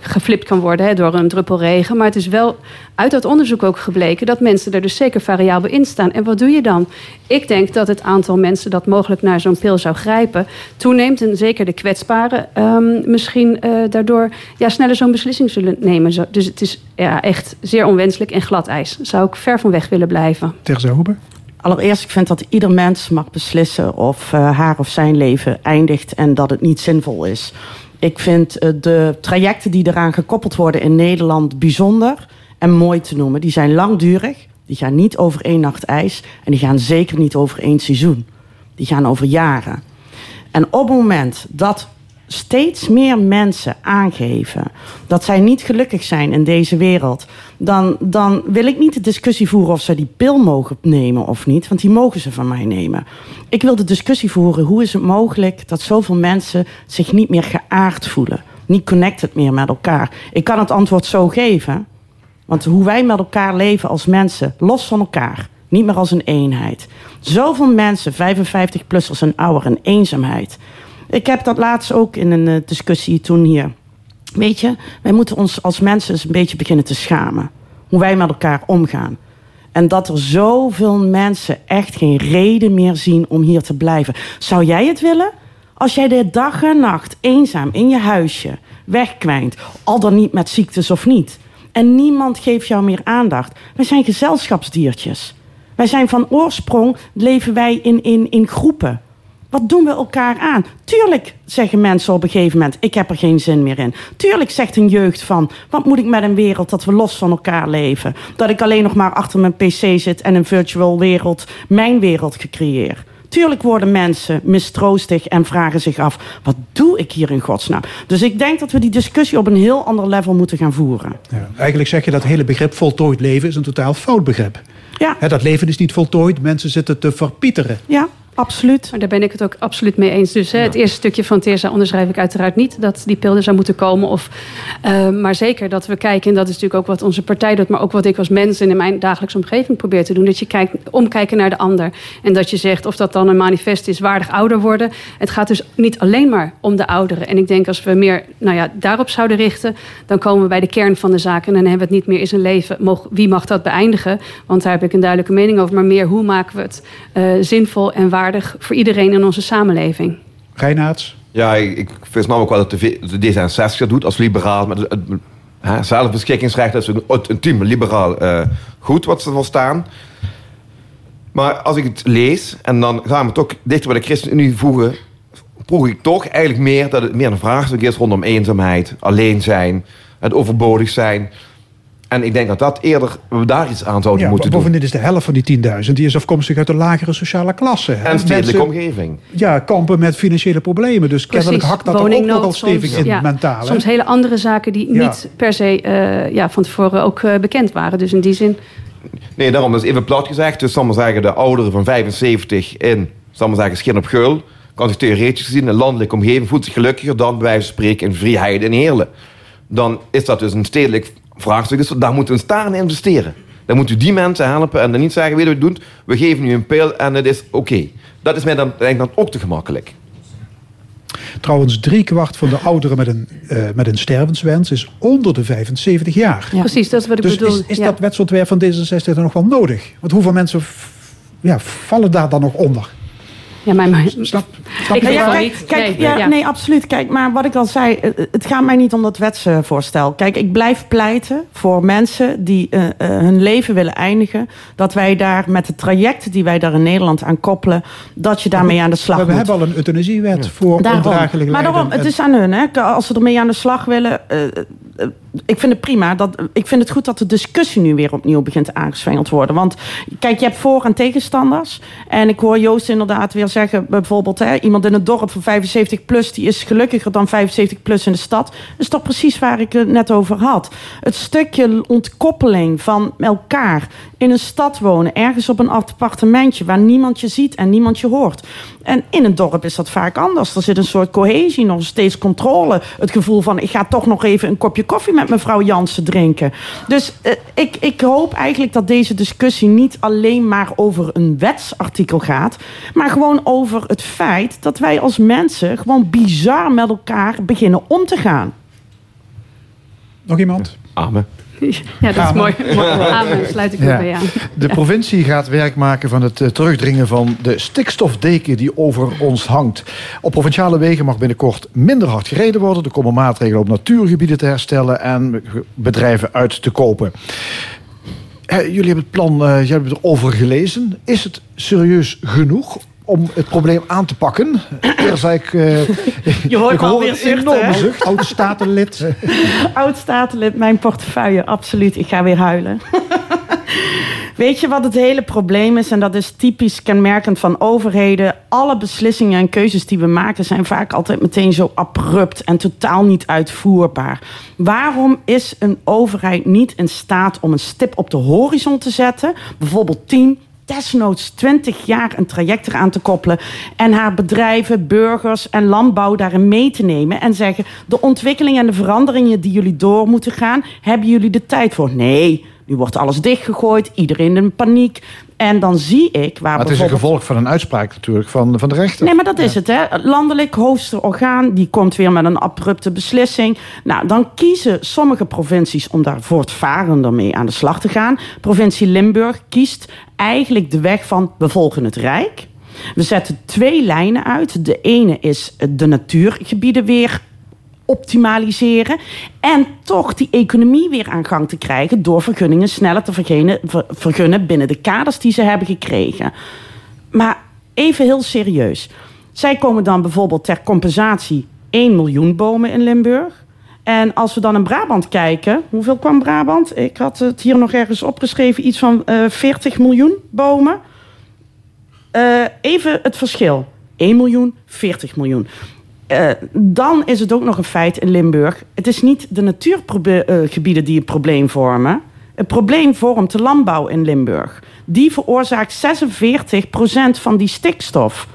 geflipt kan worden hè, door een druppel regen. Maar het is wel uit dat onderzoek ook gebleken dat mensen er dus zeker variabel in staan. En wat doe je dan? Ik denk dat het aantal mensen dat mogelijk naar zo'n pil zou grijpen toeneemt. En zeker de kwetsbaren um, misschien uh, daardoor ja, sneller zo'n beslissing zullen nemen. Dus het is ja, echt zeer onwenselijk en glad ijs. Zou ik ver van weg willen blijven. Tegen Huber? Allereerst, ik vind dat ieder mens mag beslissen of uh, haar of zijn leven eindigt en dat het niet zinvol is. Ik vind uh, de trajecten die eraan gekoppeld worden in Nederland bijzonder en mooi te noemen. Die zijn langdurig, die gaan niet over één nacht ijs en die gaan zeker niet over één seizoen. Die gaan over jaren. En op het moment dat steeds meer mensen aangeven dat zij niet gelukkig zijn in deze wereld, dan, dan wil ik niet de discussie voeren of ze die pil mogen nemen of niet, want die mogen ze van mij nemen. Ik wil de discussie voeren hoe is het mogelijk dat zoveel mensen zich niet meer geaard voelen, niet connected meer met elkaar. Ik kan het antwoord zo geven, want hoe wij met elkaar leven als mensen, los van elkaar, niet meer als een eenheid. Zoveel mensen, 55-plussers en ouder, en eenzaamheid. Ik heb dat laatst ook in een uh, discussie toen hier. Weet je, wij moeten ons als mensen eens een beetje beginnen te schamen. Hoe wij met elkaar omgaan. En dat er zoveel mensen echt geen reden meer zien om hier te blijven. Zou jij het willen? Als jij de dag en nacht eenzaam in je huisje wegkwijnt, al dan niet met ziektes of niet, en niemand geeft jou meer aandacht. Wij zijn gezelschapsdiertjes. Wij zijn van oorsprong, leven wij in, in, in groepen. Wat doen we elkaar aan? Tuurlijk zeggen mensen op een gegeven moment: ik heb er geen zin meer in. Tuurlijk zegt een jeugd van: wat moet ik met een wereld dat we los van elkaar leven? Dat ik alleen nog maar achter mijn pc zit en een virtual wereld, mijn wereld gecreëerd. Tuurlijk worden mensen mistroostig en vragen zich af: wat doe ik hier in godsnaam? Dus ik denk dat we die discussie op een heel ander level moeten gaan voeren. Ja, eigenlijk zeg je dat hele begrip voltooid leven is een totaal fout begrip. Ja. Dat leven is niet voltooid, mensen zitten te verpieteren. Ja, absoluut. Maar daar ben ik het ook absoluut mee eens. Dus hè, het eerste stukje van Teersa onderschrijf ik uiteraard niet dat die pil er zou moeten komen. Of, uh, maar zeker dat we kijken, en dat is natuurlijk ook wat onze partij doet, maar ook wat ik als mens in mijn dagelijkse omgeving probeer te doen. Dat je kijkt, omkijken naar de ander. En dat je zegt of dat dan een manifest is waardig ouder worden. Het gaat dus niet alleen maar om de ouderen. En ik denk als we meer nou ja, daarop zouden richten, dan komen we bij de kern van de zaak. En dan hebben we het niet meer is een leven. Wie mag dat beëindigen? Want daar heb ik een duidelijke mening over. Maar meer hoe maken we het uh, zinvol en waardig voor iedereen in onze samenleving. Reinaerts? Ja, ik, ik vind namelijk wel dat de, de D66 dat doet als liberaal. Met het, het zelfbeschikkingsrecht is een ultiem liberaal uh, goed wat ze wil staan. Maar als ik het lees en dan gaan we toch dichter bij de ChristenUnie voegen, proef ik toch eigenlijk meer dat het meer een vraagstuk is rondom eenzaamheid, alleen zijn, het overbodig zijn. En ik denk dat dat eerder we daar iets aan zouden ja, moeten doen. Bovendien is de helft van die 10.000 die is afkomstig uit de lagere sociale klasse. En stedelijke omgeving. Ja, kampen met financiële problemen. Dus kennelijk hakt dat er ook nogal stevig in ja, mentaal. Soms hele andere zaken die Ja. niet per se uh, ja, van tevoren ook uh, bekend waren. Dus in die zin. Nee, daarom is even plat gezegd. Dus maar zeggen, de ouderen van 75 in, maar zeggen, Schin op Geul, kan zich theoretisch gezien in een landelijke omgeving voelt zich gelukkiger dan bij wijze van spreken in vrijheid en heerlen. Dan is dat dus een stedelijk vraagstuk. Dus daar moeten we staan in investeren. Dan moet u die mensen helpen en dan niet zeggen, weet je wat doet? We geven u een pil en het is oké. Dat is mij dan, denk ik dan ook te gemakkelijk. Trouwens, driekwart van de ouderen met een, uh, met een stervenswens is onder de 75 jaar. Ja. Precies, dat is wat ik dus bedoel. is, is ja. dat wetsontwerp van D66 dan nog wel nodig? Want hoeveel mensen ja, vallen daar dan nog onder? Ja, maar, maar snap, snap ik ja, kijk, kijk, nee, ja, ja. nee, absoluut. Kijk, maar wat ik al zei, het gaat mij niet om dat wetsvoorstel. Kijk, ik blijf pleiten voor mensen die uh, uh, hun leven willen eindigen. Dat wij daar met de trajecten die wij daar in Nederland aan koppelen, dat je daarmee aan de slag maar we moet. hebben al een euthanasiewet ja. voor ondraaglijk Maar daarom, het is aan hun. Hè. Als ze ermee aan de slag willen. Uh, ik vind het prima. Dat, ik vind het goed dat de discussie nu weer opnieuw begint aangeswengeld worden. Want kijk, je hebt voor- en tegenstanders. En ik hoor Joost inderdaad weer zeggen, bijvoorbeeld, hè, iemand in het dorp van 75 plus, die is gelukkiger dan 75 plus in de stad. Dat is toch precies waar ik het net over had. Het stukje ontkoppeling van elkaar in een stad wonen, ergens op een appartementje waar niemand je ziet en niemand je hoort. En in een dorp is dat vaak anders. Er zit een soort cohesie, nog steeds controle. Het gevoel van, ik ga toch nog even een kopje koffie met mevrouw Jansen drinken. Dus uh, ik, ik hoop eigenlijk dat deze discussie niet alleen maar over een wetsartikel gaat, maar gewoon over het feit dat wij als mensen gewoon bizar met elkaar beginnen om te gaan. Nog iemand? Amen. Ja, dat is mooi. Amen, sluit ik ja. bij aan. De provincie gaat werk maken van het uh, terugdringen van de stikstofdeken die over ons hangt. Op provinciale wegen mag binnenkort minder hard gereden worden. Er komen maatregelen om natuurgebieden te herstellen en bedrijven uit te kopen. Uh, jullie hebben het plan, uh, jullie hebben erover gelezen. Is het serieus genoeg om het probleem aan te pakken. Zei ik... Uh, je hoort ik alweer een enorme zucht. Oud-statenlid. Oud-statenlid, mijn portefeuille, absoluut. Ik ga weer huilen. Weet je wat het hele probleem is? En dat is typisch kenmerkend van overheden. Alle beslissingen en keuzes die we maken zijn vaak altijd meteen zo abrupt en totaal niet uitvoerbaar. Waarom is een overheid niet in staat om een stip op de horizon te zetten? Bijvoorbeeld 10, desnoods 20 jaar een traject eraan te koppelen en haar bedrijven, burgers en landbouw daarin mee te nemen en zeggen: de ontwikkelingen en de veranderingen die jullie door moeten gaan, hebben jullie de tijd voor? Nee. Nu wordt alles dichtgegooid, iedereen in paniek. En dan zie ik waar Maar het is een gevolg van een uitspraak natuurlijk van, van de rechter. Nee, maar dat is het. Hè. Landelijk hoogste orgaan, die komt weer met een abrupte beslissing. Nou, dan kiezen sommige provincies om daar voortvarender mee aan de slag te gaan. Provincie Limburg kiest eigenlijk de weg van we volgen het Rijk. We zetten twee lijnen uit. De ene is de natuurgebieden weer optimaliseren. En toch die economie weer aan gang te krijgen door vergunningen sneller te vergunnen, vergunnen binnen de kaders die ze hebben gekregen. Maar even heel serieus. Zij komen dan bijvoorbeeld ter compensatie 1 miljoen bomen in Limburg. En als we dan in Brabant kijken, hoeveel kwam Brabant? Ik had het hier nog ergens opgeschreven, iets van uh, 40 miljoen bomen. Uh, even het verschil. 1 miljoen, 40 miljoen. Uh, dan is het ook nog een feit in Limburg. Het is niet de natuurgebieden die het probleem vormen. Het probleem vormt de landbouw in Limburg. Die veroorzaakt 46% van die stikstof.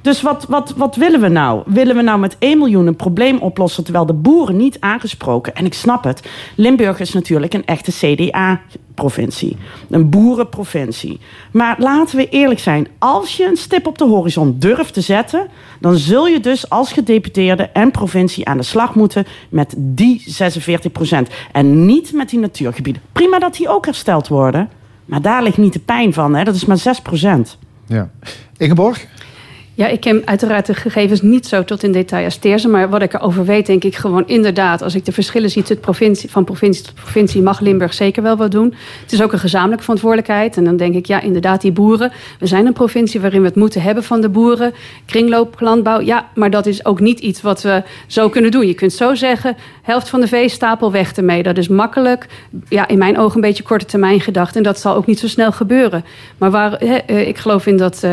Dus wat, wat, wat willen we nou? Willen we nou met 1 miljoen een probleem oplossen terwijl de boeren niet aangesproken? En ik snap het. Limburg is natuurlijk een echte CDA-provincie. Een boerenprovincie. Maar laten we eerlijk zijn. Als je een stip op de horizon durft te zetten, dan zul je dus als gedeputeerde en provincie aan de slag moeten met die 46 procent. En niet met die natuurgebieden. Prima dat die ook hersteld worden. Maar daar ligt niet de pijn van. Hè? Dat is maar 6 procent. Ja. Ingeborg? Ja, ik ken uiteraard de gegevens niet zo tot in detail als Teerse. Maar wat ik erover weet, denk ik gewoon inderdaad... als ik de verschillen zie provincie, van provincie tot provincie... mag Limburg zeker wel wat doen. Het is ook een gezamenlijke verantwoordelijkheid. En dan denk ik, ja, inderdaad, die boeren. We zijn een provincie waarin we het moeten hebben van de boeren. Kringloop, landbouw, ja, maar dat is ook niet iets wat we zo kunnen doen. Je kunt zo zeggen, helft van de veestapel weg ermee. Dat is makkelijk. Ja, in mijn ogen een beetje korte termijn gedacht. En dat zal ook niet zo snel gebeuren. Maar waar, eh, ik geloof in dat uh,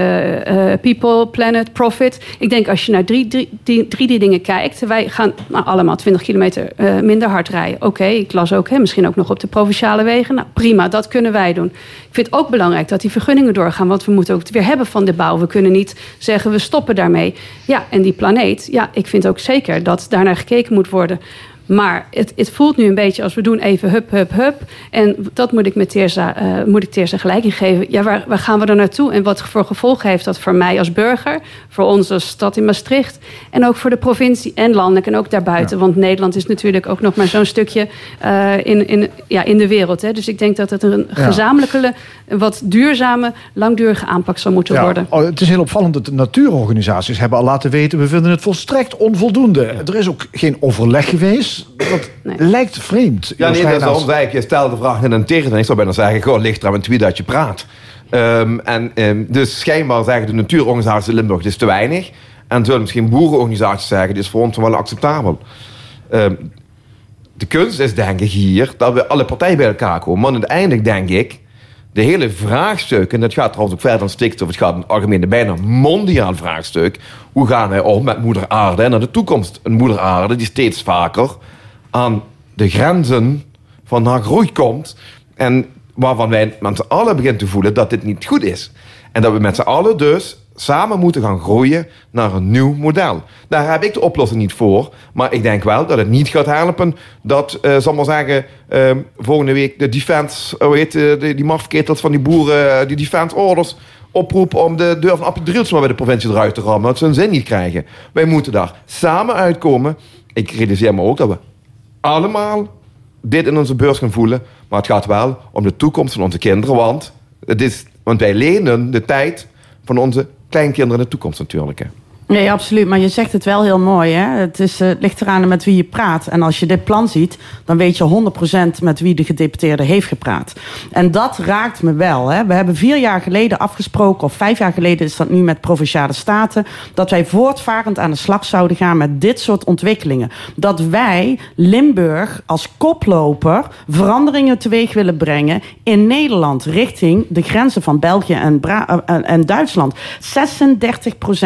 people, planet profit. Ik denk als je naar drie, drie, drie, drie die dingen kijkt. Wij gaan nou, allemaal 20 kilometer uh, minder hard rijden. Oké, ik las ook hè, misschien ook nog op de provinciale wegen. Nou prima, dat kunnen wij doen. Ik vind het ook belangrijk dat die vergunningen doorgaan. Want we moeten ook het weer hebben van de bouw. We kunnen niet zeggen we stoppen daarmee. Ja, en die planeet. Ja, ik vind ook zeker dat daarnaar gekeken moet worden. Maar het, het, voelt nu een beetje als we doen even hup, hup, hup. En dat moet ik met Teersa, uh, moet ik gelijk in geven. Ja, waar, waar gaan we er naartoe? En wat voor gevolgen heeft dat voor mij als burger? Voor onze stad in Maastricht? En ook voor de provincie en landelijk en ook daarbuiten. Want Nederland is natuurlijk ook nog maar zo'n stukje uh, in, in, ja, in de wereld. Hè. Dus ik denk dat het een ja. gezamenlijke, wat duurzame, langdurige aanpak zou moeten ja. worden. Oh, het is heel opvallend dat de natuurorganisaties hebben al laten weten... we vinden het volstrekt onvoldoende. Er is ook geen overleg geweest. Dat nee. lijkt vreemd. Ja, nee, dat is. Je stelt de vraag in een tegen. En ik zou bijna zeggen, gewoon ligt er aan het wie dat je praat. Um, en, um, dus schijnbaar zeggen de natuurorganisaties in Limburg, dit is te weinig. En zullen misschien boerenorganisaties zeggen, dit is voor ons wel acceptabel. Um, de kunst is denk ik hier dat we alle partijen bij elkaar komen. Maar uiteindelijk denk ik, de hele vraagstuk, en dat gaat trouwens ook verder dan stikstof, het gaat in het algemeen bijna mondiaal vraagstuk. Hoe gaan wij om met moeder aarde en naar de toekomst? Een moeder aarde die steeds vaker aan de grenzen van haar groei komt. En waarvan wij met z'n allen beginnen te voelen dat dit niet goed is. En dat we met z'n allen dus samen moeten gaan groeien naar een nieuw model. Daar heb ik de oplossing niet voor. Maar ik denk wel dat het niet gaat helpen dat, uh, zal maar zeggen, uh, volgende week de defense, hoe heet uh, die, die mafketels van die boeren, die defense orders oproepen om de deur van Appie Drielsma bij de provincie eruit te rammen. Dat ze een zin niet krijgen. Wij moeten daar samen uitkomen. Ik realiseer me ook dat we allemaal dit in onze beurs gaan voelen. Maar het gaat wel om de toekomst van onze kinderen. Want, het is, want wij lenen de tijd van onze kleinkinderen in de toekomst natuurlijk. Hè. Nee, absoluut. Maar je zegt het wel heel mooi. Hè? Het, is, uh, ligt eraan met wie je praat. En als je dit plan ziet, dan weet je 100% met wie de gedeputeerde heeft gepraat. En dat raakt me wel. Hè? We hebben vier jaar geleden afgesproken, of vijf jaar geleden is dat nu met provinciale staten, dat wij voortvarend aan de slag zouden gaan met dit soort ontwikkelingen. Dat wij Limburg als koploper veranderingen teweeg willen brengen in Nederland richting de grenzen van België en, en, en Duitsland. 36%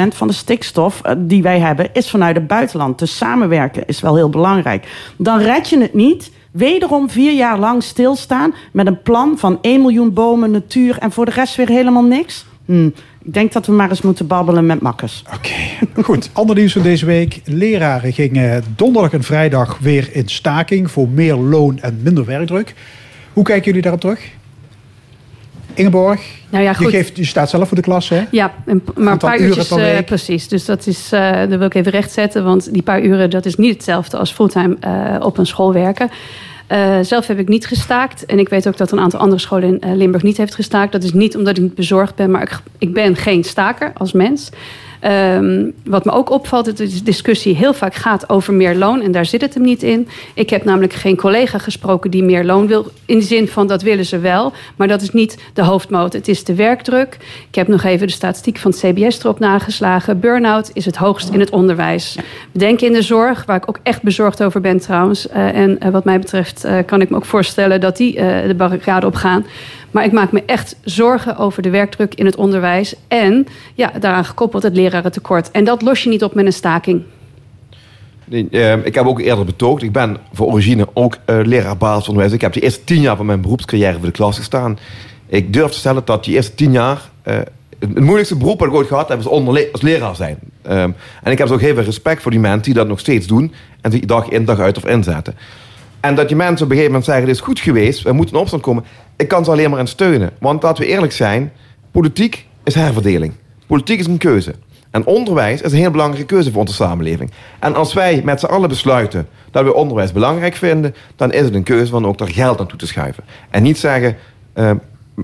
van de stikstof stikstof die wij hebben is vanuit het buitenland. Dus samenwerken is wel heel belangrijk. Dan red je het niet. Wederom vier jaar lang stilstaan met een plan van 1 miljoen bomen, natuur en voor de rest weer helemaal niks. Hm. Ik denk dat we maar eens moeten babbelen met makkers. Oké, goed. Ander nieuws van deze week. Leraren gingen donderdag en vrijdag weer in staking voor meer loon en minder werkdruk. Hoe kijken jullie daarop terug? Ingeborg, Nou ja, je, goed. geeft, je staat zelf voor de klas, hè? Ja, een, maar een paar uurtjes, per eh, week. precies. Dus dat is, eh dat wil ik even rechtzetten. Want die paar uren, dat is niet hetzelfde als fulltime eh, op een school werken. Eh, zelf heb ik niet gestaakt. En ik weet ook dat een aantal andere scholen in eh, Limburg niet heeft gestaakt. Dat is niet omdat ik niet bezorgd ben, maar ik, ik ben geen staker als mens. Ehm, wat me ook opvalt, dat de discussie heel vaak gaat over meer loon. En daar zit het hem niet in. Ik heb namelijk geen collega gesproken die meer loon wil. In de zin van dat willen ze wel. Maar dat is niet de hoofdmoot. Het is de werkdruk. Ik heb nog even de statistiek van het CBS erop nageslagen. Burn-out is het hoogst in het onderwijs. We denken in de zorg, waar ik ook echt bezorgd over ben trouwens. Eh, en eh, wat mij betreft eh, kan ik me ook voorstellen dat die de barricade opgaan. Maar ik maak me echt zorgen over de werkdruk in het onderwijs. En ja, daaraan gekoppeld het lerarentekort. En dat los je niet op met een staking. Nee, eh, ik heb ook eerder betoogd, ik ben voor origine ook eh, leraar basisonderwijs. Ik heb de eerste tien jaar van mijn beroepscarrière voor de klas gestaan. Ik durf te stellen dat die eerste tien jaar eh, het, moeilijkste beroep dat ik ooit gehad heb, is onderle- als leraar zijn. Ehm, en ik heb ook heel veel respect voor die mensen die dat nog steeds doen en die dag in dag uit of inzetten. En dat die mensen op een gegeven moment zeggen, dit is goed geweest, we moeten in opstand komen. Ik kan ze alleen maar aan steunen. Want laten we eerlijk zijn, politiek is herverdeling. Politiek is een keuze. En onderwijs is een heel belangrijke keuze voor onze samenleving. En als wij met z'n allen besluiten dat we onderwijs belangrijk vinden, dan is het een keuze van ook daar geld naartoe te schuiven. En niet zeggen, eh,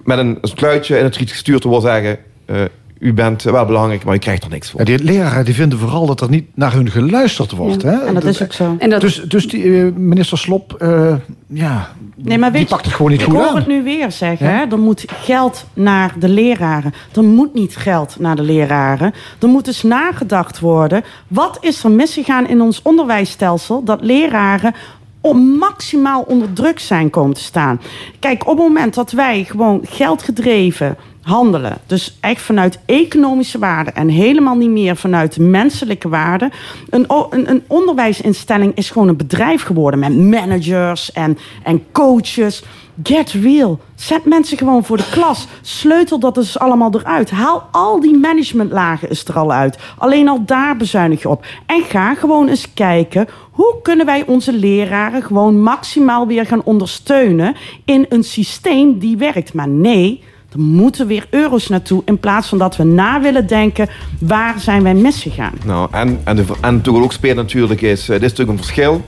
met een sluitje in het riet gestuurd te worden zeggen, eh, u bent wel belangrijk, maar u krijgt er niks voor. Ja, die leraren die vinden vooral dat er niet naar hun geluisterd wordt. Ja, hè? en dat is ook zo. En dat- Dus, dus die, eh, minister Slop, eh, ja, Nee, maar weet die pakt het gewoon niet ik goed hoor aan. het nu weer zeggen. Ja? Hè? Er moet geld naar de leraren. Er moet niet geld naar de leraren. Er moet dus nagedacht worden. Wat is er misgegaan in ons onderwijsstelsel... dat leraren om maximaal onder druk zijn komen te staan. Kijk, op het moment dat wij gewoon geldgedreven handelen, dus echt vanuit economische waarde en helemaal niet meer vanuit menselijke waarde. Een, een, een onderwijsinstelling is gewoon een bedrijf geworden met managers en, en coaches. Get real. Zet mensen gewoon voor de klas. Sleutel dat dus allemaal eruit. Haal al die managementlagen er al uit. Alleen al daar bezuinig je op. En ga gewoon eens kijken... hoe kunnen wij onze leraren gewoon maximaal weer gaan ondersteunen... in een systeem die werkt. Maar nee, er moeten weer euro's naartoe... in plaats van dat we na willen denken... waar zijn wij misgegaan? Nou, en, en, de, en ook speelt natuurlijk is, eh, dit is natuurlijk een verschil.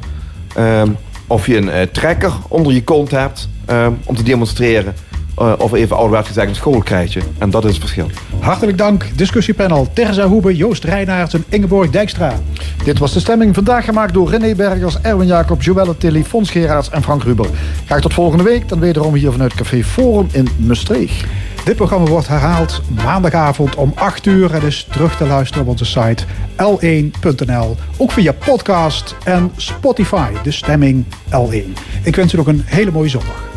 Ehm, of je een eh, trekker onder je kont hebt ehm, om te demonstreren. Eh, of even ouderwets gezegd een schoolkrijtje. En dat is het verschil. Hartelijk dank, discussiepanel Terza Hoebe, Joost Reinaerts en Ingeborg Dijkstra. Dit was de stemming vandaag gemaakt door René Bergers, Erwin Jacob, Joelle Tilly, Fons Geraerts en Frank Ruber. Graag tot volgende week, dan wederom hier vanuit Café Forum in Maastricht. Dit programma wordt herhaald maandagavond om 8 uur en is terug te luisteren op onze site l1.nl. Ook via podcast en Spotify, de stemming L1. Ik wens u nog een hele mooie zondag.